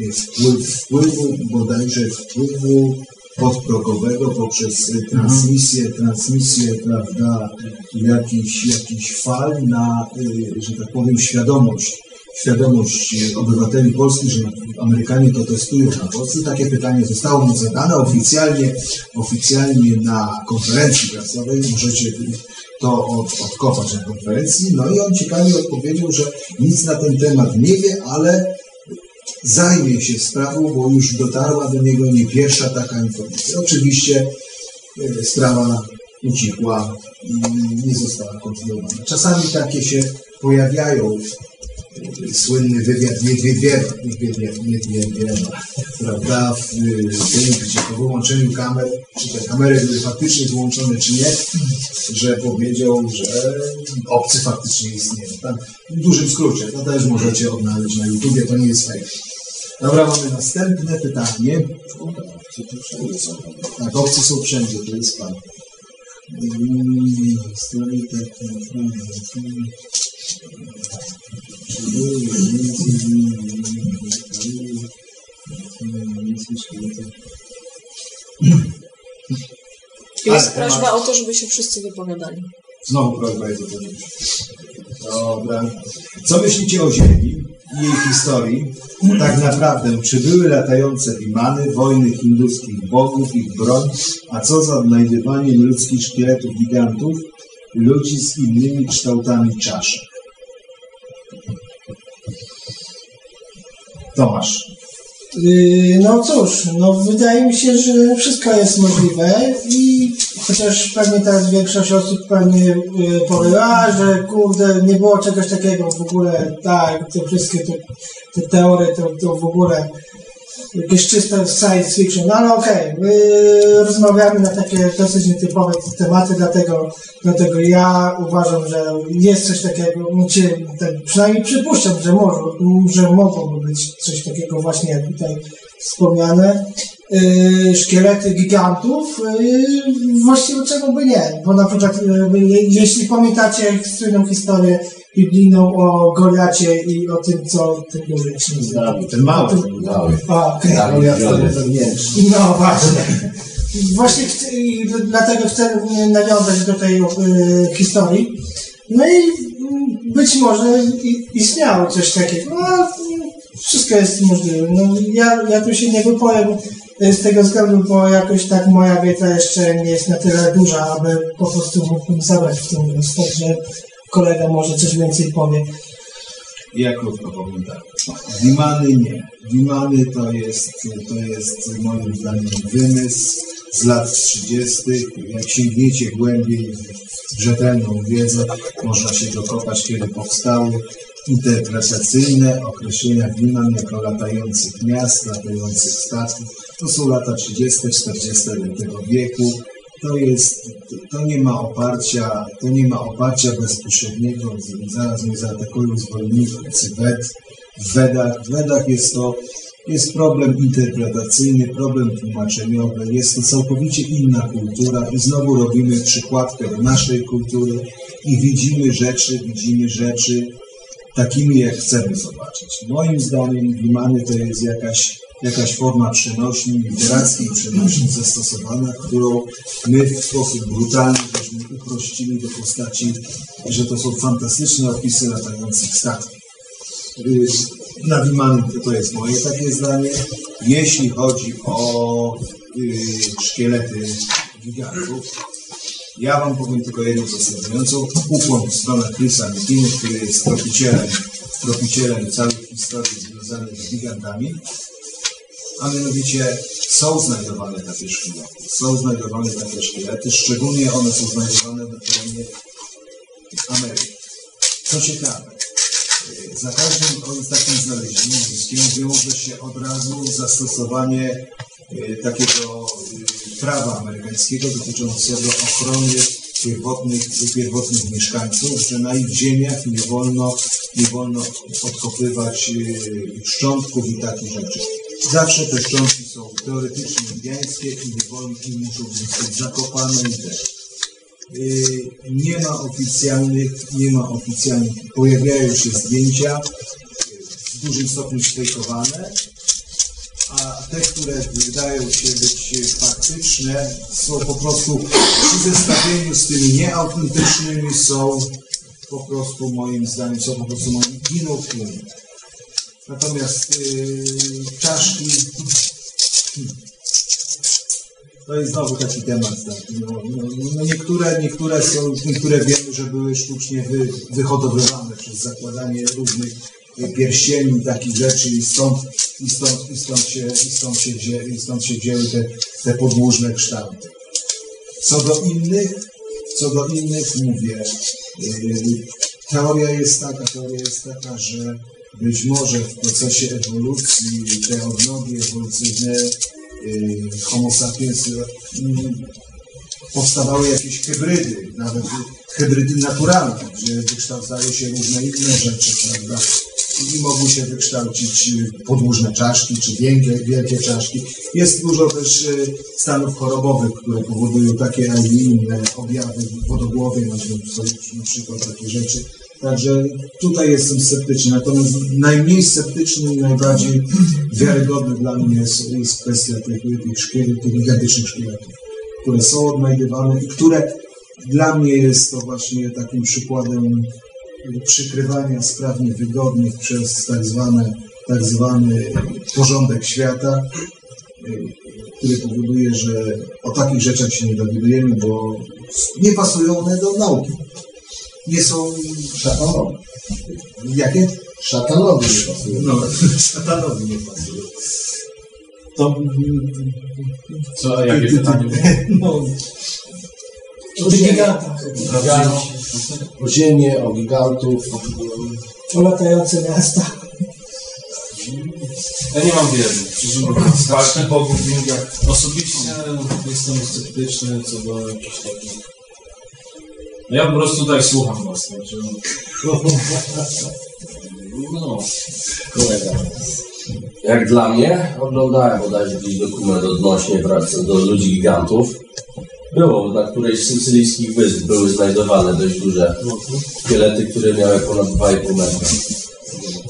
y, wpływ, wpływu, bodajże wpływu podprogowego poprzez transmisję, transmisję, prawda, jakichś, jakichś fal na, y, że tak powiem, świadomość, świadomość obywateli polskich, że Amerykanie to testują na Polsce. Takie pytanie zostało mu zadane oficjalnie, oficjalnie na konferencji prasowej. Możecie to od, odkopać na konferencji. No i on ciekawie odpowiedział, że nic na ten temat nie wie, ale zajmie się sprawą, bo już dotarła do niego nie pierwsza taka informacja. Oczywiście e, sprawa ucichła i nie została kontynuowana. Czasami takie się pojawiają słynny wywiad Niedźwiedziewa, Niedźwiedziewa, prawda, w, tym, gdzie po wyłączeniu kamer, czy te kamery były faktycznie wyłączone, czy nie, że powiedział, że obcy faktycznie istnieje. Tam, w dużym skrócie, to też możecie odnaleźć na YouTubie, to nie jest fake. Dobra, mamy następne pytanie. Tak, obcy są wszędzie, to jest pan. Jest Ale prośba temat- o to, żeby się wszyscy wypowiadali. Znowu prośba jest o to, Dobra. Co myślicie o Ziemi i jej historii? Tak naprawdę, czy były latające wimany, wojny hinduskich bogów, ich broń, a co za odnajdywaniem ludzkich szkieletów gigantów, ludzi z innymi kształtami czaszek? Tomasz. Yy, No cóż, no wydaje mi się, że wszystko jest możliwe i chociaż pewnie teraz większość osób pewnie a, że kurde, nie było czegoś takiego w ogóle, tak, te wszystkie te, te teorie to, to w ogóle jakieś czyste science fiction, no ale okej, my rozmawiamy na takie dosyć nietypowe tematy, dlatego, dlatego ja uważam, że jest coś takiego, przynajmniej przypuszczam, że, może, że mogłoby być coś takiego właśnie jak tutaj wspomniane. Yy, szkielety gigantów, yy, właściwie czemu by nie, bo na przykład je- jeśli pamiętacie słynną historię biblijną o Goliacie i o tym, co ten duży jak się nazywa. Ten mały. Mały. A, okej. Najpewniejszy. No właśnie. Właśnie dlatego chcę y, nawiązać do tej y, historii. No i y, być może istniało coś takiego. No, y, wszystko jest możliwe. No, ja, ja tu się nie wypowiem y, z tego względu, bo jakoś tak moja wiedza jeszcze nie jest na tyle duża, aby po prostu mógłbym zabrać w tym głos. Także kolega może coś więcej powie. Ja krótko powiem tak. Wimany nie. Wimany to jest, to jest moim zdaniem wymysł z lat 30. Jak sięgniecie głębiej w rzetelną wiedzę, można się dokopać, kiedy powstały interpretacyjne określenia Wiman jako latających miast, latających statków. To są lata 30., 40. tego wieku. To jest, to nie ma oparcia, to nie ma oparcia bezpośredniego, zaraz mnie zaatakują zwolennicy Wed. W Wedach, w Wedach jest to, jest problem interpretacyjny, problem tłumaczeniowy, jest to całkowicie inna kultura i znowu robimy przykładkę do naszej kultury i widzimy rzeczy, widzimy rzeczy takimi, jak chcemy zobaczyć. Moim zdaniem Wimany to jest jakaś, jakaś forma przenośni, literackiej przenośni zastosowana, którą my w sposób brutalny żeśmy uprościli do postaci, że to są fantastyczne opisy latających statków. Y, Na Wimany to, jest moje takie zdanie. Jeśli chodzi o y, szkielety gigantów, ja Wam powiem tylko jedną zaskakującą. Ukłon w stronę Chrisa Nikiny, który jest tropicielem, tropicielem całej historii związanej z gigantami. A mianowicie są znajdowane takie szkielety. Są znajdowane takie szkielety, szczególnie one są znajdowane na terenie Ameryki. Co ciekawe, y, za każdym takim znaleziskiem wiąże się od razu zastosowanie y, takiego y, prawa amerykańskiego dotyczącego ochrony pierwotnych, pierwotnych mieszkańców, że na ich ziemiach nie wolno, nie wolno odkopywać y, szczątków i takich rzeczy. Zawsze te szczątki są teoretycznie indiańskie i nie wolno i muszą zostać zakopane i też. Y, Nie ma oficjalnych, nie ma oficjalnych, pojawiają się zdjęcia y, w dużym stopniu sfejkowane, a te, które wydają się być faktyczne, są po prostu przy zestawieniu z tymi nieautentycznymi są po prostu moim zdaniem, są po prostu moim giną tłumie. Natomiast yy, czaszki, hmm, to jest znowu taki temat. Tak. No, no, no niektóre, niektóre są, niektóre wiemy, że były sztucznie wy, wyhodowywane przez zakładanie różnych pierścieni, takich rzeczy i stąd, i stąd, i stąd, się, i stąd, się, wzię, i stąd się wzięły te, te podłużne kształty. Co do innych, co do innych mówię, yy, teoria jest taka, teoria jest taka, że być może w procesie ewolucji te odnogi ewolucyjne yy, Homo sapiens powstawały jakieś hybrydy, nawet hybrydy naturalne, gdzie wykształcały się różne inne rzeczy, prawda? I mogły się wykształcić y, podłużne czaszki, czy wielkie, wielkie czaszki. Jest dużo też y, stanów chorobowych, które powodują takie, a nie inne objawy wodogłowie, na przykład, takie rzeczy. Także tutaj jestem sceptyczny. Natomiast najmniej sceptyczny i najbardziej wiarygodny dla mnie jest, jest kwestia tych, tych, szkielet, tych gigantycznych szkieletów, które są odnajdywane i które dla mnie jest to właśnie takim przykładem przykrywania spraw niewygodnych przez tak, zwane, tak zwany porządek świata, który powoduje, że o takich rzeczach się nie dowiadujemy, bo nie pasują one do nauki. Nie są Szatanowi. Jakie? Szatanowi nie pasuje. No, szatanowi nie pasują. To... Co, a jakie pytanie? No, O gigantach. O ziemię, o gigantów. O latające miasta. Ja nie mam wiedzy. Szczerze mówiąc, walki bogów w Indiach. Osobiście jestem sceptyczny co do jakichś takich... Ja po prostu tutaj słucham was, także... No, Kolega. Jak dla mnie, oglądałem bodajże jakiś dokument odnośnie pracy do ludzi gigantów. Było, na którejś z sycylijskich wysp były znajdowane dość duże szkielety, które miały ponad 2,5 metra.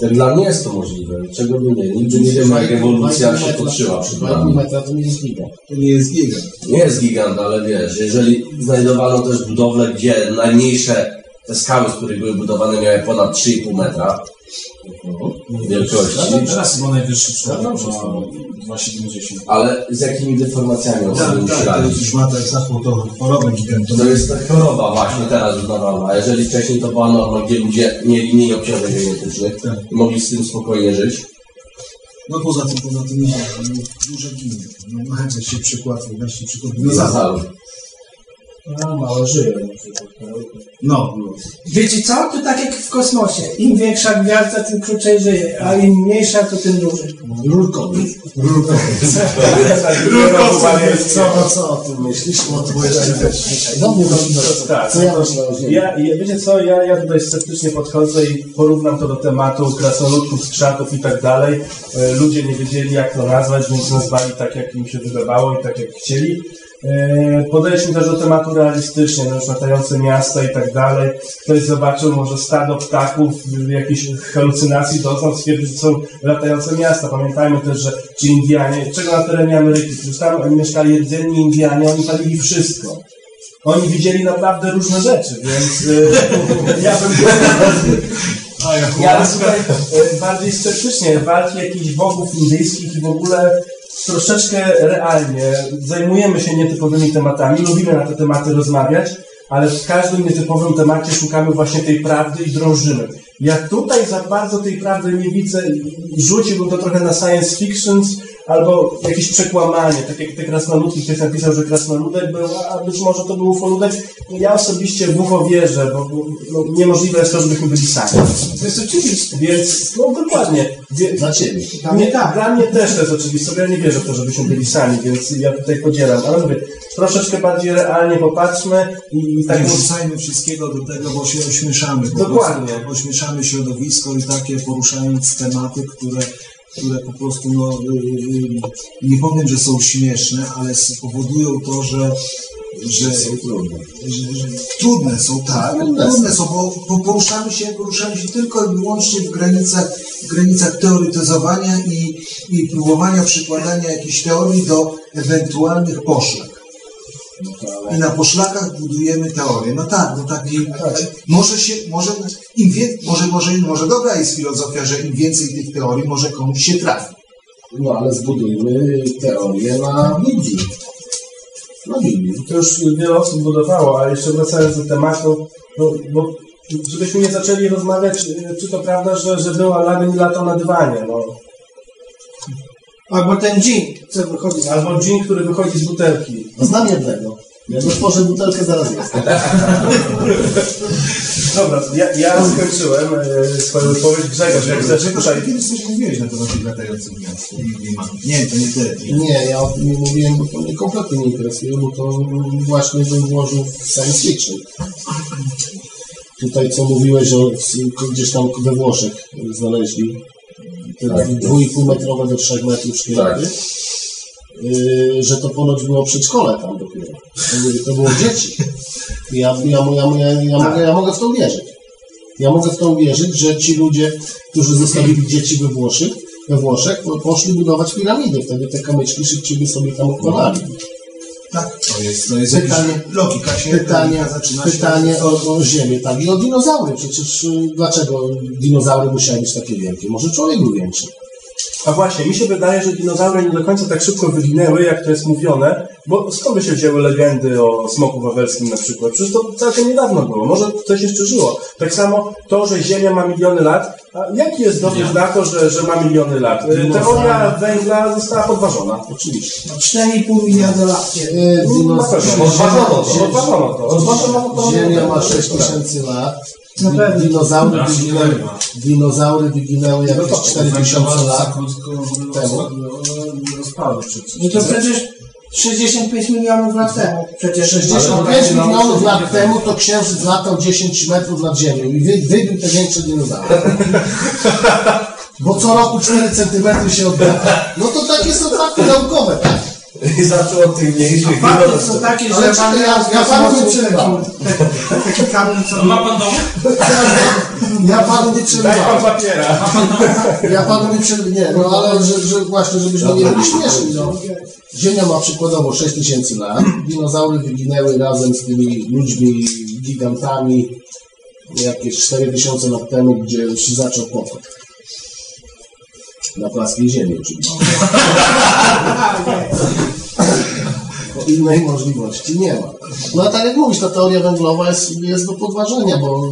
Jak dla mnie jest to możliwe. Czego by nie? Nigdy nie wiemy, jak ewolucja się toczyła przed 2,5 nami. metra to nie jest gigant. to nie jest gigant. Nie jest gigant, ale wiesz, jeżeli znajdowano też budowle, gdzie najmniejsze te skały, z których były budowane, miały ponad 3,5 metra wielkości, teraz chyba najwyższy człowiek ma 2,70. ale z jakimi deformacjami on sobie Tak, tak, to uśradzi. już ma tak zachód to chorobę gigantową. To jest ta choroba właśnie teraz uznawana. A jeżeli wcześniej to była norma, gdzie ludzie mieli mniej obciążeń genetycznych Tak. i mogli z tym spokojnie żyć, No poza tym, poza tym nie, no, duże giny. No, macie się przykład, weźcie przykład no dinozaurów. A, małe przykład. No, Wiecie co? To tak jak w kosmosie. Im większa gwiazda, tym krócej żyje, a im mniejsza, to tym dłużej. Rurkowy. Co, co o tym myślisz? No to jeszcze Do mnie to Tak, Co ja myślę o ziemi? Ja, ja, wiecie co, ja, ja tutaj sceptycznie podchodzę i porównam to do tematu krasnoludków, skrzatów i tak dalej. E, Ludzie nie wiedzieli jak to nazwać, więc nazwali tak jak im się wydawało i tak jak chcieli. E, Podeszli też do tematu realistycznie, no już latające miasta i tak dalej. Ktoś zobaczył może stado ptaków, jakieś halucynacji doznał, stwierdził, że są latające miasta. Pamiętajmy też, że ci Indianie, czego na terenie Ameryki, przecież tam mieszkali rdzenni Indianie, oni palili wszystko. Oni widzieli naprawdę różne rzeczy, więc y, ja bym ja bym tutaj y, bardziej sceptycznie walki jakichś bogów indyjskich i w ogóle troszeczkę realnie zajmujemy się nietypowymi tematami, lubimy na te tematy rozmawiać, ale w każdym nietypowym temacie szukamy właśnie tej prawdy i drążymy. Ja tutaj za bardzo tej prawdy nie widzę, rzuciłbym to trochę na science fictions, albo jakieś przekłamanie, tak jak te krasnoludki, ktoś napisał, że krasnoludek był, a być może to był ufoludek. Ja osobiście w UFO wierzę, bo, bo no, niemożliwe jest to, żebyśmy byli sami. To jest oczywiste. Więc, no dokładnie. Wie, Dla ciebie. Dla mnie tak. dla mnie też to jest oczywiste, bo ja nie wierzę w to, żebyśmy byli sami, więc ja tutaj podzielam. Ale mówię, troszeczkę bardziej realnie popatrzmy i tak nie wrzucajmy wszystkiego do tego, bo się ośmieszamy. Dokładnie. prostu Ośmieszamy środowisko i takie poruszając tematy, które, które po prostu, no, yy, nie powiem, że są śmieszne, ale powodują to, że że, Są trudne. że, że trudne są, tak, Trudne trudne są, bo, bo poruszamy się, poruszamy się tylko i wyłącznie w granicach, w granicach teoretyzowania i, i próbowania przykładania jakichś teorii do ewentualnych poszlak. I na poszlakach budujemy teorię. No tak, no tak. Może się, może, im wie, może, może, może dobra jest filozofia, że im więcej tych teorii, może komuś się trafi. No ale zbudujmy teorię na Biblii. Na Biblii. to już wiele osób budowało, ale jeszcze wracając do tematu, no, bo żebyśmy nie zaczęli rozmawiać, y, czy to prawda, że, że był Aladdin i latał na dywanie, no. Albo ten dżin, co wychodzi z Albo dżin, który wychodzi z butelki. No znam jednego. Jak otworzę butelkę, zaraz jest. Dobra, ja, ja skończyłem e, swoją wypowiedź. Grzegorz, jak chcesz tutaj... kiedyś coś mówiłeś na temat latających miast? Nie, to nie ty. Nie, ja o tym nie mówiłem, bo to mnie kompletnie nie interesuje, bo to właśnie bym włożył w science fiction. Tutaj co mówiłeś, że gdzieś tam we Włoszech znaleźli te Tak. dwójpół metrowe do trzech metrów szkielety. Yy, że to ponoć było przedszkole tam dopiero. To, były- to było dzieci. Ja, ja, ja, ja, ja, mogę, ja mogę w to wierzyć. Ja mogę w to uwierzyć, że ci ludzie, którzy zostawili dzieci we Włoszech, we Włoszech po- poszli budować piramidy. Wtedy te kamyczki szybciej by sobie tam układali. Tak, to jest, to jest Pytanie, logika się pytanie, logika zaczyna się pytanie o, o Ziemię, tak, i o dinozaury. Przecież y, dlaczego dinozaury musiały być takie wielkie? Może człowiek był większy. A właśnie, mi się wydaje, że dinozaury nie do końca tak szybko wyginęły, jak to jest mówione, bo skąd by się wzięły legendy o smoku wawelskim na przykład? Przecież to całkiem niedawno było, może coś jeszcze żyło. Tak samo to, że Ziemia ma miliony lat, a jaki jest dowód na to, że, że ma miliony lat? Teoria węgla została podważona. Oczywiście. No 4,5 miliarda lat. Y, No, na pewno. Podważono to, podważono to. Odważono to. Ziemia ma 6 tysięcy lat. Na pewno. Dinozaury wyginęły, dinozaury wyginęły jakieś 4 tysiące lat. Za krótko temu. No to przecież 65 milionów lat temu. Przecież 65 milionów lat temu to księżyc latał 10 metrów nad ziemią i wy, wybił te większe dinozaury. Bo co roku 4 centymetry się odbywa. No to takie są fakty naukowe, tak? I zaczął od tych mniejszych. Fakty są takie, że czekaj, ja- ja panu nie przerywałem. Taki kamień, co... Ma pan dom? Ja panu nie Daj pan papiera. Ja panu nie przerywałem. Nie, no ale że, że właśnie, żebyśmy nie byli śmieszni. No. Ziemia ma przykładowo 6 tysięcy lat. Dinozaury wyginęły razem z tymi ludźmi, gigantami jakieś 4 tysiące lat temu, gdzie się zaczął pokój. Na płaskiej ziemi oczywiście. Bo innej możliwości nie ma. No a tak jak mówisz, ta teoria węglowa jest, jest do podważenia, bo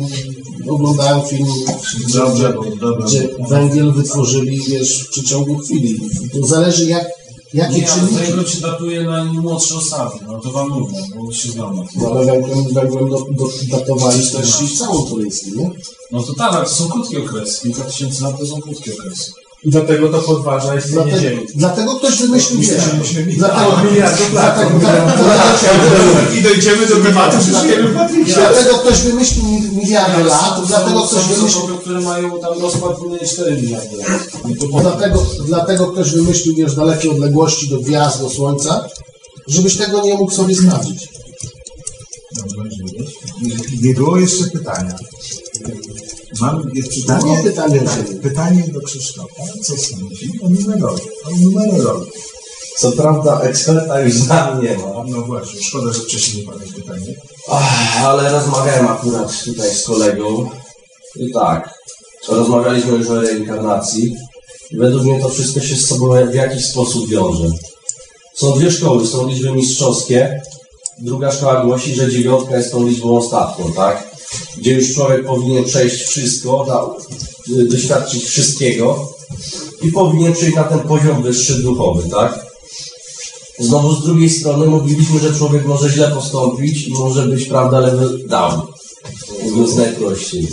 oglądałem film, gdzie, Dobrze, gdzie, dobra. gdzie węgiel wytworzyli wiesz, w przeciągu chwili. To zależy jak, jakie Nie, czynniki. węglu się datuje na młodsze osady, no to wam mówię, bo się znam. No ale węglem, węglem do, do, datowali też i całą turycką, nie? No to tak, ale to są krótkie okresy. Kilka tysięcy lat to są krótkie okresy. Dlatego to podważa istnienie Dlatego, Ziemi. dlatego ktoś wymyślił wiesz, Dlatego, miliardów lat. I dojdziemy do tematu, że żyjemy w Matrixie. dlatego ktoś wymyślił mi- miliardy lat, dlatego ktoś wymyślił które mają tam rozkład 4 miliardy Dlatego, dlatego ktoś wymyślił wiesz, dalekie odległości do gwiazd, do Słońca, żebyś tego nie mógł sobie sprawdzić. Nie było jeszcze pytania. Mam jest pytanie, Było pytanie tak, pytanie do Krzysztofa. Co sądzi o numerologii? O numerologii. Co prawda eksperta już z nami nie ma, No właśnie, szkoda, że wcześniej nie padło pytanie. Ach, ale rozmawiałem akurat tutaj z kolegą i tak, rozmawialiśmy już o reinkarnacji i według mnie to wszystko się z sobą w jakiś sposób wiąże. Są dwie szkoły, są liczby mistrzowskie. Druga szkoła głosi, że dziewiątka jest tą liczbą ostatnią, tak? Gdzie już człowiek powinien przejść wszystko, y, doświadczyć wszystkiego i powinien przejść na ten poziom wyższy duchowy, tak? Znowu z drugiej strony mówiliśmy, że człowiek może źle postąpić i może być, prawda, level down. Mówiąc najprościej.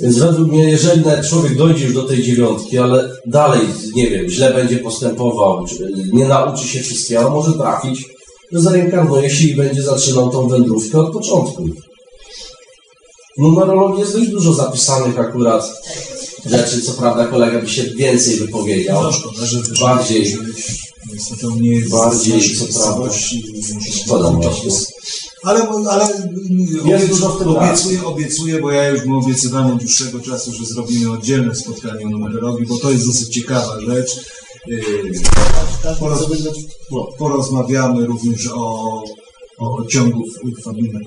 Więc według mnie, jeżeli człowiek dojdzie już do tej dziewiątki, ale dalej, nie wiem, źle będzie postępował, czy nie nauczy się wszystkiego, może trafić, że zareinkarnuje się i będzie zaczynał tą wędrówkę od początku. W numerologii jest dość dużo zapisanych akurat rzeczy, co prawda kolega by się więcej wypowiedział. No szkoda, że Bardziej. że Niestety on nie jest Bardziej, co prawda. Szkoda właśnie. Ale, ale Jest dużo w tym obiecuję, obiecuję, bo ja już mu obiecywałem od dłuższego czasu, że zrobimy oddzielne spotkanie o numerologii, bo to jest dosyć ciekawa rzecz. Yy, Poroz, porozmawiamy również o, o ciągu Fabina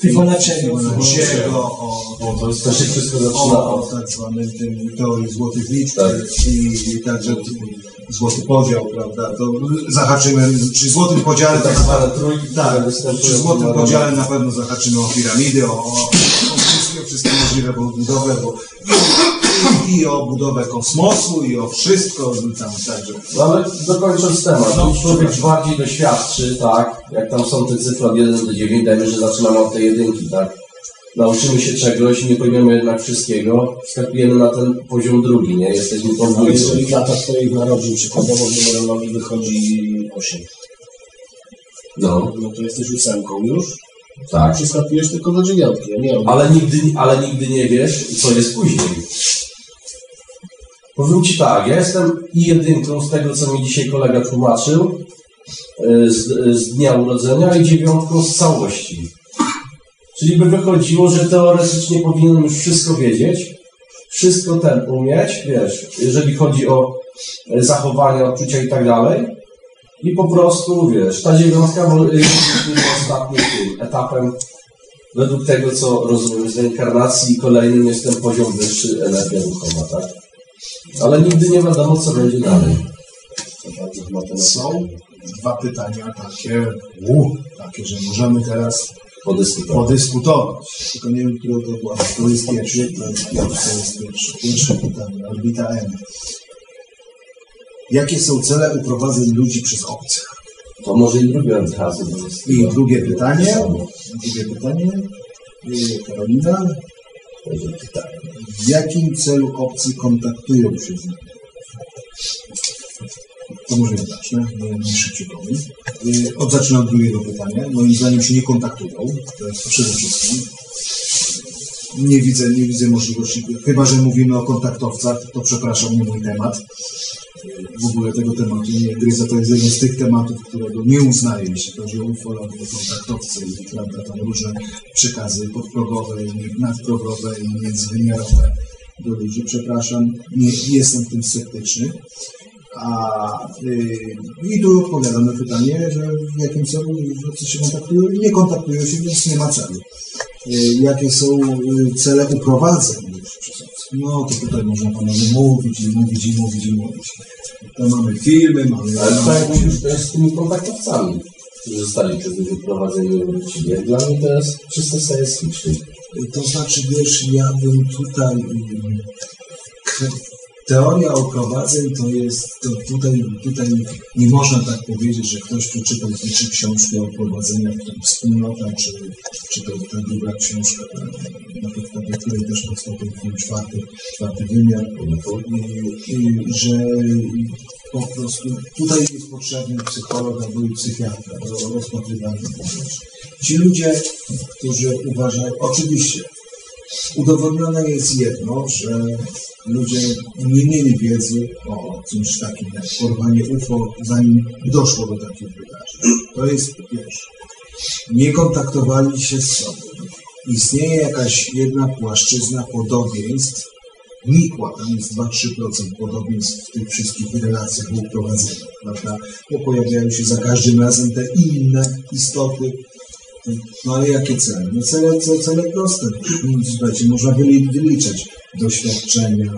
Fibonacciego. Fibonacciego, to, to się wszystko zaczyna od... tak tym teorii złotych liczb Tak. i, także złoty podział, prawda? To zahaczymy przy złotym podziale Tak zwane tak, przy złotym podziale na pewno zahaczymy o piramidy, o, o, o wszystkie, wszystkie możliwe budowę, bo i, i o budowę kosmosu, i o wszystko tam także. No ale dokończąc temat, no, człowiek bardziej doświadczy, tak, jak tam są te cyfry od 1 do 9, dajmy, że zaczynamy od tej jedynki, tak, nauczymy się czegoś, nie pojmiemy jednak wszystkiego, skakujemy na ten poziom drugi, nie, jesteśmy tą dwójką. jeżeli w latach twoich narodzin przykładowo w numerologii wychodzi 8, No, no to jesteś ósemką już, tak. przeskakujesz tylko do dziewiątki, a nie od Ale nigdy, ale nigdy nie wiesz, co jest później. Powiem Ci tak, ja jestem i jedynką z tego, co mi dzisiaj kolega tłumaczył, y, z, z dnia urodzenia i dziewiątką z całości. Czyli by wychodziło, że teoretycznie powinien już wszystko wiedzieć, wszystko ten umieć, wiesz, jeżeli chodzi o e, zachowania, odczucia i tak dalej. I po prostu, wiesz, ta dziewiątka bo- jest ostatnim tym etapem według tego, co rozumiem z reinkarnacji i kolejnym jest ten poziom wyższy, energia duchowa, tak? Ale nigdy nie wiadomo, co będzie dalej. Są dwa pytania takie, u, takie, że możemy teraz podyskutować. podyskutować. Tylko nie wiem, które to było. To jest pierwszy, to jest pierwszy, to jest pierwszy. Pierwsze pytanie, orbita M. Jakie są cele uprowadzeń ludzi przez obcych? To może i drugie od razu. I drugie pytanie, drugie pytanie, Karolina. W jakim celu obcy kontaktują się z nami? To może ja zacznę, bo najszybciej powiem. Y, Od zacznę od drugiego pytania. Moim zdaniem się nie kontaktują. To jest przede wszystkim. Nie widzę, nie widzę możliwości, chyba że mówimy o kontaktowcach, to przepraszam, nie mój temat. W ogóle tego tematu nie gryzę. To jest jeden z tych tematów, którego nie uznaję, jeśli chodzi o ufologów, kontaktowcy i prawda, tam różne przekazy podprogowe, i nadprogowe i międzywymiarowe do ludzi. Przepraszam, nie jestem w tym sceptyczny. A, y, I tu odpowiadam na pytanie, że w jakim celu obcy się kontaktują. Nie kontaktują się, więc nie ma celu. Y, jakie są y, cele uprowadzeń? No to tutaj można panowie mówić i mówić i mówić i mówić. To mamy filmy, mamy... Ale to jak mówisz, to jest z tymi kontaktowcami, którzy zostali przez nich wyprowadzeni wrócili. Jak dla mnie to jest czyste science fiction. To znaczy, wiesz, ja bym tutaj. mm, k- Teoria oprowadzeń to jest. To tutaj, tutaj nie można tak powiedzieć, że ktoś przeczytał czy książkę o prowadzeniach wspólnota, czy, czy to ta druga książka, na podstawie której też powstał ten czwarty, czwarty wymiar, i, i, że po prostu tutaj jest potrzebny psycholog albo psychiatra do rozpatrywania. Ci ludzie, którzy uważają, oczywiście, udowodnione jest jedno, że ludzie nie mieli wiedzy o czymś takim jak porwanie UFO, zanim doszło do takich wydarzeń. To jest pierwsze. Nie kontaktowali się z sobą. Istnieje jakaś jedna płaszczyzna podobieństw, nikła, tam jest 2-3% podobieństw w tych wszystkich relacjach uprowadzeniach, prawda? Bo pojawiają się za każdym razem te inne istoty, no ale jakie cele? No cele, cele, cele proste. Słuchajcie, można wyli- wyliczać doświadczenia,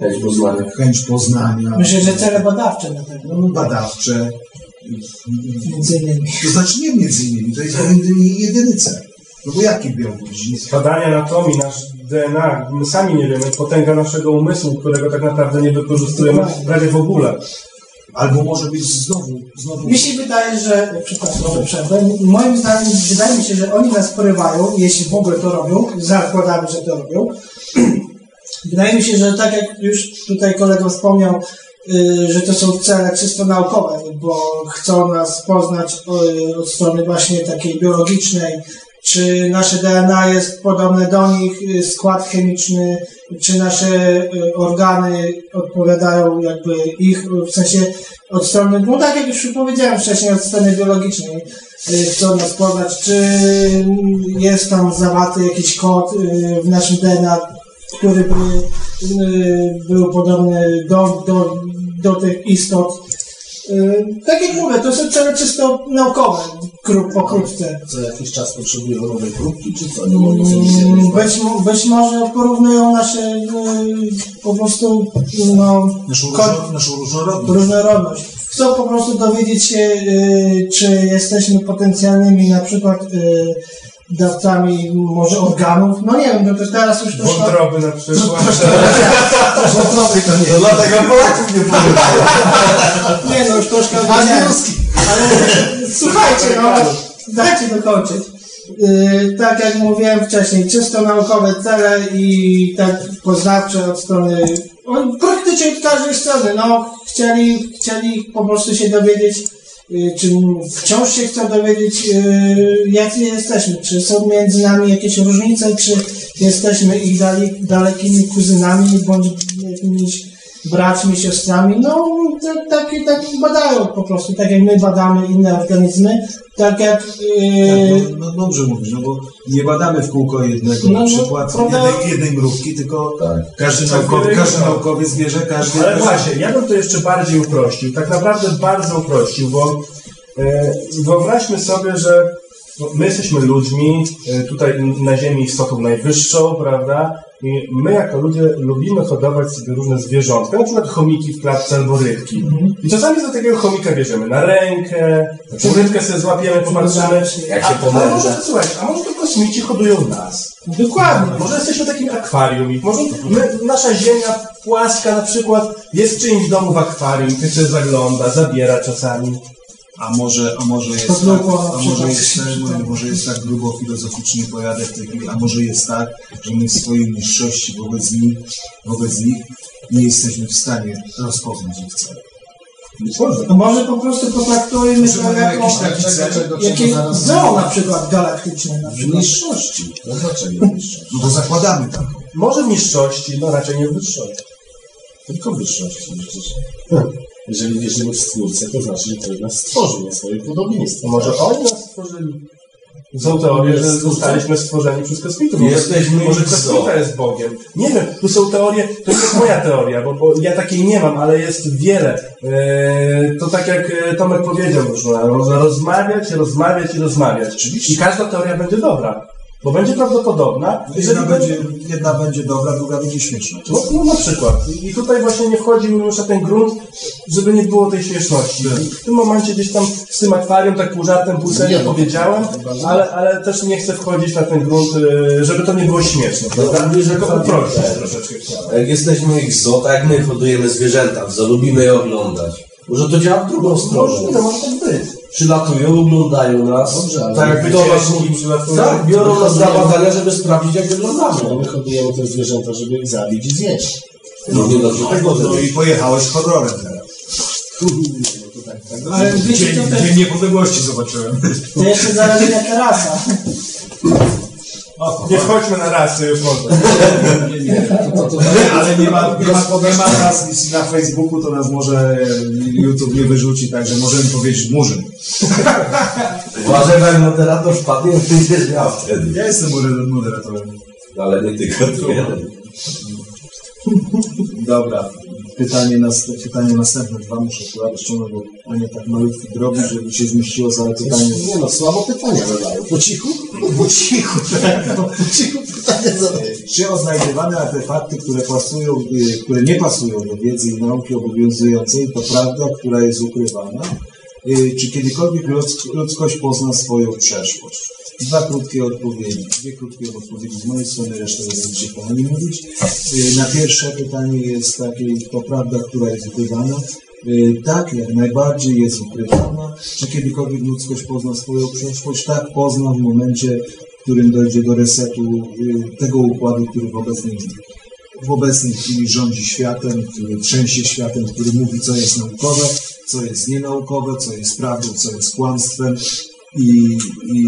Chęć poznania. chęć poznania, Myślę, że cele badawcze na pewno. no, badawcze. Między innymi. To znaczy nie między innymi, to jest jedyny, cel. No bo jaki być? Badania anatomii, nasz DNA, my sami nie wiemy, potęga naszego umysłu, którego tak naprawdę nie wykorzystujemy prawie w ogóle. Albo może być znowu, znowu... Mi się wydaje, że, przepraszam, że przerwę, moim zdaniem wydaje mi się, że oni nas porywają, jeśli w ogóle to robią, zakładamy, że to robią. Wydaje mi się, że tak jak już tutaj kolega wspomniał, y, że to są cele czysto naukowe, bo chcą nas poznać y, od strony właśnie takiej biologicznej, czy nasze DNA jest podobne do nich, y, skład chemiczny, czy nasze y, organy odpowiadają jakby ich, w sensie od strony, no tak jak już powiedziałem wcześniej, od strony biologicznej y, chcą nas poznać, czy jest tam zawarty jakiś kod y, w naszym DNA, który by y, był podobny do, do, do tych istot. Y, Tak jak mówię, to są cele czysto naukowe, kró- pokrótce. Co jakiś czas potrzebują nowej próbki, czy co? Nie mogą sobie Mm, jednej Być, być może porównują nasze y, po prostu no, Naszą, naszą różnorodność. różnorodność. Chcą po prostu dowiedzieć się, y, czy jesteśmy potencjalnymi na przykład dawcami może organów. No nie wiem, no to teraz już troszkę... Wątroby na przykład. Wątroby to nie. No dlatego Polaków nie Nie no, już troszkę powiedziałem. Ale słuchajcie, no, dajcie dokończyć. Yy, tak jak mówiłem wcześniej, czysto naukowe cele i tak poznawcze od strony, praktycznie od każdej strony, no, chcieli, chcieli po prostu się dowiedzieć, czy wciąż się chcą dowiedzieć, yy, jacy jesteśmy, czy są między nami jakieś różnice, czy jesteśmy ich dalekimi kuzynami, bądź jakimiś braćmi, siostrami, no to, tak, tak badają po prostu, tak jak my badamy inne organizmy, tak jak... Yy, Tak, no, no dobrze mówisz, no bo nie badamy w kółko jednego No, na no, przykład prawda- jednej, jednej mrówki, tylko każdy, Tak, naukowy, wiele każdy naukowiec bierze każdy... Ale właśnie, ja bym to jeszcze bardziej uprościł, tak naprawdę bardzo uprościł, bo e, wyobraźmy sobie, że no, my jesteśmy ludźmi, e, tutaj na Ziemi istotą najwyższą, prawda? I my jako ludzie lubimy hodować sobie różne zwierzątka, na przykład chomiki w klatce albo rybki. I czasami za takiego chomika bierzemy na rękę, tą rybkę sobie złapiemy, popatrzymy, Jak się a, może, słuchaj, a może to kosmici hodują nas? dokładnie. Może jesteśmy takim akwarium i może my, nasza ziemia płaska na przykład jest w czyimś domu w akwarium, ktoś sobie zagląda, zabiera czasami. A może, a może jest To tak, a może jest, tak, może jest tak grubo filozoficznie pojadę w tej chwili, a może jest tak, że my w swojej niższości wobec nich, wobec nich nie jesteśmy w stanie rozpoznać ich wcale. No może po prostu potraktujmy to jako jakiś taki cel, czego- jakie czego zaraz- zoo na przykład galaktyczne na W przykład. niższości. No dlaczego niższości? No bo zakładamy taką. Może w niższości, no raczej nie w wyższości. Tylko wyższości. Przecież. Hmm. Jeżeli wierzymy w Stwórcę, to znaczy, że ktoś nas stworzył na swoje podobieństwo. Może oni nas stworzyli. Są teorie, że zostaliśmy stworzeni przez kosmitów. Może- Jesteśmy Może kosmita jest Bogiem. Nie wiem, tu są teorie, to nie jest moja teoria, bo, bo ja takiej nie mam, ale jest wiele. Eee, to tak jak e, Tomek powiedział, można można rozmawiać, rozmawiać i rozmawiać. Oczywiście. I każda teoria będzie dobra. Bo będzie prawdopodobna, jeżeli Jedna będzie, jedna będzie dobra, druga będzie śmieszna. No, no na przykład. I tutaj właśnie nie wchodził już na ten grunt, żeby nie było tej śmieszności. I w tym momencie gdzieś tam z tym akwarium tak pół żartem, pół serio no, powiedziałem, ale, ale też nie chcę wchodzić na ten grunt, y, żeby to nie było śmieszne, prawda? No, że Tylko to- uprościć troszeczkę. Jak jesteśmy ich zoo, tak my hodujemy zwierzęta w lubimy je oglądać. Może to działa w drugą stronę. Możliwe, może tak być. Przylatują, oglądają nas. Dobrze, ale tak jak my dorośli. dzieci przylatują. Tak, biorą nas na badania, żeby sprawdzić jak wyglądamy. No my hodujemy te zwierzęta, żeby ich zabić i zjeść. No nie dobrze tego No i pojechałeś horrorem teraz. Ale Dzień, to, też, dzień niepodległości zobaczyłem. to jeszcze zależy jaka rasa. Nie wchodźmy na rasy już można. Ale nie ma, nie ma, nie ma nas nic na Facebooku, to nas może e, YouTube nie wyrzuci, także możemy powiedzieć murzyn. Uważaj, jak moderator wpadnie, to będziesz miał wtedy. Ja jestem moder- moderatorem. Ale nie tylko ty. Dobra. Pytanie, nas, pytanie następne dwa muszę akurat ściągnąć, bo Ania tak malutki drogi, żeby się zmieściło całe pytanie. Nie no, słabo pytania zadają. Po cichu? Po cichu, tak. Po cichu pytania zadają. Czy oznajdywane artefakty, które pasują, y, które nie pasują do wiedzy i nauki obowiązującej, to prawda, która jest ukrywana? Y, Czy kiedykolwiek ludzk- ludzkość pozna swoją przeszłość? Dwa krótkie odpowiedzi, dwie krótkie odpowiedzi z mojej strony, resztę będziecie kochani mówić. Y, Na pierwsze pytanie jest takie, to prawda, która jest ukrywana? Y, Tak, jak najbardziej jest ukrywana. Czy kiedykolwiek ludzkość pozna swoją przeszłość? Tak, pozna w momencie, w którym dojdzie do resetu tego układu, który w obecnej, w obecnej chwili rządzi światem, który trzęsie światem, który mówi, co jest naukowe, co jest nienaukowe, co jest prawdą, co jest kłamstwem. I, i,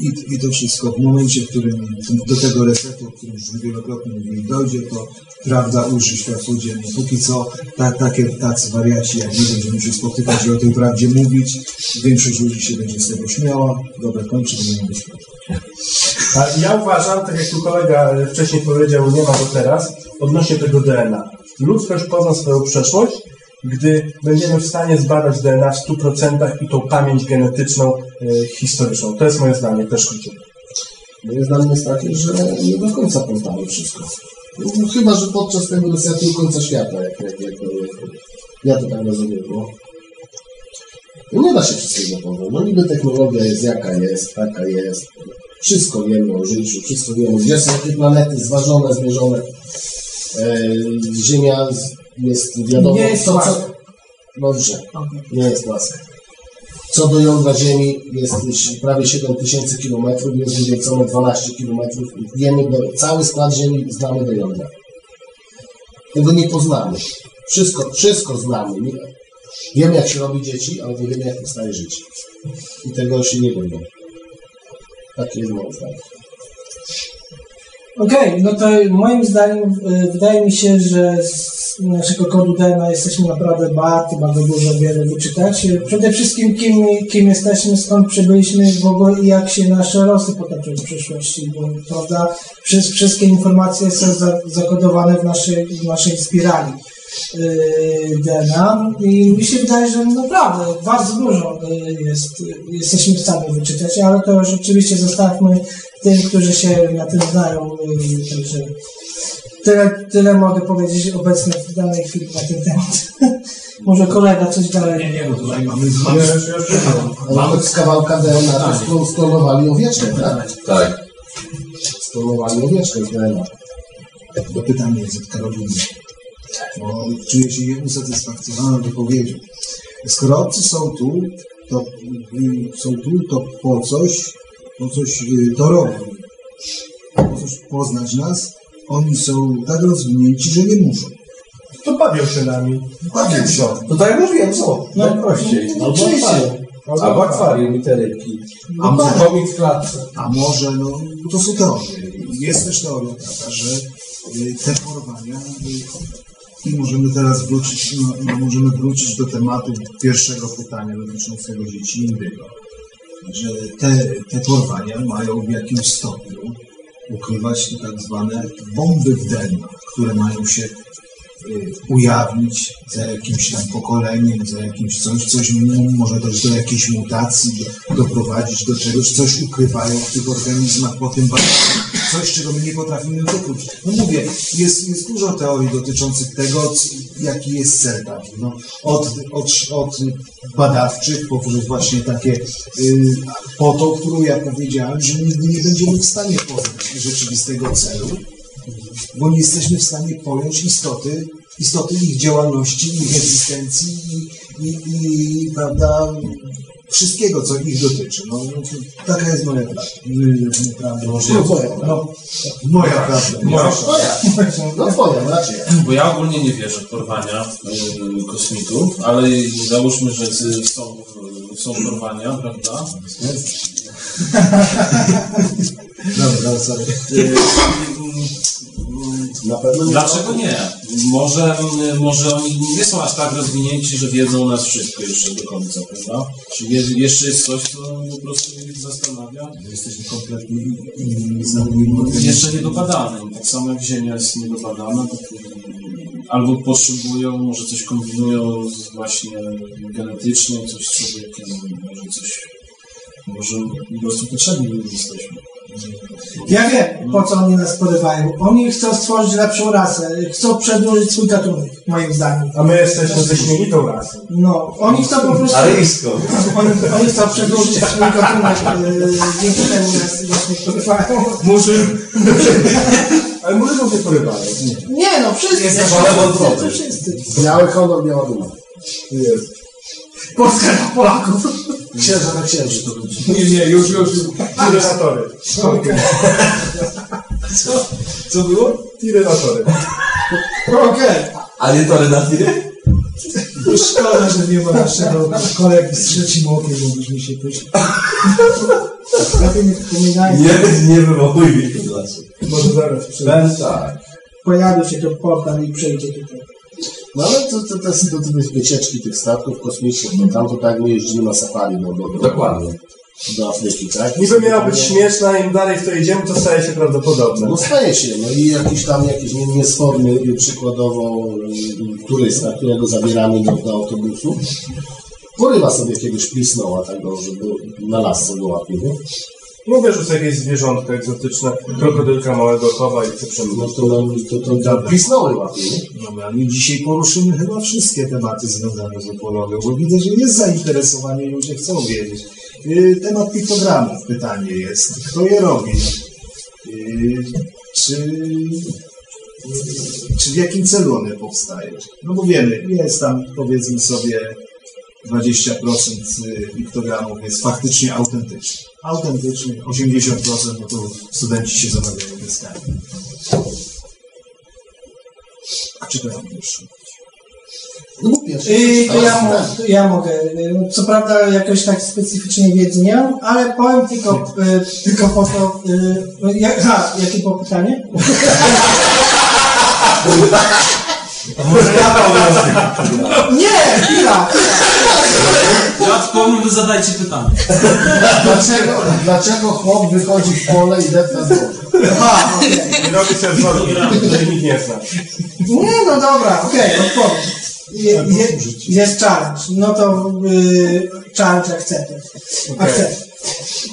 i, i, to wszystko w momencie, w którym do tego resetu, o którym już wielokrotnie mówili, dojdzie, to prawda uży światło dzienne. Póki co ta, takie, tacy wariaci jak my będziemy się spotykać i o tej prawdzie mówić. Większość ludzi się będzie z tego śmiała. Dobra, kończę, nie mam być ja uważam, tak jak tu kolega wcześniej powiedział, nie ma go teraz, odnośnie tego DNA. Ludzkość pozna swoją przeszłość, gdy będziemy w stanie zbadać DNA w 100% i tą pamięć genetyczną, e, historyczną. To jest moje zdanie, też skrócie. Moje zdanie jest takie, że nie do końca poznamy wszystko. No, chyba, że podczas tego resetu końca świata, jak, jak, jak, jak ja to tak rozumiem, no. No nie da się wszystkiego poznać. No niby technologia jest jaka jest, taka jest. Wszystko wiemy o życiu, wszystko wiemy, gdzie są te planety zważone, zmierzone. E, Ziemia jest wiadomo. Nie jest co, płaska. co, Dobrze, nie jest płaska. Co do jądra Ziemi jest prawie 7000 km, jest wywiecone 12 km. Wiemy, do, cały skład Ziemi znamy do jądra. Tego nie poznamy. Wszystko, wszystko znamy. Wiemy, jak się robi dzieci, ale nie wiemy, jak powstaje życie. I tego się nie wiemy. Takie jest moje zdanie. Okej, no to moim zdaniem y, wydaje mi się, że z naszego kodu DNA jesteśmy naprawdę bardzo, bardzo dużo wiele wyczytać. Przede wszystkim kim, kim jesteśmy, skąd przybyliśmy w ogóle i jak się nasze losy potoczą w przyszłości, bo prawda, przez, wszystkie informacje są za, zakodowane w naszej, w naszej spirali y, DNA i mi się wydaje, że naprawdę bardzo dużo y, jest, jesteśmy w stanie wyczytać, ale to już oczywiście zostawmy tym, którzy się na tym znają, także tyle, tyle mogę powiedzieć obecnie w danej chwili na ten temat. Może kolega coś dalej. Nie, nie, no tutaj mamy, mamy, Ale z kawałka DNA to stro- stronowali owieczkę, tak? Tak. Stronowali owieczkę z DNA. To pytanie jest od Karoliny. Bo czuję się nieusatysfakcjonowany wypowiedzią. Skoro obcy są tu, to są tu, to po coś, po coś y, robią. Po coś poznać nas. Oni są tak rozwinięci, że nie muszą. To bawią się nami. Bawią się. To tak jak mówiłem, co? No, Najprościej. no, Albo oczywiście. akwarium. Albo akwarium i te rybki. A może, Komik w klatce. a może, no, to są teorie. Jest też teoria taka, że y, te porwania y, i możemy teraz wrócić, no, no, możemy wrócić do tematu pierwszego pytania dotyczącego dzieci indygo. Że te, te porwania mają w jakimś stopniu ukrywać tak zwane bomby w DNA, które mają się y, ujawnić za jakimś tam pokoleniem, za jakimś coś, coś może dojść do jakiejś mutacji, do, doprowadzić do czegoś, coś ukrywają w tych organizmach, potem badają coś, czego my nie potrafimy wykluczyć. No mówię, jest, jest dużo teorii dotyczących tego, jaki jest cel taki. No, od, od, od badawczych, poprzez właśnie takie y, po to, którą ja powiedziałem, że nigdy nie będziemy w stanie poznać rzeczywistego celu, bo nie jesteśmy w stanie pojąć istoty, istoty ich działalności, ich egzystencji i, i, i prawda, wszystkiego, co ich dotyczy. No, no, taka jest moja prawda. No, twoja no, moja prawda. No twoja. No twoja, raczej. Bo ja ogólnie nie wierzę w porwania y, kosmitów, ale załóżmy, że są, są porwania, prawda? Dobra, dobra, sorry. Na pewno nie Dlaczego nie? Może, y, może oni nie są aż tak rozwinięci, że wiedzą nas wszystko jeszcze do końca, prawda? Czy je, jeszcze jest coś, co po prostu ich zastanawia? Jesteśmy kompletnie innymi znanymi. Jeszcze niedobadane. Tak samo jak Ziemia jest niedobadana, to albo potrzebują, może coś kombinują właśnie genetycznie, coś z człowiekiem, może coś, może po prostu potrzebni jesteśmy. Ja wiem, po co oni nas porywają. Oni chcą stworzyć lepszą rasę, chcą przedłużyć swój gatunek, moim zdaniem. A my jesteśmy wyśmienitą rasą. No, oni chcą po prostu... Aryjską. Oni, oni chcą przedłużyć swój gatunek, yy, dzięki temu nas właśnie porywają. Murzyn. Ale Murzynów nie porywają. Nie. Nie no, wszyscy. Wolę wszyscy, wody. wszyscy. Biały honor, biała duma. Jest. Polska dla Polaków. Księża na księży to będzie. Nie, nie, już, już. Tirelatory. Co? Co było? Tirelatory. Okej. A nie to renatiry? Szkoda, że nie ma naszego kolegi z trzecim okiem, bo byśmy się też... Lepiej nie wspominajcie. Nie, nie wywołuj mnie. Może zaraz przyjdę. Ben tak. Pojawi się to portal i przejdzie tutaj. No ale to, to, to, to, to jest wycieczki tych statków kosmicznych, no tam to tak my jeździmy na safari do, do, do, Dokładnie. do Afryki, tak? Niby miała być śmieszna, im dalej w to idziemy, to staje się prawdopodobne. No staje się, no i jakiś tam jakiś nie- niesforny, y, przykładowo y, turysta, którego zabieramy do, do autobusu, porywa sobie jakiegoś plisnoła tego, żeby na lasce go łapie, nie? Mówię, że sobie jakieś zwierzątko egzotyczne, krokodylka małego chowa i chce No to, no, to, to, to plisnoły łapie, nie? Dobra, my dzisiaj poruszymy chyba wszystkie tematy związane z upolowią, bo widzę, że jest zainteresowanie i ludzie chcą wiedzieć. Yy, Temat piktogramów, pytanie jest, kto je robi? Yy, Czy, czy w jakim celu one powstają? No bo wiemy, jest tam powiedzmy sobie 20% piktogramów jest faktycznie autentycznych. Autentycznie 80% no to studenci się zabawiają deskami. A czy to ja muszę? No bo pierwszy Yy, to ja, mo- to ja mogę. Yy, Co prawda jakoś tak specyficznie wiedzy nie mam, ale powiem tylko, tylko po to. Yy, jak, ha, jakie było pytanie? Nie, chwila! Ja odpowiem, wy zadajcie pytanie. Dlaczego, dlaczego chłop wychodzi w pole i depta złoto? Aha, okej. I robi sobie wzorki, których nikt nie zna. Nie, no dobra, okej, odpowiem. Je, je, jest challenge. No to yy, challenge accepted. Accept.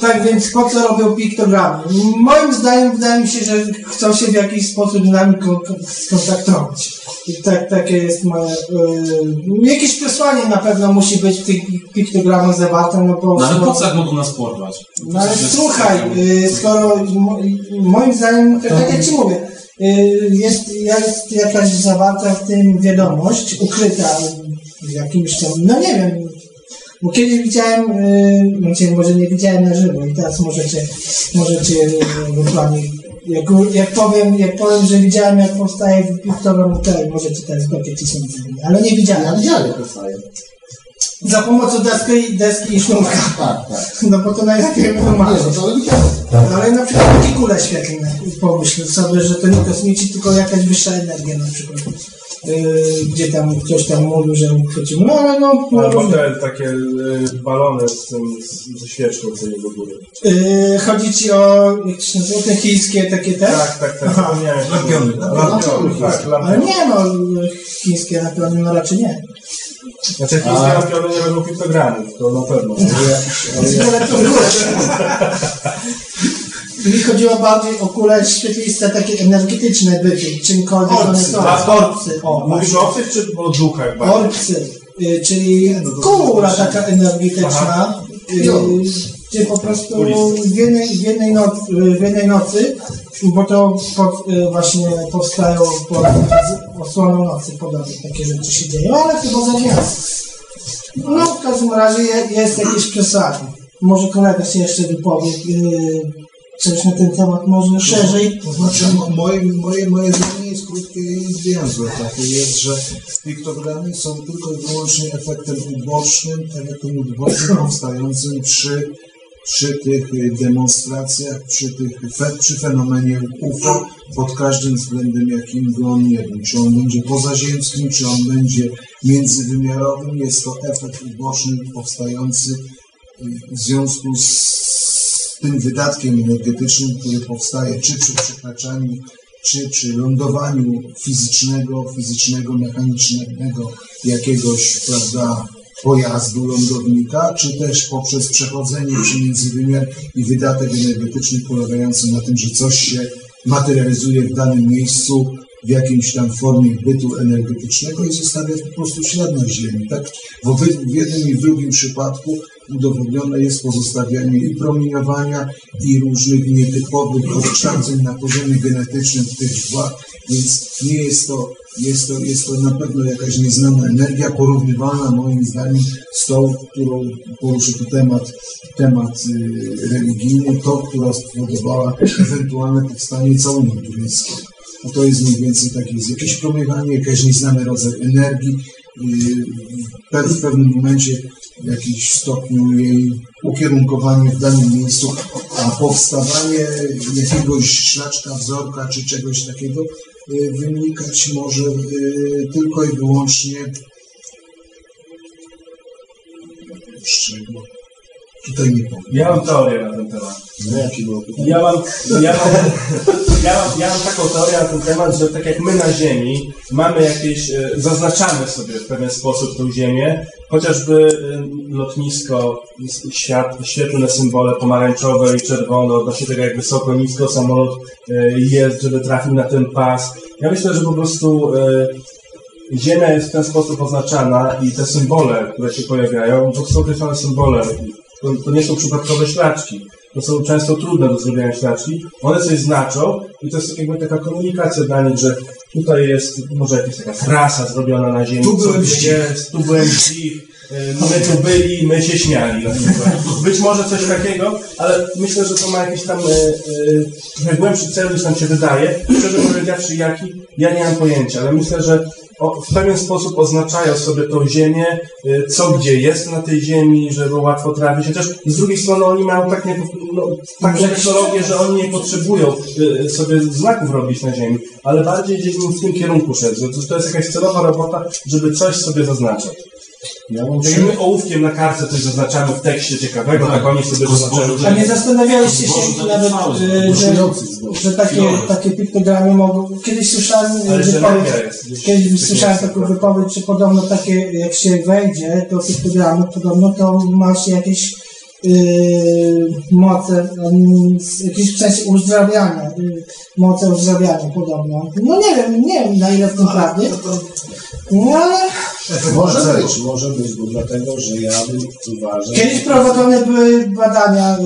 Tak więc po co robią piktogramy? Moim zdaniem wydaje mi się, że chcą się w jakiś sposób z nami kon- kon- skontaktować. I tak, takie jest moje... Yy, jakieś przesłanie na pewno musi być w tych piktogramach zawarte, no bo... No ale po co mogą nas porwać? No ale słuchaj, y, skoro mo, moim zdaniem, tak jak ci mówię, y, jest, jest jakaś zawarta w tym wiadomość, ukryta w jakimś tam, no nie wiem, bo kiedyś widziałem, y, znaczy może nie widziałem na żywo i teraz możecie, możecie y, ewentualnie, jak, jak powiem, jak powiem, że widziałem jak powstaje w piktogram, to możecie teraz co sądzą, ale nie widziałem. Ja widziałem, jak powstaje. Za pomocą deski, deski i sznurka. Tak, tak. No bo to najlepiej Nie, wytłumaczyć. no widziałem. Ale na przykład takie kule świetlne, pomyśl sobie, że to nie kosmici, tylko jakaś wyższa energia na przykład. Yy, gdzie tam ktoś tam mówił, że uchwycił. No ale no, no Albo te takie y, balony z tym, z, ze świeczką co nie do góry. Yy, chodzi ci o, jak to się nazywa, te chińskie takie te? Tak, tak, tak. Zapomniałem. Lampiony. Lampiony, tak, Ale lampiony. nie no, chińskie na pewno no raczej nie. Znaczy chińskie lampiony nie robią piktogramów, to na pewno. Ale to kule. Mi chodziło bardziej o kule świetliste, takie energetyczne byty, czymkolwiek one są. A, Orcy. O, Mówisz o obcych czy o duchach bardziej? Orcy, y, czyli kula taka energetyczna, y, gdzie po prostu w jednej, w jednej, noc, w jednej nocy, bo to pod, y, właśnie powstają pod osłoną nocy podobnie takie rzeczy się dzieją, ale chyba za dnia. No w każdym razie je, jest jakieś przesady. Może kolega się jeszcze wypowie y, coś na ten temat może szerzej. To znaczy, mo- moje, moje, moje zdanie jest krótkie i zwięzłe. Takie jest, że piktogramy są tylko i wyłącznie efektem ubocznym, efektem ubocznym powstającym przy, przy tych y, demonstracjach, przy, tych, fe, przy fenomenie UFO, pod każdym względem, jakim by on nie był. Czy on będzie pozaziemskim, czy on będzie międzywymiarowym. Jest to efekt uboczny powstający y, w związku z tym wydatkiem energetycznym, który powstaje czy przy przekraczaniu, czy przy lądowaniu fizycznego, fizycznego, mechanicznego jakiegoś, prawda, pojazdu lądownika, czy też poprzez przechodzenie przy międzywymiar i wydatek energetyczny polegający na tym, że coś się materializuje w danym miejscu w jakiejś tam formie bytu energetycznego i zostawia po prostu ślad na Ziemi. Tak w, jednym i w drugim przypadku udowodnione jest pozostawianie i promieniowania i różnych nietypowych odkształceń na poziomie genetycznym tych źródłach, więc nie jest to, jest to, jest to na pewno jakaś nieznana energia, porównywalna moim zdaniem z tą, którą poruszy tu temat, temat y, religijny, to, która spowodowała ewentualne powstanie całunii turyckiej. No to jest mniej więcej takie, jest jakieś promieniowanie, jakiś nieznany rodzaj energii, w pewnym momencie w jakimś stopniu jej ukierunkowanie w danym miejscu, a powstawanie jakiegoś szlaczka, wzorka czy czegoś takiego yy, wynikać może yy, tylko i wyłącznie z czego? Tutaj nie powiem. Ja mam teorię na ten temat. No jakie było pytanie? Ja mam, ja, mam, ja, mam, ja mam taką teorię na ten temat, że tak jak my na Ziemi mamy jakieś, e, zaznaczamy sobie w pewien sposób tą Ziemię, chociażby e, lotnisko, świat, świetlne symbole pomarańczowe i czerwone, odnośnie tego jak wysoko, nisko samolot e, jest, żeby trafił na ten pas. Ja myślę, że po prostu Ziemia jest w ten sposób oznaczana i te symbole, które się pojawiają, to są określone symbole. To, to nie są przypadkowe ślaczki. To są często trudne do zrobienia ślaczki. One coś znaczą i to jest jakby taka komunikacja dla nich, że tutaj jest może jakaś taka trasa zrobiona na ziemi. Tu byłem jest, tu byłem y, My tu byli, my się śmiali. na przykład. Być może coś takiego, ale myślę, że to ma jakiś tam e, e, trochę głębszy cel niż nam się wydaje. Szczerze powiedziawszy, jaki, ja nie mam pojęcia, ale myślę, że w pewien sposób oznaczają sobie tą ziemię, y, co gdzie jest na tej ziemi, żeby łatwo trafić. Chociaż z drugiej strony oni mają tak nie, no, taką technologię, że oni nie potrzebują y, sobie znaków robić na ziemi, ale bardziej gdzieś w tym kierunku szedł, to jest jakaś celowa robota, żeby coś sobie zaznaczać. Ja mam Jak my ołówkiem na kartce coś zaznaczamy w tekście ciekawego, tak oni sobie zaznaczają. A nie zastanawialiście się nawet, y, że, że takie, takie piktogramy mogą... Kiedyś słyszałem Ale że wypowiedź, jest kiedyś słyszałem taką wypowiedź, że podobno takie, jak się wejdzie do piktogramów, podobno to ma się jakieś yy, moce, jakieś w sensie uzdrawiania, yy, moce uzdrawiania podobno. No nie wiem, nie wiem na ile w tym prawdy. No ale Może być, może być, bo dlatego, że ja bym uważał... kiedyś prowadzone były badania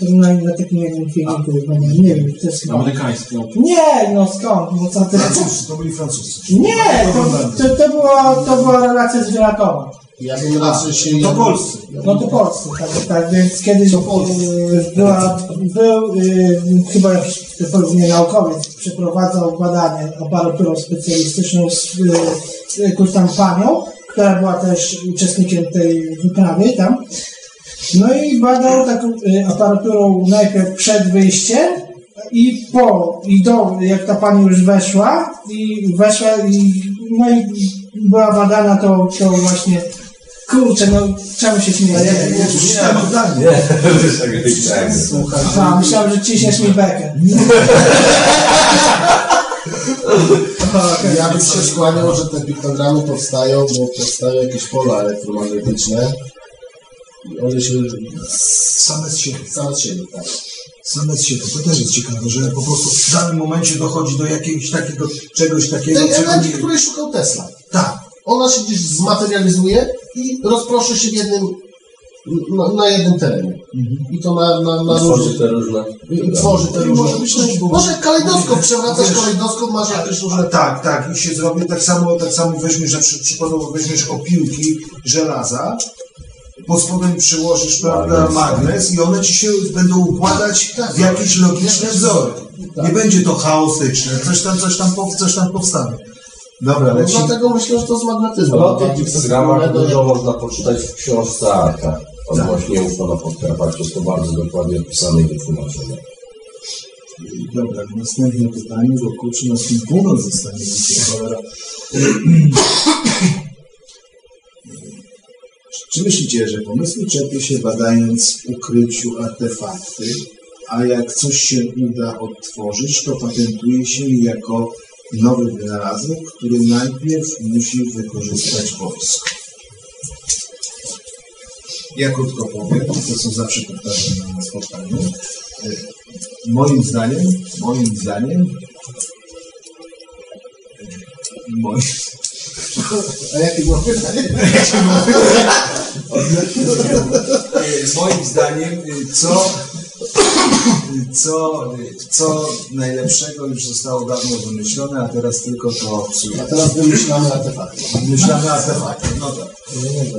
to na, na takim jednym filmiku, nie, nie wiem, to jest chyba... Amerykańskie. Nie, no skąd? No co ty? Francuscy, to byli Francuscy. Nie, to, to, to, była, to była relacja zwierzętowa. Ja bym raczej się... To Polscy. No to Polscy, tak, tak więc kiedyś e, była, był e, chyba jakiś pewnie naukowiec przeprowadzał badanie aparaturą specjalistyczną z e, jakąś tam panią, która była też uczestnikiem tej wyprawy tam. No i badał taką e, aparaturą najpierw przed wyjściem i po, i do, jak ta pani już weszła i weszła i no i była badana to, to właśnie kurczę, no czemu się śmieję? Nie, nie, przeczytałem zdanie. Słuchaj, a, myślałem, że ciśniesz mi bekę. Ja bym się skłaniał, że te piktogramy powstają, bo powstają jakieś pola elektromagnetyczne. I one się Same z siebie. same z siebie, tak. Same z siebie. To też jest ciekawe, że po prostu w danym momencie dochodzi do jakiegoś takiego, czegoś takiego, Tej energii, nie... której szukał Tesla. Tak. Ona się gdzieś zmaterializuje i rozproszy się w jednym, na, na jednym terenie. I to na, na, na Tworzy te różne... I tworzy te I różne... może być Może kalejdoskop, przewracasz kalejdoskop, masz jakieś różne... Tak, tak. I się zrobi tak samo, tak samo weźmiesz, że przy, przykładowo weźmiesz opiłki żelaza, pod spodem przyłożysz, prawda, magnes i one ci się będą układać w jakieś logiczne wzory. Nie będzie to chaotyczne, coś tam, coś tam, coś tam powstanie. Dobra, No, leci. dlatego myślę, że to z magnetyzmem. O tych wspólnego dużo można poczytać w książce Arka. Odnośnie UFO na Podkarpaciu. Jest to bardzo dokładnie opisane i wytłumaczone. Dobra, następne pytanie, bo kurczę, nas tym północ zostanie cholera. Czy myślicie, że pomysły czerpie się badając w ukryciu artefakty, a jak coś się uda odtworzyć, to patentuje się jako nowy wynalazek, który najpierw musi wykorzystać wojsko? Ja krótko powiem, to co zawsze powtarzam na spotkaniu. Y, Moim zdaniem, moim zdaniem, y, moim, A jakie było pytanie? Moim zdaniem, y, co, co, co najlepszego już zostało dawno wymyślone, a teraz tylko to psuje. A teraz wymyślamy artefakty. Wymyślamy artefakty, no tak.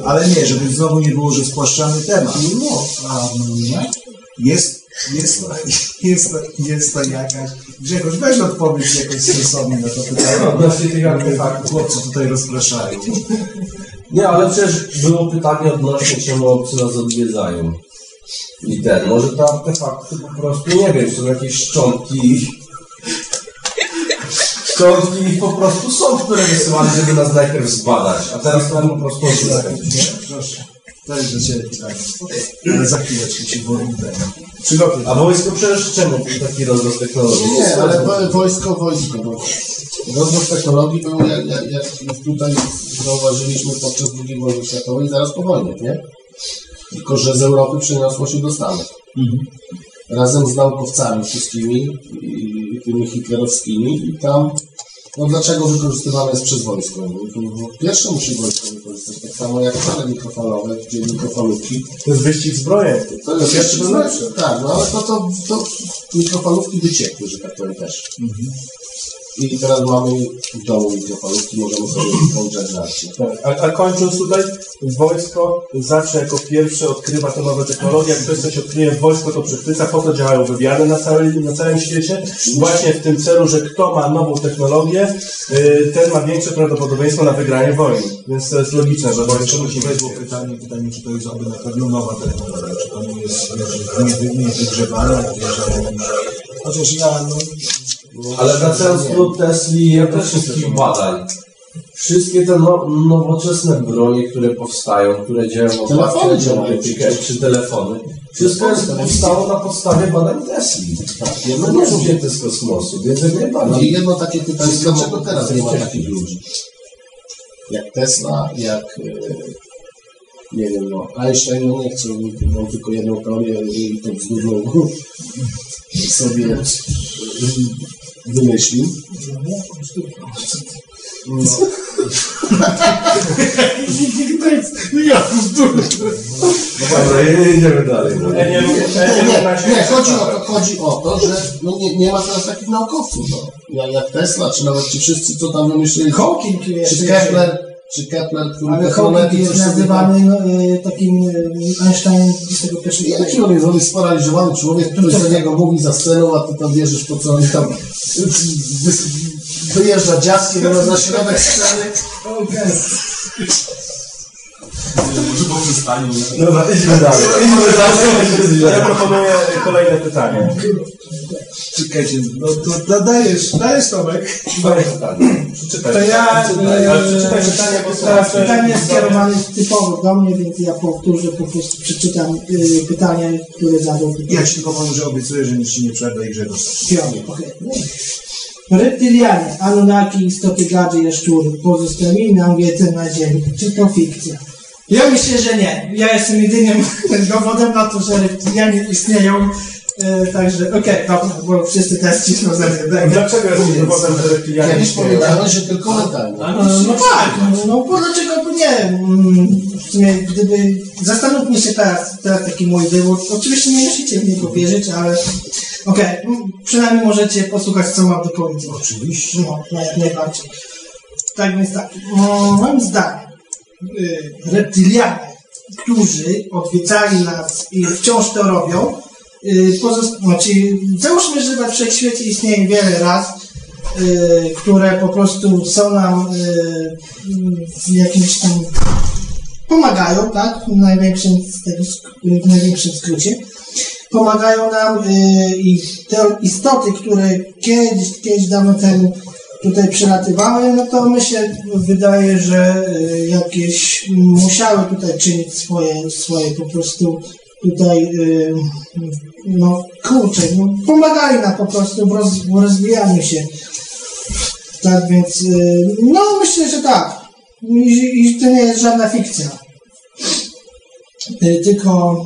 Ale nie, żeby znowu nie było, że spłaszczamy temat. No, A, nie? Jest, jest, to, jest, jest to jakaś... Grzegorz, weź odpowiedź jakoś sensownie na to pytanie. Odnośnie tych artefaktów. Chłopcy tutaj rozpraszają. Nie, ale przecież było pytanie odnośnie czemu obcy nas odwiedzają. I ten, może te artefakty po prostu, nie wiem, są jakieś szczątki ich. Szczątki ich po prostu są, które wysyłali, żeby nas najpierw zbadać, a teraz to po prostu odrzucać. Proszę. To jest do Ciebie. Ale za chwileczkę się wolimy. Przygotuj. A wojsko przecież czemu taki rozrost technologii? Nie, ale wo- wojsko, wojsko. Bo rozwój technologii był, jak, jak, jak tutaj zauważyliśmy podczas II wojny światowej, zaraz po wojnie, nie? Tylko, że z Europy przeniosło się do Stanów. Razem z naukowcami wszystkimi, tymi hitlerowskimi i tam, no dlaczego wykorzystywane jest przez wojsko? Bo, bo pierwsze musi wojsko wykorzystać, tak samo jak fale mikrofalowe, gdzie mikrofalówki. To jest wyścig zbrojeń. To jest pierwszy lepsze. Tak, no ale to, to, to mikrofalówki wyciekły, że tak powiem też. I teraz mamy w domu mikrofalówki, możemy sobie włączać. Tak, A, a kończąc tutaj, wojsko zawsze jako pierwsze odkrywa te nowe technologie. Jak ktoś coś odkryje, wojsko to przechwyca, po to działają wywiady na, całej, na całym świecie. Właśnie w tym celu, że kto ma nową technologię, y, ten ma większe prawdopodobieństwo na wygranie wojny. Więc to jest logiczne, że wojsko musi być. było pytanie, pytanie, czy to jest aby na pewno nowa technologia, czy to nie jest nie, nie. Chociaż ja, no... Ale wracając do Tesli, ja też wszystkich badań. Wszystkie te no, nowoczesne bronie, które powstają, które działają w oparciu czy telefony, wszystko jest powstało na podstawie badań Tesli. Tak, Jedno nie jest wzięte z kosmosu, więc jak No i najbardziej. jedno takie pytanie, dlaczego teraz nie ma takich ludzi? Jak Tesla, jak e, nie wiem, no Einstein, no nie chcę, mam tylko jedną teorię i to bzdurną sobie e, wymyślił. No. Ja bzdurny. Dobra, jedziemy dalej. Ja nie, Nie, nie, chodzi o to, chodzi o to, że no nie, nie ma teraz takich naukowców, no. Jak, jak Tesla, czy nawet ci wszyscy, co tam wymyślili, Hawking czy. Kepler, czy Kepler, który Ale jest nazywany no, y, takim y, Einsteinem XXI wieku. Jaki on jest? On jest sparaliżowany człowiek, ktoś do niego mówi za sceną, a ty tam wierzysz po co on tam wy, wyjeżdża dziadkiem na, na środek sceny. Dobra, idźmy dalej. Idźmy dalej. Ja proponuję kolejne pytanie. Czekajcie, no to da- dajesz, dajesz Tomek. Kolejne pytanie. Przeczytaj. To ja, Przeczytaj, ale przeczytaj e, pytanie, bo teraz pytanie jest skierowane typowo do mnie, więc ja powtórzę, po prostu przeczytam y, pytanie, które zadał Ja ci tylko powiem, że obiecuję, że nic ci nie przerwę i Grzegorz. Piotr. okej. Reptylianie, Anunnaki, istoty gady, jaszczury pozostawili nam wiedzę na Ziemi. Czy to fikcja? Ja myślę, że nie. Ja jestem jedynym dowodem na to, że reptylianie istnieją. E, także, okej, dobra, bo wszyscy teraz cisną ze mnie. Dlaczego jest dowodem, że reptilianie Kiedyś istnieją? powiedziałeś, że tylko mentalnie. No, no tak, no, no bo dlaczego by nie? Mm, W sumie, gdyby, zastanówmy się teraz, teraz taki mój wywód. Oczywiście nie musicie w niego wierzyć, ale okej, mm, przynajmniej możecie posłuchać, co mam do powiedzenia. Oczywiście. No, no, jak najbardziej. Tak więc tak, moim zdaniem, reptylianie, którzy odwiedzali nas i wciąż to robią, y, znaczy, załóżmy, że we wszechświecie istnieje wiele ras, y, które po prostu są nam y, w jakimś tam pomagają, tak? W największym, w największym skrócie. Pomagają nam y, i te istoty, które kiedyś, kiedyś dawno temu tutaj przylatywały, no to mi się wydaje, że y, jakieś musiały tutaj czynić swoje, swoje po prostu tutaj, y, no kurczę, no, pomagali nam po prostu w, roz, w rozwijaniu się. Tak więc, y, no myślę, że tak. I, I to nie jest żadna fikcja. Tylko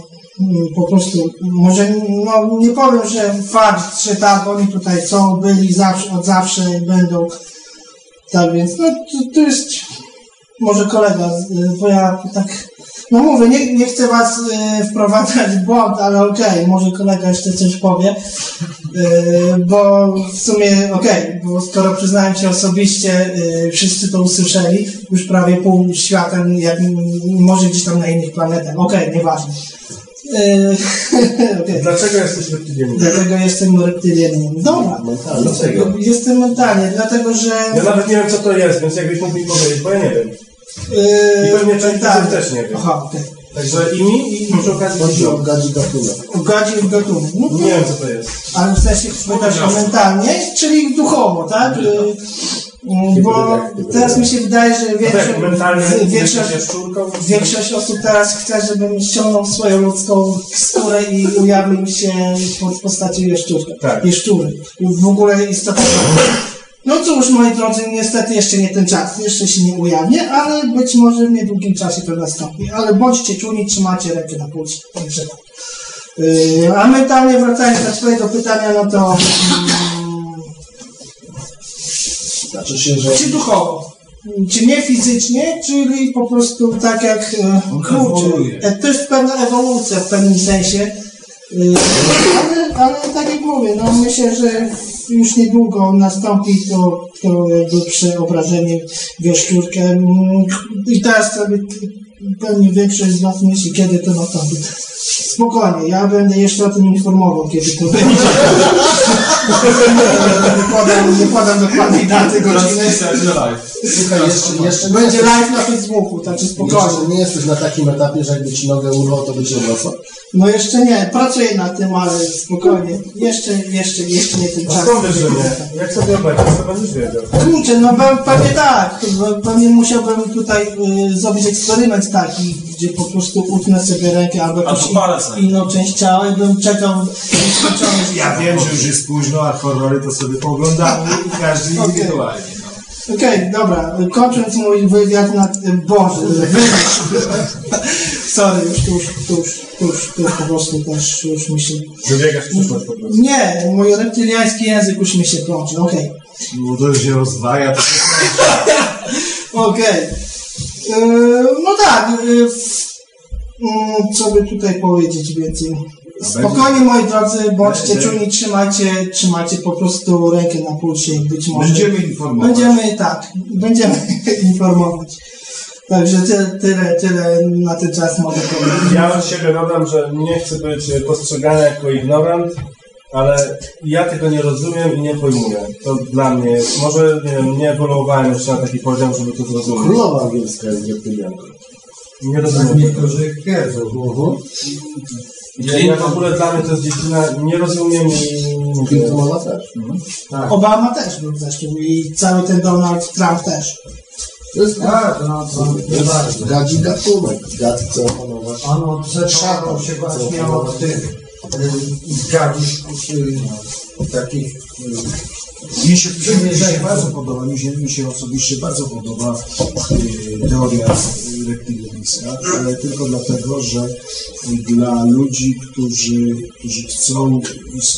po prostu, może no, nie powiem, że fakt, że tak, oni tutaj są, byli zawsze, od zawsze będą. Tak więc, no to, to jest może kolega, bo ja tak, no mówię, nie, nie chcę was y, wprowadzać w błąd, ale okej, może kolega jeszcze coś powie, y, bo w sumie okej, bo skoro przyznałem się osobiście, y, wszyscy to usłyszeli, już prawie pół świata, jak, może gdzieś tam na innych planetach, okej, nieważne. Y, okej. Dlaczego jesteś reptilianinem? Dlatego jestem reptylianinem. Dobra. Dlaczego? Jestem mentalnie, dlatego że... Ja nawet nie wiem, co to jest, więc jakbyś mógł mi powiedzieć, bo ja nie wiem. Yy, I pewnie część tak. też nie wie. Aha, okej. Także i mi, i przy okazji Chodzi o gadzi gatunek. Ugadzi w gatunek. No Nie wiem, co to jest. ale w sensie pytasz o mentalnie, czyli duchowo, tak? Yy, bo teraz mi się wydaje, że Tak, większość, mentalnie większość, większość osób teraz chce, żebym ściągnął swoją ludzką skórę i ujawnił się pod postacią jaszczurka. Tak. Jaszczury. I w ogóle istota. No cóż, moi drodzy, niestety jeszcze nie ten czas, jeszcze się nie ujawnię, ale być może w niedługim czasie to nastąpi. Ale bądźcie czujni, trzymacie rękę na pulsie. Także tak. Yy, a mentalnie wracając do twojego pytania, no to Znaczy się, że czy duchowo? Czy nie fizycznie, czyli po prostu tak jak e, kurczę. E, To jest pewna ewolucja w pewnym sensie. E, ale, ale tak jak mówię, no myślę, że już niedługo nastąpi to, to jakby przeobrażenie w jaszczurkę. Mm, I teraz sobie pewnie większość z Was myśli, kiedy to nastąpi. Spokojnie, ja będę jeszcze o tym informował, kiedy to będzie. nie, podam, nie podam dokładnej daty, godziny. Słuchaj, jeszcze, jeszcze nie Będzie jesteś, live na Facebooku, także spokojnie. jeszcze nie jesteś na takim etapie, że jakby ci nogę urwał, to by cię urosło? No jeszcze nie, pracuję nad tym, ale spokojnie. Jeszcze, jeszcze, jeszcze nie ten A czas. skąd wiesz, że nie? Jak sobie obejdziesz, to będziesz wiedział. Kurczę, no pe- pewnie tak. Pe- Pewnie musiałbym tutaj y, zrobić eksperyment taki, gdzie po prostu utnę sobie rękę albo jakąś inną część ciała i bym czekał skończony. Ja wiem, że już jest późno, a horrory to sobie pooglądamy i każdy Okej. indywidualnie. Okej, dobra, kończąc mój wywiad na... Boże, wywiad. Sorry, już, tu już, tu już, tu już, tu już po prostu też już mi się... Wybiegasz w przyszłość po prostu. Nie, mój reptyliański język już mi się plącze, okej. No to się rozwaja, to Okej. Yy, No tak. f- mm, Co by tutaj powiedzieć więcej? Spokojnie moi drodzy, bądźcie czujni, trzymajcie, trzymajcie po prostu rękę na pulsie i być może... Będziemy informować. Będziemy, tak, będziemy informować. Także tyle, tyle, tyle na ten czas mogę powiedzieć. Ja od siebie dodam, że nie chcę być postrzegany jako ignorant, ale ja tego nie rozumiem i nie pojmuję. To dla mnie, może nie wiem, nie ewoluowałem jeszcze na taki poziom, żeby to zrozumieć. Królowa angielska jest reptylianką. Nie rozumiem. Niektórzy twierdzą. Ja, ja w ogóle dla mnie to jest dziedzina, nie rozumiem i mówię, Clinton ona też. Obama też był zresztą i cały ten Donald Trump też. To jest Tak, no to nie bardzo. gadzi gatunek. Gad chce opanować. On zaczynał się właśnie od tych y, gadów y, takich y, Mi się, mi się bardzo podoba, mi się, mi się osobiście bardzo podoba y, teoria reptiliańska, ale tylko dlatego, że dla ludzi, którzy, którzy chcą,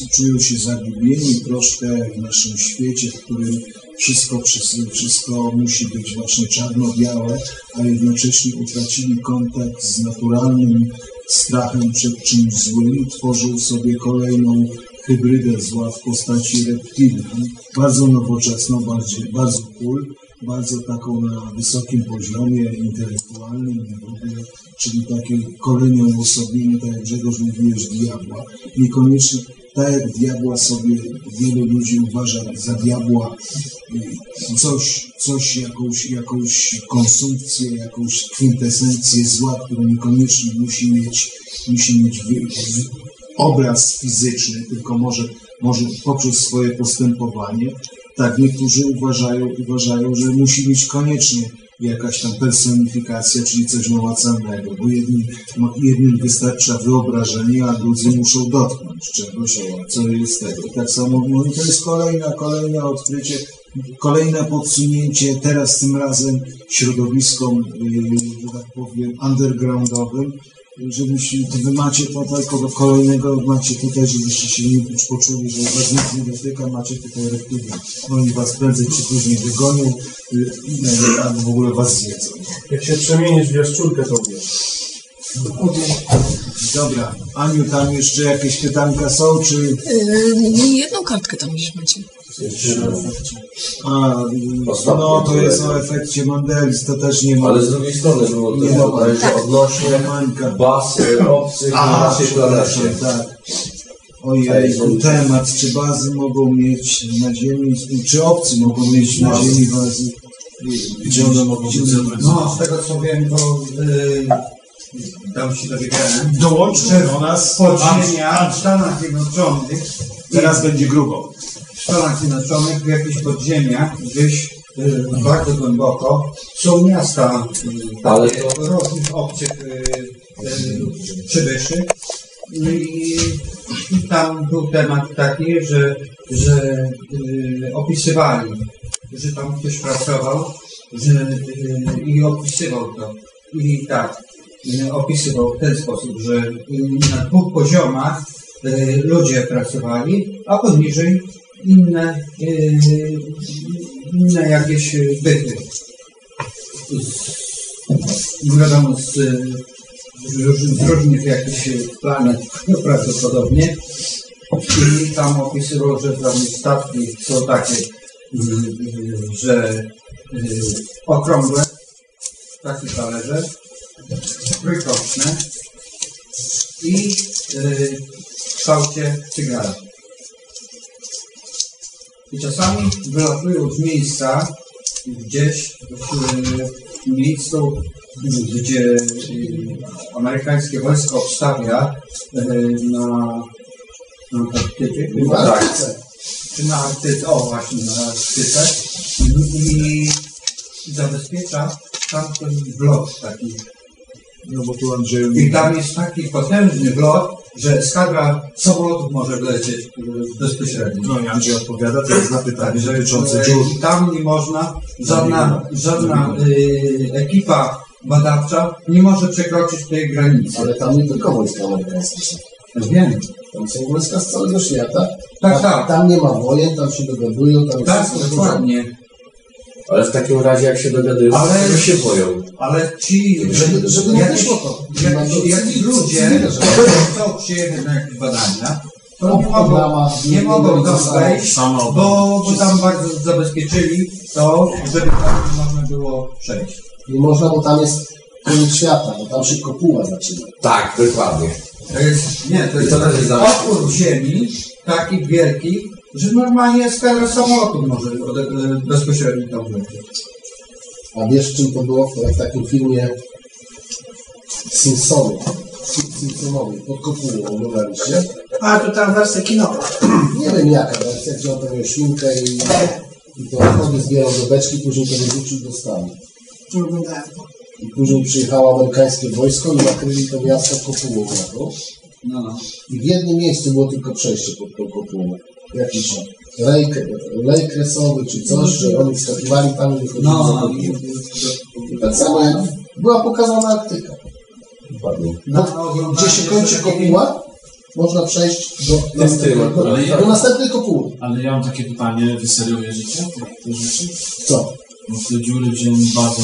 i czują się zagubieni troszkę w naszym świecie, w którym wszystko, wszystko musi być właśnie czarno-białe, a jednocześnie utracili kontakt z naturalnym strachem przed czymś złym, tworzą sobie kolejną hybrydę zła w postaci reptilian, bardzo nowoczesną, bardziej, bardzo cool, bardzo taką na wysokim poziomie intelektualnym czyli takie kolejne uosobienie, tak jak Grzegorz mówiłeś, diabła. Niekoniecznie tak jak diabła sobie wielu ludzi uważa za diabła coś, coś jakąś, jakąś konsumpcję, jakąś kwintesencję zła, którą niekoniecznie musi mieć, musi mieć obraz fizyczny, tylko może, może poprzez swoje postępowanie. Tak, niektórzy uważają, uważają, że musi być koniecznie jakaś tam personifikacja, czyli coś namacalnego, bo jednym, no, jednym wystarcza wyobrażenie, a drudzy muszą dotknąć czegoś, co jest tego. Tak samo, no i to jest kolejna, kolejne odkrycie, kolejne podsunięcie, teraz tym razem środowiskom, yy, że tak powiem, undergroundowym, żebyście, wy macie tutaj kogo kolejnego, macie tutaj, żebyście się nie poczuli, że was nic nie dotyka, macie tutaj reptylian. Oni was prędzej czy później wygonią, y, i- albo w ogóle was zjedzą. jak się przemienisz w jaszczurkę, to wiesz. Dobra, Aniu, tam jeszcze jakieś pytanka są, czy... Yy, jedną kartkę tam gdzieś macie. A, no to jest o efekcie Mandelis, to też nie ma... Ale z drugiej strony było Nie też ma- bodajże odnośnie Mańka. baz y, obcych na Aha, naszej planecie. tak. Ojej, temat, czy bazy mogą mieć na Ziemi, czy obcy mogą mieć na Ziemi bazy? Gdzie one mogą być? No, z tego co wiem, to y, tam się dowiedziałem. Dołączcie do nas. Podziemia w Stanach Zjednoczonych, Teraz będzie grubo. W Stanach Zjednoczonych, w jakichś podziemiach, gdzieś y, bardzo głęboko, są miasta y, Ale różnych obcych y, y, przybyszy. I, I tam był temat taki, że, że opisywali, że tam ktoś pracował że, i opisywał to. I tak, opisywał w ten sposób, że na dwóch poziomach ludzie pracowali, a poniżej inne, y, inne jakieś y, byty. Z, wiadomo, z, z, róż- z różnych jakichś planet no, prawdopodobnie. I tam opisywał, że tam statki są takie, y, y, że okrągłe, takie talerze, trójkątne i w kształcie cygara. I czasami wylatują z miejsca gdzieś w miejscu, gdzie y, amerykańskie wojsko obstawia y, na, na Antarktydzie. Arktyce. Czy na Arktyce, o właśnie, na Arktyce. I, i zabezpiecza tamten blok taki. No bo tu Andrzeju I tam jest taki potężny blok, że eskadra samolotów może wlecieć y, bezpośrednio. No i Andrzej odpowiada teraz na pytanie dotyczące dziur. I tam nie można, żadna, żadna y, ekipa badawcza nie może przekroczyć tej granicy. Ale tam nie tylko wojska amerykańskie są. Wiem. Tam są wojska z całego świata. Tak, tam, tak. Tam nie ma wojen, tam się dogadują, tam Tak, dokładnie. Ale w takim razie, jak się dogadują, Ale- to się boją. Ale ci, Żeby- żeby nie jakiś, wyszło to. jakiś ludzie, chcą przyjechać na jakieś badania, to nie mogą, nie mogą tam wejść, bo, bo tam bardzo zabezpieczyli to, żeby tam można było przejść. Nie można, bo tam jest koniec świata, bo tam się kopuła zaczyna. Tak, dokładnie. To jest, nie, to jest to jest opór ziemi, taki wielki, że normalnie eskadra samolotów może e, bezpośrednio tam wlecieć. A wiesz, czym to było w, w takim filmie Simpsony? Simpsonowie, pod kopułą, oglądaliście? A, to tam wersja kinowa. Nie wiem jaka wersja, gdzie on tam miał świnkę i, i to wtedy zbierał do beczki, później to wyrzucił do stanu. To oglądałem. I później przyjechało amerykańskie wojsko i nakryli to miasto kopułą taką. No, no. I w jednym miejscu było tylko przejście pod tą kopułą. Jakiś lej, lej kresowy czy coś, że oni wskakiwali tam i wychodzili No, za no. I tak samo jak była pokazana Arktyka. Dokładnie. No, Bo gdzie się kończy kopuła, można przejść do, do, ale ja- do następnej kopuły. Ale ja mam takie pytanie, wy serio wierzycie w te rzeczy? Co? No te dziury w ziemi bardzo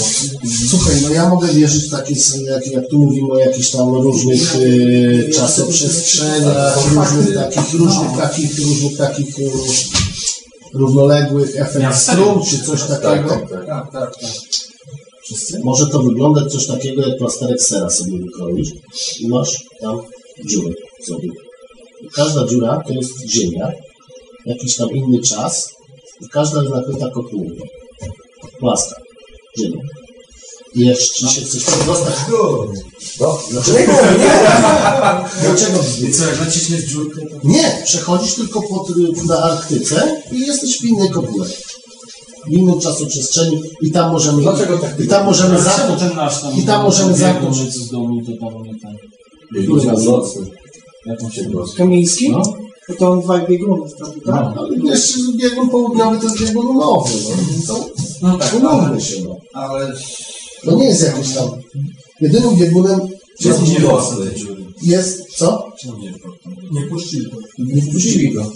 Słuchaj, no ja mogę wierzyć w takie, jak, jak tu mówimy o jakichś tam różnych y, czasoprzestrzeniach, różnych takich, różnych takich, różnych takich y, równoległych efekt strum, czy coś takiego. Tak, tak. Tak, tak, tak. Może to wyglądać coś takiego, jak plasterek sera sobie wykroisz i masz tam dziurę sobie. Każda dziura to jest ziemia, jakiś tam inny czas i każda jest nakryta kopułą. Płaska, ziemia. I jeśli się chcesz dostać... No, dlaczego? Dlaczego? I co, jak naciśniesz dziurkę, to... Nie, przechodzisz tylko pod, y, na Arktyce i jesteś w innej kopule. W innym czasoprzestrzeni i tam możemy... Dlaczego tak I tam możemy zamknąć... ten nasz tam... I tam możemy zamknąć... Z domu, to tam nie tam... Na nocny. Się? Kamiński? No. No to on dwa biegunów tam, tak? No. Ale jeszcze biegun południowy to jest biegun lunowy. No, to No tak, umówmy się. No. ale To nie jest jakiś tam... Jedynym biegunem Jest jest, północny. jest co? Nie puścili go. Nie wpuścili go.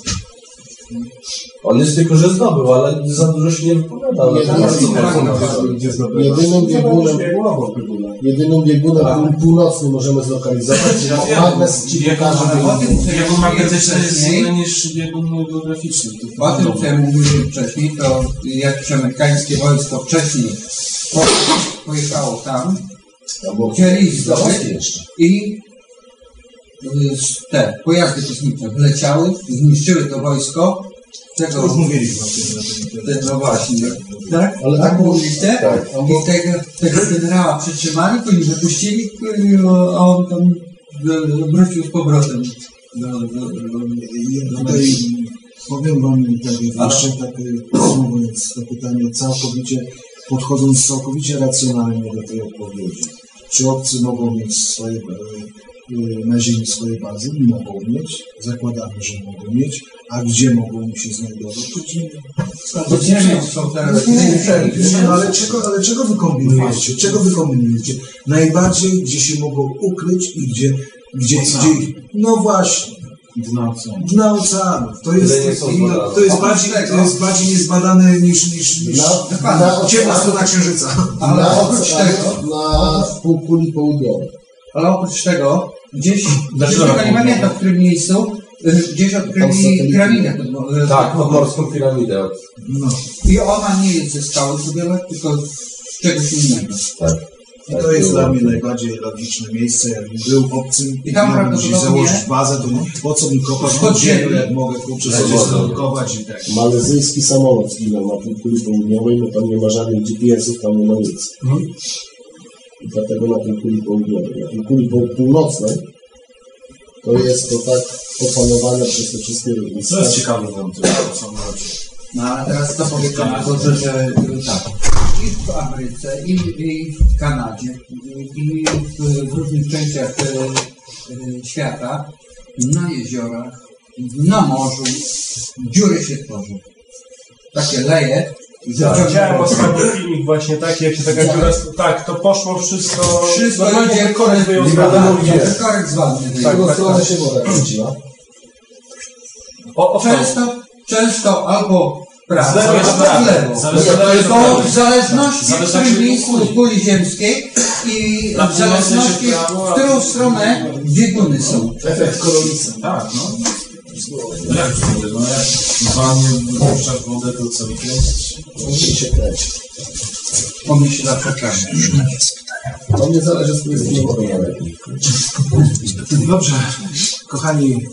On jest tylko, że zdobył, ale za dużo się nie wypowiadał. Jedynym, biegunem, jedynym biegunem pół- północnym możemy zlokalizować. Magnes ci pokaże biegun. magnetyczny jest inny niż biegun geograficzny. O tym, co ja mówiłem wcześniej, to jakieś amerykańskie wojsko wcześniej po- pojechało tam, chcieli zdobyć i y, te pojazdy kosmiczne wleciały, zniszczyły to wojsko. Tego, Już mówiliśmy o tym. No właśnie, tak? Ale tak tak mówiliście? tak. I tego, tego generała przytrzymali, później wypuścili, a on tam wrócił z powrotem. Do, do, do, Ja tutaj powiem Wam tak jeszcze tak podsumowując to pytanie całkowicie, podchodząc całkowicie racjonalnie do tej odpowiedzi. Czy obcy mogą mieć swoje, na ziemi swoje bazy? Nie mogą mieć. Zakładamy, że mogą mieć. A gdzie mogą się znajdować? Przecież nie- To ziemią są teraz nie, no ale czego, ale czego wy kombinujecie? Czego wy kombinujecie? Najbardziej, gdzie się mogą ukryć i gdzie, gdzie, gdzie no właśnie, Dna oceanów. To jest, to jest, bardziej, to jest bardziej niezbadane niż, niż, niż Na, na, ciemna strona księżyca. Ale oprócz tego, na półkuli południowej. ale oprócz tego, gdzieś, tylko nie tak pamiętam w którym miejscu, y, gdzieś odkryli piramidę. pod- y, Tak, pod- podmorską piramidę. No. I ona nie jest ze skały zdobiona, tylko z czegoś innego. Tak. I to jest dla mnie najbardziej logiczne miejsce. Jakbym był obcym i I tam miałbym gdzieś prawdopodobnie- założyć bazę, to po co mi kopać Pod ziemię, jak mogę kurczę sobie wodą. zanurkować i tak. Malezyjski samolot zginął na półkuli południowej, bo tam nie ma żadnych GPS-ów, tam nie ma nic. Dlatego na półkuli południowej. Na półkuli pół- północnej to jest to tak opanowane przez te wszystkie Co jest ciekawe w tym samolocie? No ale teraz to powiedzmy, to, że, że tak. I w Ameryce, i, i w Kanadzie, i, w, w różnych częściach y, y, świata, na jeziorach, na morzu, dziury się tworzą. Takie leje. Tak, Widziałem ostatnio filmik właśnie taki, jak się taka dziura... Tak, to poszło wszystko... Wszystko Normalnie idzie korek wyjął z. Korek z wanny. W którą stronę się woda kręciła. O, o, Często, często albo prawo, albo lewo. To w zależności w którym miejscu kuli. kuli ziemskiej i w zależności w którą stronę bieguny są. Efekt kolonicy. Tak, no. Jak mówię, no jak wannie wpuszczasz wodę, to co wykręcić? Musi się kręcić. On mi się zawsze każe. To nie zależy z której strony najlepiej. Dobrze, kochani,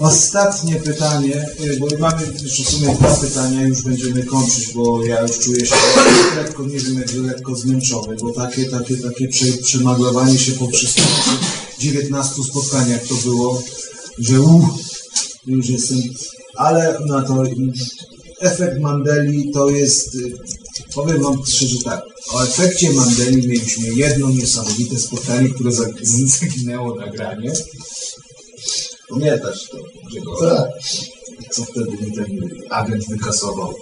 ostatnie pytanie, y, bo mamy już w sumie dwa pytania, już będziemy kończyć, bo ja już czuję się lekko, nie wiem, jak lekko zmęczony, bo takie, takie, takie prze, przemaglowanie się po wszystkich 19 spotkaniach to było, że uff, już jestem, ale na to efekt Mandeli to jest, y, powiem wam szczerze tak, o efekcie Mandeli mieliśmy jedno niesamowite spotkanie, które zaginęło nagranie. Pamiętasz to, go, Tak. co wtedy mi ten agent wykasował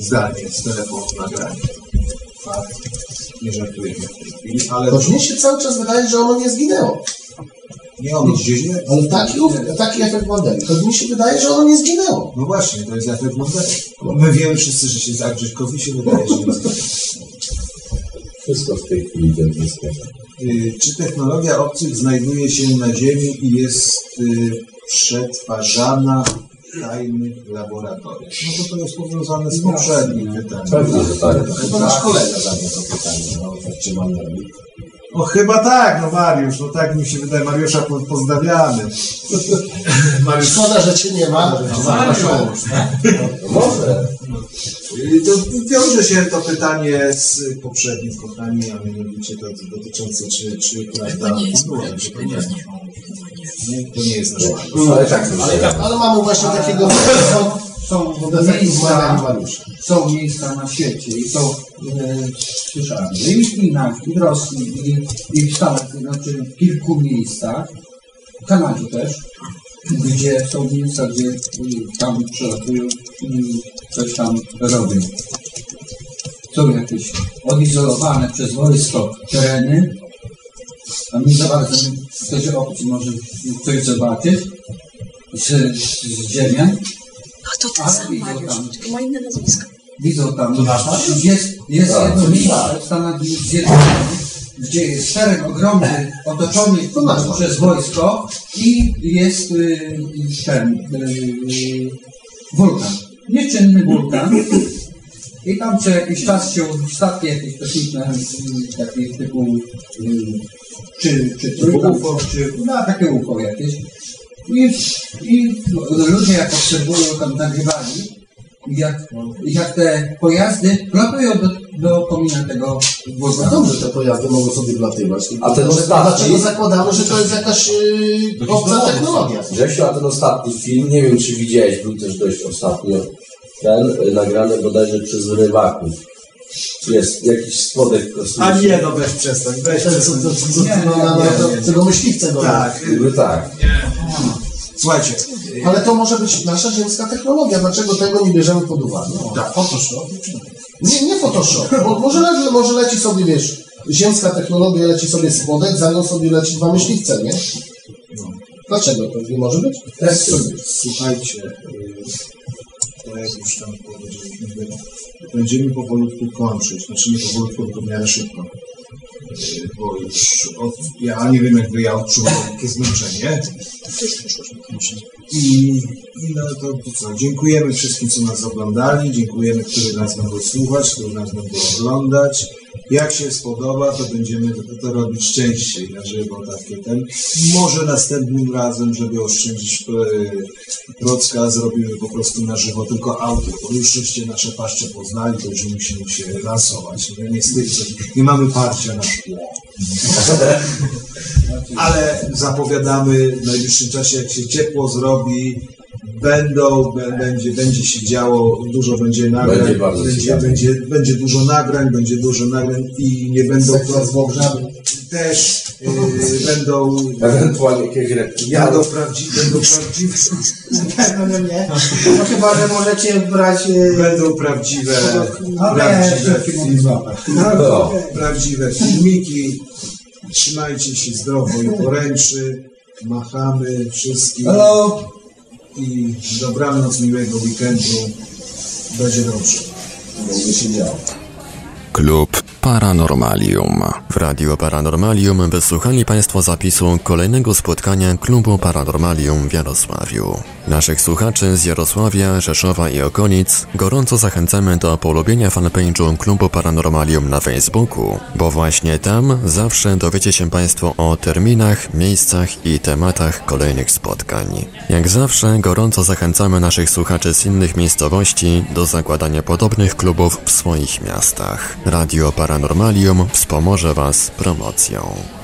zdalnie z telefonu nagranie. Fakt. Nie żartuję w tej chwili, ale się cały czas wydaje, że ono nie zginęło. Nie ono gdzieś nie. Ale taki, taki efekt Mandeli. Choć mi się wydaje, że ono nie zginęło. No właśnie, to jest efekt Mandeli. My wiemy wszyscy, że się Grześkowi się wydaje, że nie zginęło. Wszystko w tej chwili idzie w zgodę. Y, Czy technologia obcych znajduje się na Ziemi i jest y, przetwarzana w tajnych laboratoriach? No to to jest powiązane z poprzednim pytaniem. Pewnie, że tak. Nasz kolega zadał to pytanie o efekcie Mandeli. No chyba tak, no Mariusz, no tak mi się wydaje. Mariusza po- pozdrawiamy. Mariusz, Szkoda, że cię nie ma. Mariusz. Może. Y, To wiąże się to pytanie z poprzednim spotkanie, a mianowicie to dotyczące czy, czy prawda, nie jest Mariusz, że to nie, nie. nie, to nie jest. Ale tak, Ale, ale mamy właśnie takiego Są, są miejsca, są miejsca na świecie i to e, słyszałem, że i w Chinach, i w Rosji, i, i w Stanach Zjednoczonych, w kilku miejscach, w Kanadzie też, gdzie są miejsca, gdzie y, tam przelatują i coś tam robią. Są jakieś odizolowane przez wojsko tereny, a nie za bardzo ktoś obcy może coś zobaczyć z, z ziemią, A to ten Ale sam Mariusz, tylko ma inne nazwisko. Widzą tam, To nasz Mariusz? jest, jest Tak, jedno miejsce tak. w Stanach Zjednoczonych, gdzie jest teren ogromny, otoczony To nasz przez wojsko i jest y, ten y, wulkan, nieczynny wulkan. I tam co jakiś czas się statki jakieś y, takie typu y, czy, czy trójkąt, czy no, takie UFO jakieś. I, I ludzie jak obserwują tam nagrywali, jak, jak te pojazdy latują do, do komina tego wulkanu. dobrze, te pojazdy mogą sobie wlatywać. A ten dlaczego- ostatni? Dlaczego zakładamy, że to jest jakaś yy, obca technologia? Grzesiu, a ten ostatni film, nie wiem czy widziałeś, był też dość ostatnio ten, y, nagrany bodajże przez rybaków. Jest jakiś spodek kosmiczny. A nie, no weź przestań, weź To, to, przestań. to, to, to, no, no, no, to, tego myśliwce go. Tak, Niby tak. słuchajcie, Ale to może być nasza ziemska technologia. Dlaczego tego nie bierzemy pod uwagę? tak, Photoshop. Nie, nie Photoshop. Bo, może, le, może leci sobie, wiesz, ziemska technologia leci sobie spodek, za nią sobie leci dwa myśliwce, nie? Dlaczego to nie może być? Słuchajcie, y, to jak już tam powiedzieliśmy, będziemy powolutku kończyć, znaczy nie powolutku, tylko w miarę szybko. y, bo już od, ja nie wiem jak wy, ja odczuwam takie zmęczenie. I, i no to, to co, dziękujemy wszystkim, co nas oglądali, dziękujemy, którzy nas będą słuchać, którzy nas będą oglądać. Jak się spodoba, to będziemy to, robić częściej na żywo, takie ten. Może następnym razem, żeby oszczędzić e, Procka, zrobimy po prostu na żywo tylko audio, bo już żeście nasze paszcze poznali, to już nie musimy się lansować. No, niestety, nie mamy parcia na szkło. Ale zapowiadamy w najbliższym czasie, jak się ciepło zrobi, będą, b- będzie, będzie się działo, dużo będzie nagrań, Będzie bardzo będzie, będzie, będzie dużo nagrań, będzie dużo nagrań i nie będą Włogrzany. też yy, będą Ewentualnie jakieś reptiliany. będą prawdziwe, będą prawdziwe, No nie, nie. No chyba, że możecie brać... e, będą prawdziwe, No prawdziwe, nie, film, No, okej. prawdziwe filmiki. Trzymajcie się zdrowo i poręczy. Machamy wszystkim. Hello. I dobranoc, miłego weekendu. Będzie dobrze. Będzie się działo. Klub Paranormalium. W Radio Paranormalium wysłuchali Państwo zapisu kolejnego spotkania Klubu Paranormalium w Jarosławiu. Naszych słuchaczy z Jarosławia, Rzeszowa i okolic gorąco zachęcamy do polubienia fanpage'u Klubu Paranormalium na Facebooku, bo właśnie tam zawsze dowiecie się Państwo o terminach, miejscach i tematach kolejnych spotkań. Jak zawsze gorąco zachęcamy naszych słuchaczy z innych miejscowości do zakładania podobnych klubów w swoich miastach. Radio Paranormalium wspomoże Was promocją.